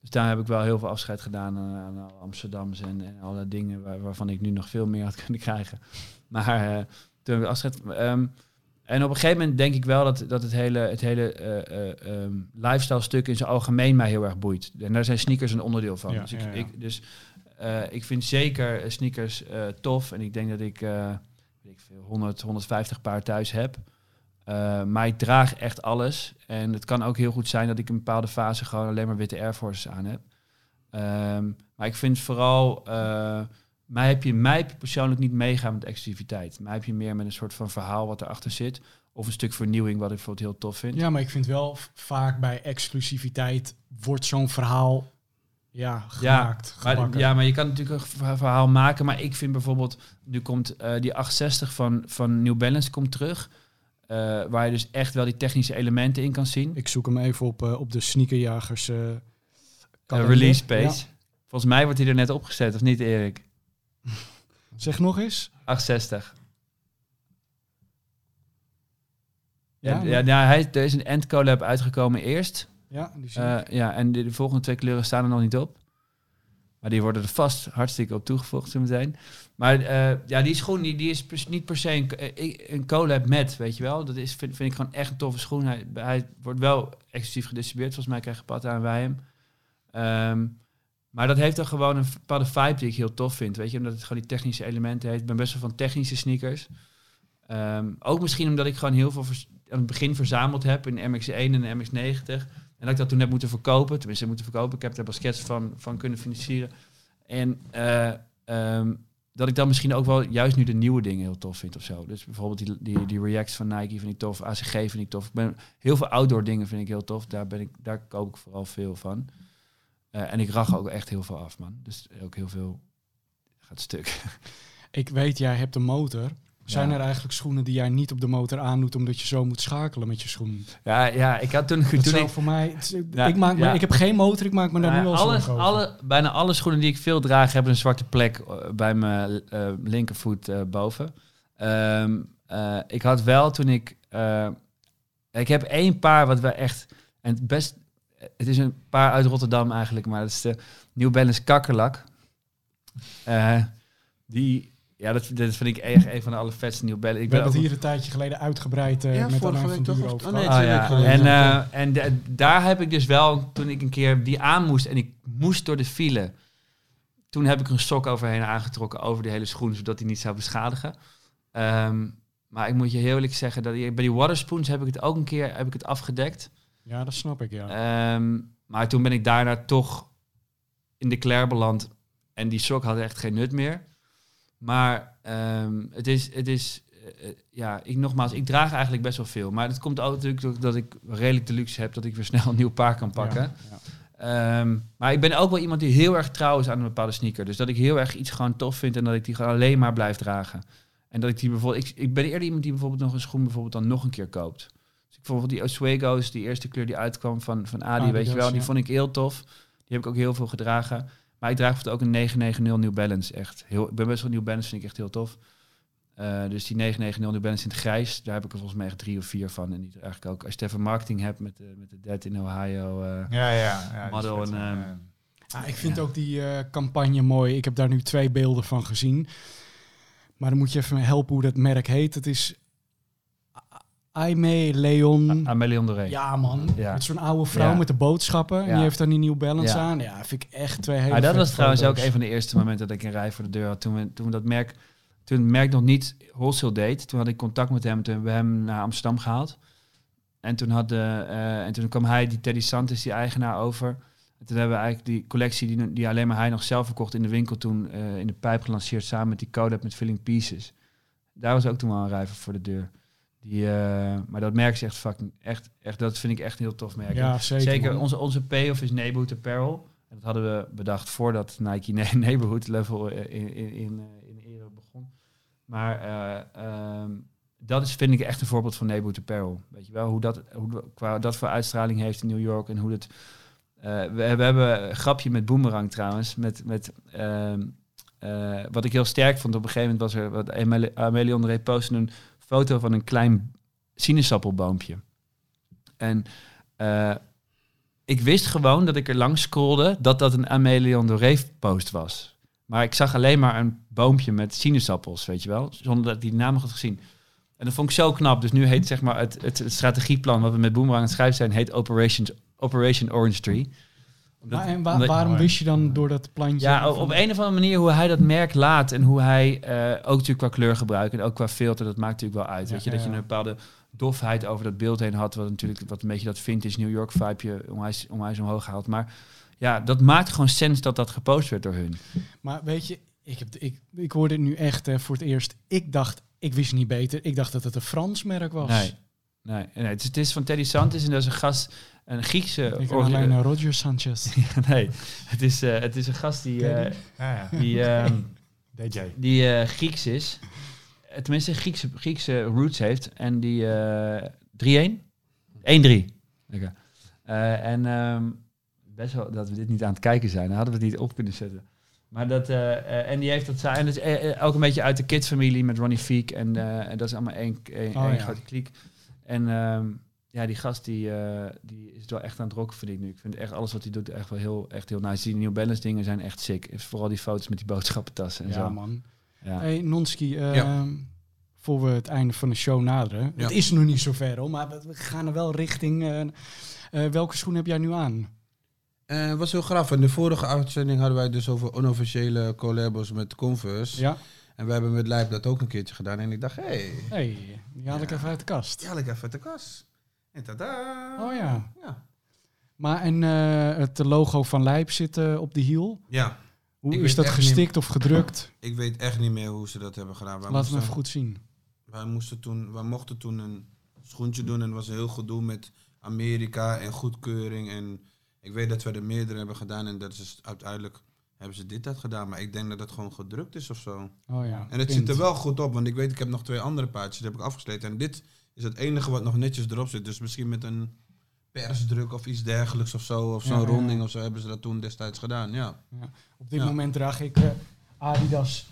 Dus daar heb ik wel heel veel afscheid gedaan aan, aan alle Amsterdams en, en alle dingen waar- waarvan ik nu nog veel meer had kunnen krijgen. Maar eh, toen heb ik afscheid... ehm, en op een gegeven moment denk ik wel dat, dat het hele, het hele eh, eh, ehm, lifestyle stuk in zijn algemeen mij heel erg boeit. En daar zijn sneakers een onderdeel van. Ja, dus ik, ja, ja. ik, dus eh, ik vind zeker eh, sneakers eh, tof. En ik denk dat ik, eh, ik veel, 100, 150 paar thuis heb. Eh, maar ik draag echt alles. En het kan ook heel goed zijn dat ik een bepaalde fase gewoon alleen maar witte Air Forces aan heb. Ehm, maar ik vind vooral, eh, mij, heb je, mij persoonlijk niet meegaan met exclusiviteit. Mij heb je meer met een soort van verhaal wat erachter zit. Of een stuk vernieuwing wat ik bijvoorbeeld heel tof vind. Ja, maar ik vind wel vaak bij exclusiviteit wordt zo'n verhaal ja, gemaakt. Maar, ja, maar je kan natuurlijk een verha- verhaal maken. Maar ik vind bijvoorbeeld, nu komt eh, die 860 van, van New Balance komt terug. eh, waar je dus echt wel die technische elementen in kan zien. Ik zoek hem even op, eh, op de sneakerjagers release page. Ja. Volgens mij wordt hij er net opgezet, of niet Erik? Zeg nog eens. 860. Ja, Ja, ja, nou, hij, er is een End Collab uitgekomen eerst. Ja, die Eh, ja, en de, de volgende twee kleuren staan er nog niet op. Maar die worden er vast hartstikke op toegevoegd zo meteen. Maar eh, ja, die schoen die, die is niet per se een, eh, een collab met, weet je wel. Dat is, vind, vind ik gewoon echt een toffe schoen. Hij, wordt wel exclusief gedistribueerd. Volgens mij krijgen Patta en wij hem. Ehm, maar dat heeft dan gewoon een bepaalde vibe die ik heel tof vind. Weet je, omdat het gewoon die technische elementen heeft. Ik ben best wel van technische sneakers. Ehm, ook misschien omdat ik gewoon heel veel aan het begin verzameld heb in MX1 en MX90. Dat ik dat toen heb moeten verkopen. Tenminste, moeten verkopen. Ik heb daar baskets van, van kunnen financieren. En eh, ehm, dat ik dan misschien ook wel juist nu de nieuwe dingen heel tof vind of zo. Dus bijvoorbeeld die, die, die Reacts van Nike vind ik tof. ACG vind ik tof. Ik ben, heel veel outdoor dingen vind ik heel tof. Daar, ben ik, daar koop ik vooral veel van. Eh, en ik rach ook echt heel veel af, man. Dus ook heel veel gaat stuk. Ik weet, jij hebt een motor. Zijn Ja. er eigenlijk schoenen die jij niet op de motor aandoet omdat je zo moet schakelen met je schoen? Ja, ja ik had toen... Dat toen ik, voor mij. het is- Ja, ik, maak me, ik heb geen motor, ik maak me daar nu al alles, alle, Bijna alle schoenen die ik veel draag hebben een zwarte plek eh, bij mijn eh, linkervoet eh, boven. Ehm, eh, ik had wel toen ik... ik heb één paar wat we echt... En het best... Het is een paar uit Rotterdam eigenlijk, maar dat is de New Balance Kakkerlak. Die... Ja, dat, dat vind ik echt een van de allervetste Balance. Ik We ben het hier een tijdje geleden uitgebreid eh Ja, met vorige week toch? Over oh, nee. Ah, ja. En, eh, en de- daar heb ik dus wel, toen ik een keer die aan moest en ik moest door de file, toen heb ik een sok overheen aangetrokken over die hele schoen, zodat hij niet zou beschadigen. Ehm, maar ik moet je heel eerlijk zeggen, dat ik- bij die waterspoons heb ik het ook een keer heb ik het afgedekt. Ja, dat snap ik, ja. Ehm, maar toen ben ik daarna toch in de Claire beland. En die sok had echt geen nut meer. Maar ehm, het is, het is eh, eh, ja, ik nogmaals, ik draag eigenlijk best wel veel. Maar het komt ook natuurlijk dat ik redelijk de luxe heb dat ik weer snel een nieuw paar kan pakken. Ja, ja. Ehm, maar ik ben ook wel iemand die heel erg trouw is aan een bepaalde sneaker. Dus dat ik heel erg iets gewoon tof vind en dat ik die gewoon alleen maar blijf dragen. En dat ik die bijvoorbeeld, ik, ik ben eerder iemand die bijvoorbeeld nog een schoen bijvoorbeeld dan nog een keer koopt. Dus ik bijvoorbeeld die Oswego's, die eerste kleur die uitkwam van, van Adi, weet je Adidas, wel, die ja. vond ik heel tof. Die heb ik ook heel veel gedragen. Maar ik draag ook een 990 New Balance. Echt heel, ik ben best wel New Balance, vind ik echt heel tof. Eh, dus die 990 New Balance in het grijs, daar heb ik er volgens mij echt drie of vier van. En die eigenlijk ook, als je het even marketing hebt met de, met de Dead in Ohio. eh, Ja, ja. ja Model en, ehm, Ah, ik vind ook die eh, campagne mooi. Ik heb daar nu twee beelden van gezien. Maar dan moet je even helpen hoe dat merk heet. Het is Aime Leon. Amélie Doré. Ja, man. Ja. Met zo'n oude vrouw Ja. met de boodschappen. En Ja. die heeft dan die New Balance Ja. aan. Ja, vind ik echt twee hele Maar dat was trouwens foto's. ook een van de eerste momenten dat ik een rij voor de deur had. Toen we, toen we dat merk, toen het merk nog niet wholesale deed, toen had ik contact met hem. Toen hebben we hem naar Amsterdam gehaald. En toen, had de, eh, en toen kwam hij, die Teddy Santis, die eigenaar, over. En toen hebben we eigenlijk die collectie die, die alleen maar hij nog zelf verkocht in de winkel toen eh, in de pijp gelanceerd samen met die collab met Filling Pieces. Daar was ook toen wel een rij voor de deur. Die, eh, maar dat merk is echt fucking, echt, echt, dat vind ik echt een heel tof merk. Ja, zeker. Zeker, onze, onze payoff is Neighborhood Apparel. En dat hadden we bedacht voordat Nike ne- Neighborhood level eh, in, in, in, eh, in ere begon. Maar eh, ehm, dat is, vind ik echt een voorbeeld van Neighborhood Apparel. Weet je wel, hoe dat, hoe, qua dat voor uitstraling heeft in New York en hoe dat... we, we hebben een grapje met Boomerang trouwens, met... met ehm, eh, wat ik heel sterk vond, op een gegeven moment was er... Wat André postte een foto van een klein sinaasappelboompje. En eh, ik wist gewoon dat ik er langs scrollde dat dat een Amélie Doré post was. Maar ik zag alleen maar een boompje met sinaasappels, weet je wel, zonder dat ik die naam had gezien. En dat vond ik zo knap. Dus nu heet zeg maar het, het, het strategieplan wat we met Boomerang aan het schrijven zijn, heet Operations, Operation Orange Tree. Maar en wa- waarom Mooi. wist je dan door dat plantje? ja, op een of andere manier hoe hij dat merk laat en hoe hij eh, ook natuurlijk qua kleurgebruik en ook qua filter, dat maakt natuurlijk wel uit. Ja, weet je, ja, dat je een bepaalde dofheid over dat beeld heen had, wat natuurlijk wat een beetje dat vintage New York vibeje onwijs, onwijs omhoog haalt. Maar ja, dat maakt gewoon sens dat dat gepost werd door hun. Maar weet je, ik, heb, ik, ik hoorde het nu echt eh, voor het eerst. Ik dacht, ik wist niet beter. Ik dacht dat het een Frans merk was. Nee, nee, nee het, is, het is van Teddy Santis en dat is een gast, een Griekse... Ik ken orga- alleen uh, Roger Sanchez. nee, het is, eh, het is een gast die, eh, Teddy? die, ehm, DJ. die eh, Grieks is. eh, tenminste Griekse, Griekse roots heeft. En die eh 3-1? 1-3. Lekker. Eh, en ehm, best wel dat we dit niet aan het kijken zijn. Dan hadden we het niet op kunnen zetten. Maar dat, eh, eh, en die heeft dat zijn. En dat is eh, eh, ook een beetje uit de kids-familie met Ronnie Fiek. En, eh, en dat is allemaal één, één, Oh, één ja. grote kliek. En ehm, ja, die gast die, eh, die is wel echt aan het rocken, vind ik nu. Ik vind echt alles wat hij doet echt wel heel, echt heel nice. Die New Balance dingen zijn echt sick. Vooral die foto's met die boodschappentassen en Ja, zo. man. Ja. Hey, Nonski, Ja. voor we het einde van de show naderen. Ja. Het is nog niet zo ver, hoor, maar we gaan er wel richting... eh, eh, welke schoen heb jij nu aan? Eh, was heel grappig. In de vorige uitzending hadden wij dus over onofficiële collabos met Converse. Ja. En we hebben met Lijp dat ook een keertje gedaan. En ik dacht, hé, hey, hey, die haal ik Ja. even uit de kast. die haal ik even uit de kas. En tada! Oh ja. Ja. Maar en eh, het logo van Lijp zit eh, op de hiel. Ja, Hoe Ik is dat gestikt of gedrukt? ik weet echt niet meer hoe ze dat hebben gedaan. Wij, Laten we even goed zien. wij, moesten toen, wij mochten toen een schoentje doen en het was heel gedoe met Amerika en goedkeuring. En ik weet dat we er meerdere hebben gedaan en dat is uiteindelijk hebben ze dit dat gedaan. Maar ik denk dat het gewoon gedrukt is of zo. Oh ja. En het ziet er wel goed op, want ik weet, ik heb nog twee andere paardjes, die heb ik afgesleten. En dit is het enige wat nog netjes erop zit. Dus misschien met een persdruk of iets dergelijks of zo, of zo'n ja, ja. ronding of zo, hebben ze dat toen destijds gedaan, ja. Op dit moment draag ik eh, Adidas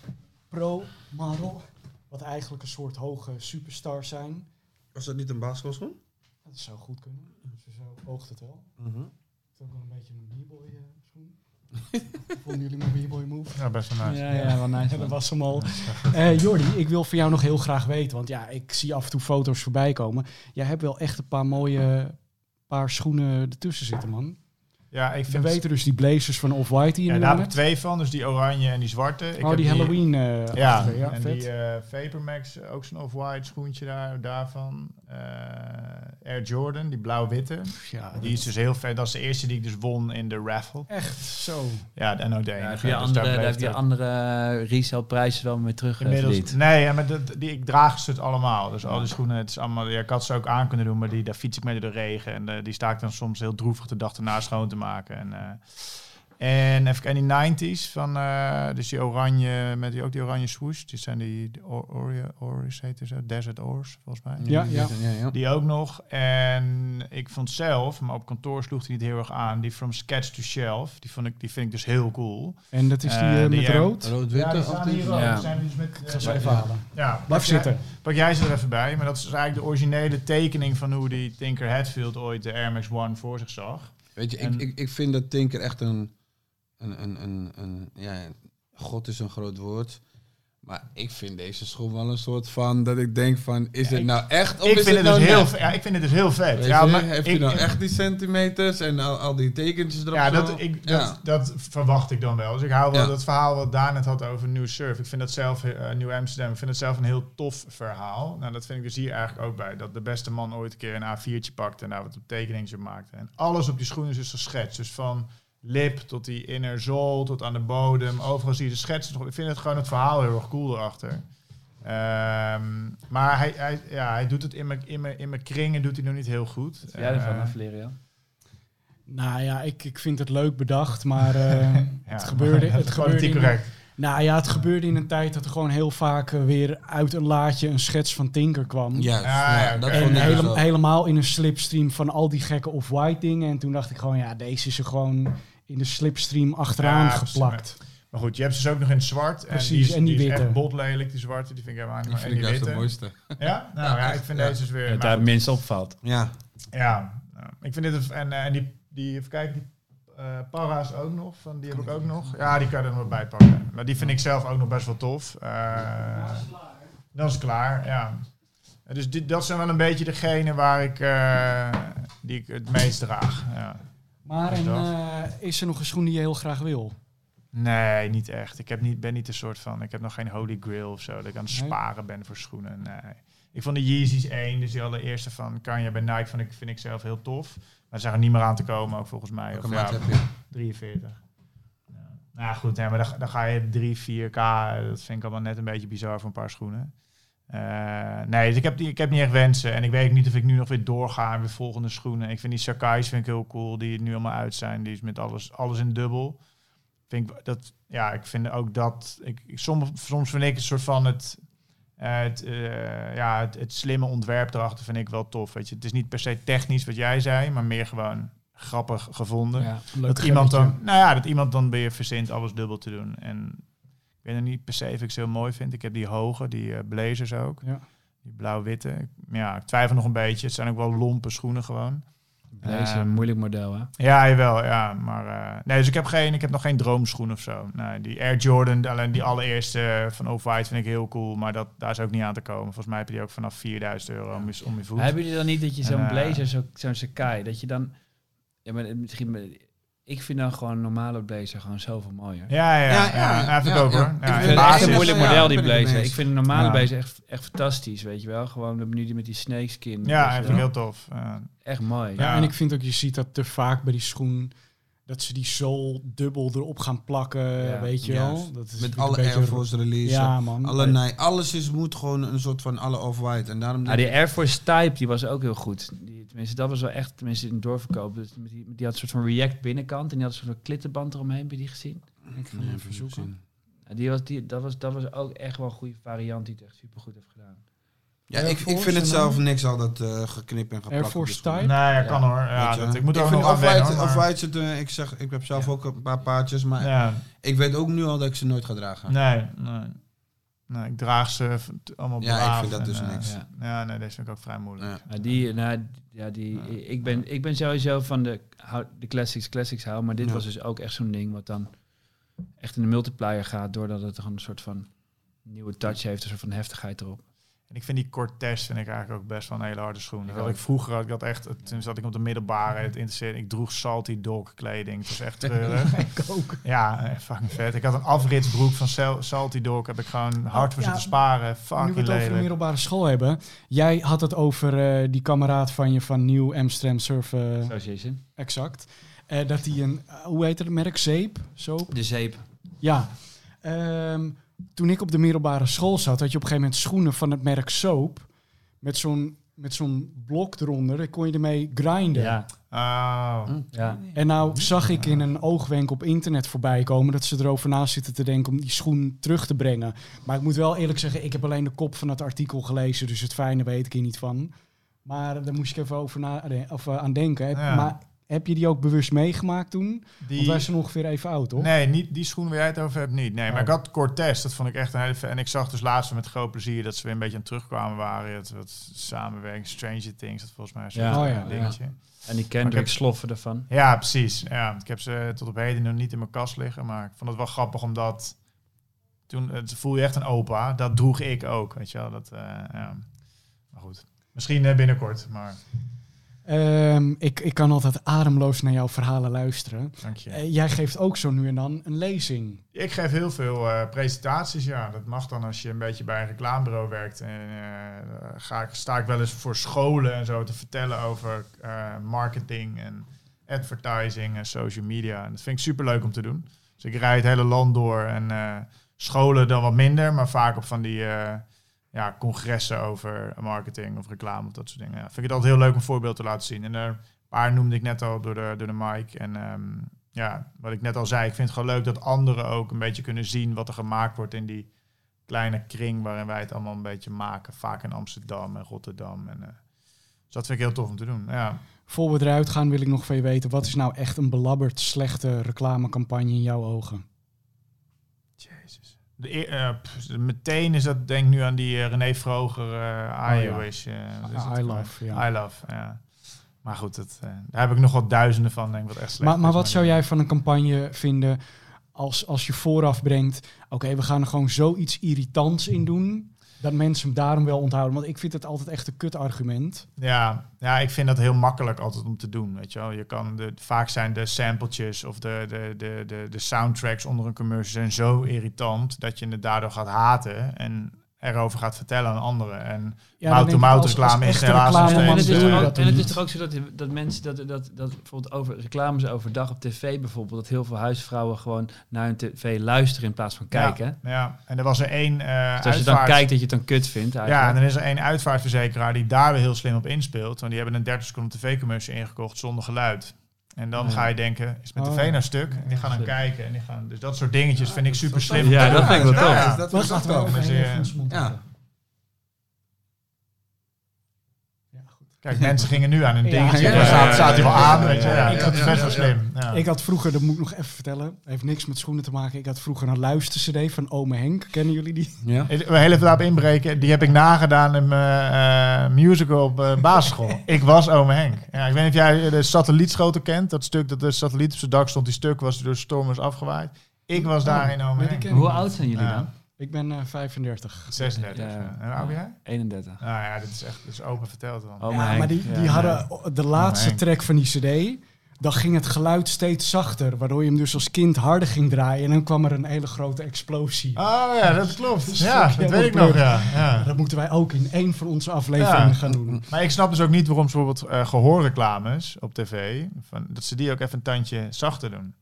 Pro Model. Wat eigenlijk een soort hoge superstars zijn. Was dat niet een basketbalschoen? Dat zou goed kunnen. Dus zo oogt het wel. Mhm. Het is ook wel een beetje een b-boy eh. Vonden jullie mijn b-boy move? Ja, best wel nice. Ja, ja, wel nice. Dat was hem al. Eh Jordi, ik wil van jou nog heel graag weten, want ja, ik zie af en toe foto's voorbij komen. Jij hebt wel echt een paar mooie paar schoenen ertussen zitten, man. Ja, ik We vind... weten dus die blazers van Off-White die je ja, nu daar heb ik twee van, dus die oranje en die zwarte. Ik oh, heb die Halloween eh Ja, ja en vet. die eh Vapormax, ook zo'n off-white schoentje daar, daarvan. Eh, Air Jordan, die blauw-witte. ja, Die is dus heel vet. Dat is de eerste die ik dus won in de raffle. echt zo. Ja, de NOD. Ja, heb Dus je andere, daar heb je het. andere resale prijzen wel mee terug eh, Inmiddels, nee, ja, maar dat, die, ik draag ze het allemaal. Dus al die schoenen, het is allemaal, ja, ik had ze ook aan kunnen doen, maar die, daar fiets ik mee door de regen. En eh, die sta ik dan soms heel droevig de dag erna schoon te maken. En, eh, en even kijken, die 90s van, eh, dus die oranje, met die, ook die oranje swoosh. Die zijn die, die Or- Oreo, Oris heet het zo, Desert Ors, volgens mij. Ja, ja. ja, ja. Die ook nog. En ik vond zelf, maar op kantoor sloeg hij niet heel erg aan, die From Sketch to Shelf. Die, vond ik, die vind ik dus heel cool. En dat is die Eh, die, met eh, rood? Rood-witte? die staan hier. Ja. Zijn dus met, Ik ga ze eh, even halen. ja, Blijf pak jij- zitten. Pak jij ze er even bij. Maar dat is eigenlijk de originele tekening van hoe die Tinker Hatfield ooit de Air Max One voor zich zag. Weet je, En- ik, ik, ik vind dat Tinker echt een, een, een, een, een... Ja, God is een groot woord. Maar ik vind deze schoen wel een soort van... Dat ik denk van, is het ik- nou echt of ik, is vind het het nou dus heel, ja, ik vind het dus heel vet. Weet ja, je, maar heeft hij nou ik- echt die centimeters en al, al die tekentjes erop Ja, zo? dat, ik, Ja. dat, dat verwacht ik dan wel. Dus ik hou wel Ja. dat verhaal wat Daan net had over New Surf. Ik vind dat zelf, eh New Amsterdam, ik vind het zelf een heel tof verhaal. Nou, dat vind ik dus hier eigenlijk ook bij. Dat de beste man ooit een keer een A4'tje pakte en daar wat tekeningen op maakte. En alles op die schoenen is dus geschetst. Dus van lip tot die inner zool, tot aan de bodem. Overal zie je de schetsen. Ik vind het gewoon het verhaal heel erg cool erachter. Ehm, maar hij, hij, ja, hij doet het in mijn, in, mijn, in mijn kringen doet hij nog niet heel goed. Wat vind jij ervan, Valerio? Nou ja, ik, ik vind het leuk bedacht, maar eh, ja, het gebeurde, maar- het gebeurde in, correct. Nou ja, het gebeurde in een tijd dat er gewoon heel vaak eh, weer uit een laadje een schets van Tinker kwam. Ja, ja, ja, dat En ik dus hele- helemaal in een slipstream van al die gekke off-white dingen. En toen dacht ik gewoon, ja, deze is er gewoon in de slipstream achteraan Ja, precies, geplakt. Maar goed, je hebt ze dus ook nog in het zwart. Precies, en die, is, en die die is witte. echt botlelijk, die zwarte. Die vind ik helemaal niet Die vind en ik die juist de mooiste. Ja? Nou ja, Ja, ik vind ja. deze dus weer... Het maar daar minst opvalt. Ja, Ja, nou, ik vind dit... een- En, eh, en die, die, even kijken, die eh, para's ook nog. Van, die heb ik ook nog. Ja, die kan je er nog bij pakken. Maar die vind ik zelf ook nog best wel tof. Eh, dat is klaar, ja. Eh, Dus dit, dat zijn wel een beetje degene waar ik, eh, die ik het meest draag. Ja. Maar en, eh, is er nog een schoen die je heel graag wil? Nee, niet echt. Ik heb niet, ben niet een soort van. Ik heb nog geen holy grail of zo. Dat ik aan het Nee? sparen ben voor schoenen. Nee. Ik vond de Yeezys 1, dus die allereerste van Kanye bij Nike, vond ik, vind ik zelf heel tof. Maar ze zijn er niet meer aan te komen, ook volgens mij. Of, ja, heb je? 43. Ja. Nou goed, hè, maar dan, dan ga je 3, 4k. eh, Dat vind ik allemaal net een beetje bizar voor een paar schoenen. Eh, nee, dus ik heb, ik heb niet echt wensen. En ik weet niet of ik nu nog weer doorga en weer volgende schoenen. Ik vind die Sakai's vind ik heel cool, die nu allemaal uit zijn. Die is met alles, alles in dubbel. Vind ik, dat, ja, ik vind ook dat... Ik, ik- soms, soms vind ik een soort van het, Eh, het, ja, het, het slimme ontwerp erachter vind ik wel tof. Weet je. Het is niet per se technisch wat jij zei, maar meer gewoon grappig gevonden. Ja. Dat iemand dan, nou ja, dat iemand dan weer verzint alles dubbel te doen. En ik weet nog niet per se of ik ze heel mooi vind. Ik heb die hoge, die eh, blazers ook. Ja. Die blauw-witte. Ja, ik twijfel nog een beetje. Het zijn ook wel lompe schoenen gewoon. Deze Ehm, een moeilijk model, hè? Ja, jawel, ja. Maar eh, nee, dus ik heb geen, ik heb nog geen droomschoen of zo. Nee, die Air Jordan, alleen die allereerste eh, van Off-White vind ik heel cool. Maar dat, daar is ook niet aan te komen. Volgens mij heb je die ook vanaf 4000 euro om je, om je voet. Hebben jullie dan niet dat je zo'n blazer, zo- zo'n Sakai, dat je dan... Ja, maar misschien... Ik vind dan gewoon normale blazer gewoon zoveel mooier. Ja, ja, ja. Ja, ja, vind ik ja, ook ja. hoor. Ik Ja, Ik vind vind in het echt een moeilijk model, die blazer. Ik vind een normale Ja. blazer echt, echt fantastisch, weet je wel. Gewoon de manier die met die snakeskin. Ja, vind ik heel tof. Ja. Echt mooi. Ja, Ja. en ik vind ook, je ziet dat te vaak bij die schoen, dat ze die zool dubbel erop gaan plakken, Ja, weet je juist. wel. Dat is Met alle Air Force release. Ja, man. Alle Nike, alles is, moet gewoon een soort van alle off-white. En daarom denk die Air Force Type, die was ook heel goed. Die, tenminste, dat was wel echt, tenminste in het doorverkoop. Dus met die, die had een soort van React binnenkant en die had een soort van klittenband eromheen. Heb je die gezien? Ik ga hem even zoeken. die was, die, dat, was, dat was ook echt wel een goede variant die het echt super goed heeft gedaan. Ja, Air ik, ik vind het zelf niks al dat eh geknipt en geplakt. Air Force. Type? Nee, ja, Ja. kan hoor. Ja, dat, ik moet er ook vind nog aan wennen. Off-white, hoor, maar- Off-white zit, eh, ik, zeg, ik heb zelf Ja. ook een paar paardjes, maar Ja, ik weet ook nu al dat ik ze nooit ga dragen. nee, nee. Nee, ik draag ze allemaal Ja, ik braaf vind dat en, dus eh, niks. Ja. Ja, nee, deze vind ik ook vrij moeilijk. Ja. Die, nou, ja, die, Ja. ik, ben, ik ben sowieso van de, de classics, classics hou, maar dit Ja. was dus ook echt zo'n ding wat dan echt in de multiplier gaat, doordat het gewoon een soort van nieuwe touch heeft, een soort van heftigheid erop. En ik vind die Cortez vind ik eigenlijk ook best wel een hele harde schoen. Ik Dat ik vroeger had ik dat echt, toen zat ik op de middelbare, het interesseerde. Ik droeg Salty Dog kleding. Het was echt treurig. Ik ook. ja, eh, fucking vet. Ik had een afritsbroek van Sal- Salty Dog. Heb ik gewoon hard voor ja, zitten sparen. Nu Fucking we het over de middelbare school hebben. Jij had het over eh, die kameraad van je van Nieuw Amsterdam Surf, eh, Association. exact. Eh, dat hij een, hoe heet het merk? Zeep? Zo? De zeep. Ja. Ehm, toen ik op de middelbare school zat, had je op een gegeven moment schoenen van het merk Soap. Met zo'n, met zo'n blok eronder. Daar kon je ermee grinden. Ja. Oh. ja. En nou zag ik in een oogwenk op internet voorbij komen dat ze erover na zitten te denken om die schoen terug te brengen. Maar ik moet wel eerlijk zeggen, ik heb alleen de kop van het artikel gelezen, dus het fijne weet ik hier niet van. Maar daar moest ik even over na, of, eh, aan denken. Ja. Maar heb je die ook bewust meegemaakt toen? Die, Want wij zijn ongeveer even oud, toch? Nee, niet die schoen waar jij het over hebt, niet. Nee, maar Oh. ik had Cortez, dat vond ik echt een hele... En ik zag dus laatst met groot plezier dat ze weer een beetje aan het terugkwamen waren. Het wat samenwerking, Stranger Things, dat volgens mij zo'n Ja. Oh ja, dingetje. En die Kendrick heb- sloffen ervan. Ja, precies. Ja, ik heb ze tot op heden nog niet in mijn kast liggen, maar ik vond het wel grappig omdat toen het voel je echt een opa. Dat droeg ik ook, weet je wel. Dat, eh, ja. Maar goed, misschien eh, binnenkort, maar Ehm, ik, ik kan altijd ademloos naar jouw verhalen luisteren. dank je. Eh, jij geeft ook zo nu en dan een lezing. Ik geef heel veel eh, presentaties, ja. Dat mag dan als je een beetje bij een reclamebureau werkt. En eh, ga ik, sta ik wel eens voor scholen en zo te vertellen over marketing en advertising en social media. En dat vind ik super leuk om te doen. Dus ik rijd het hele land door en scholen dan wat minder, maar vaak op van die ja, congressen over marketing of reclame of dat soort dingen. Ja, vind ik het altijd heel leuk om voorbeeld te laten zien. En er een paar noemde ik net al door de, door de mic. En ehm, ja, wat ik net al zei, ik vind het gewoon leuk dat anderen ook een beetje kunnen zien wat er gemaakt wordt in die kleine kring waarin wij het allemaal een beetje maken. Vaak in Amsterdam en Rotterdam. En, eh, dus dat vind ik heel tof om te doen. Ja. Voor we eruit gaan wil ik nog van je weten, wat is nou echt een belabberd slechte reclamecampagne in jouw ogen? Jezus. De, eer- eh, pff, meteen is dat, denk ik nu aan die eh, René Vroger, eh I ja. Wish. wat Ah, I love, ja. I Love, ja. Maar goed, dat, daar heb ik nog wel duizenden van, denk ik, wat echt slecht Maar, maar wat zou jij van een campagne vinden als, als je vooraf brengt, oké, we gaan er gewoon zoiets irritants in doen, dat mensen hem daarom wel onthouden? Want ik vind het altijd echt een kut argument. Ja, ja, ik vind dat heel makkelijk altijd om te doen. Weet je wel, je kan de, vaak zijn de sampletjes of de, de, de, de, de soundtracks onder een commercial zijn zo irritant dat je het daardoor gaat haten en erover gaat vertellen aan anderen. En Ja, Mouth-to-mouth reclame is helaas nog steeds, en het is, doe toch je ook, dat en het is toch ook zo dat, dat mensen, dat, dat, dat bijvoorbeeld over reclames overdag op tv bijvoorbeeld, dat heel veel huisvrouwen gewoon naar hun tv luisteren in plaats van kijken. Ja, ja, en er was er één eh Dus als je dan uitvaart- kijkt dat je het dan kut vindt Ja, en eigenlijk. dan is er één uitvaartverzekeraar die daar weer heel slim op inspeelt. Want die hebben een 30 seconden tv-commercial ingekocht zonder geluid. En dan Ja. ga je denken, is mijn Oh. tv nou stuk? En die gaan dan Slim. kijken. En die gaan, dus dat soort dingetjes vind ik super slim. Ja, dat vind ik wel Ja, tof. dat gaat dat wel. ja. Kijk, mensen gingen nu aan een dingetje. ja, Daar ja, staat hij wel aan, weet je. ja, is ja, best wel slim. Ja. Ik had vroeger, dat moet ik nog even vertellen, heeft niks met schoenen te maken. Ik had vroeger een luister-cd van Ome Henk. Kennen jullie die? Ja? Ik wil heel even daarop inbreken. Die heb ik nagedaan in mijn eh, musical op eh, basisschool. ik was ome Henk. Ja, ik weet niet of jij de satellietschoten kent. Dat stuk dat de satelliet op zijn dak stond. Die stuk was door stormers afgewaaid. Ik was daarin ome die Henk. ik Hoe oud zijn jullie Ja. dan? Ik ben eh, 35. 36. Ja. En hoe oud ben jij? 31. Nou ja, dit is echt dit is open verteld dan. Oh, ja, maar die, die Ja, hadden de laatste Henk. track van die cd. Dan ging het geluid steeds zachter, waardoor je hem dus als kind harder ging draaien. En dan kwam er een hele grote explosie. Oh ja, dat klopt. Ja, dat weet ik nog. Ja. Ja. Dat moeten wij ook in één van onze afleveringen Ja. gaan doen. Maar ik snap dus ook niet waarom ze bijvoorbeeld eh, gehoorreclames op tv, van, dat ze die ook even een tandje zachter doen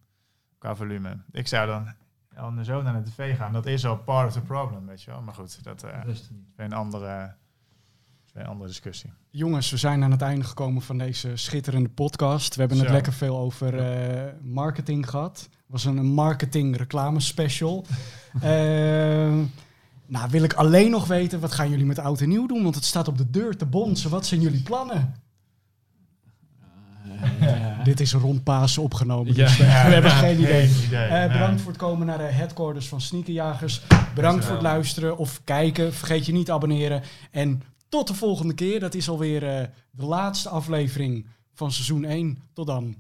qua volume. Ik zou dan al zo naar de tv gaan. Dat is al part of the problem, weet je wel. Maar goed, dat eh, is weer een andere, een andere discussie. Jongens, we zijn aan het einde gekomen van deze schitterende podcast. We hebben het lekker veel over eh, marketing gehad. Het was een marketing reclame special. Eh, nou, wil ik alleen nog weten, wat gaan jullie met oud en nieuw doen? Want het staat op de deur te bonzen. Wat zijn jullie plannen? Dit is rond Pasen opgenomen, dus we, we hebben geen idee. Eh, nee. bedankt voor het komen naar de headquarters van Sneakerjagers. Bedankt voor het luisteren of kijken. Vergeet je niet te abonneren. En tot de volgende keer. Dat is alweer eh, de laatste aflevering van seizoen 1. Tot dan.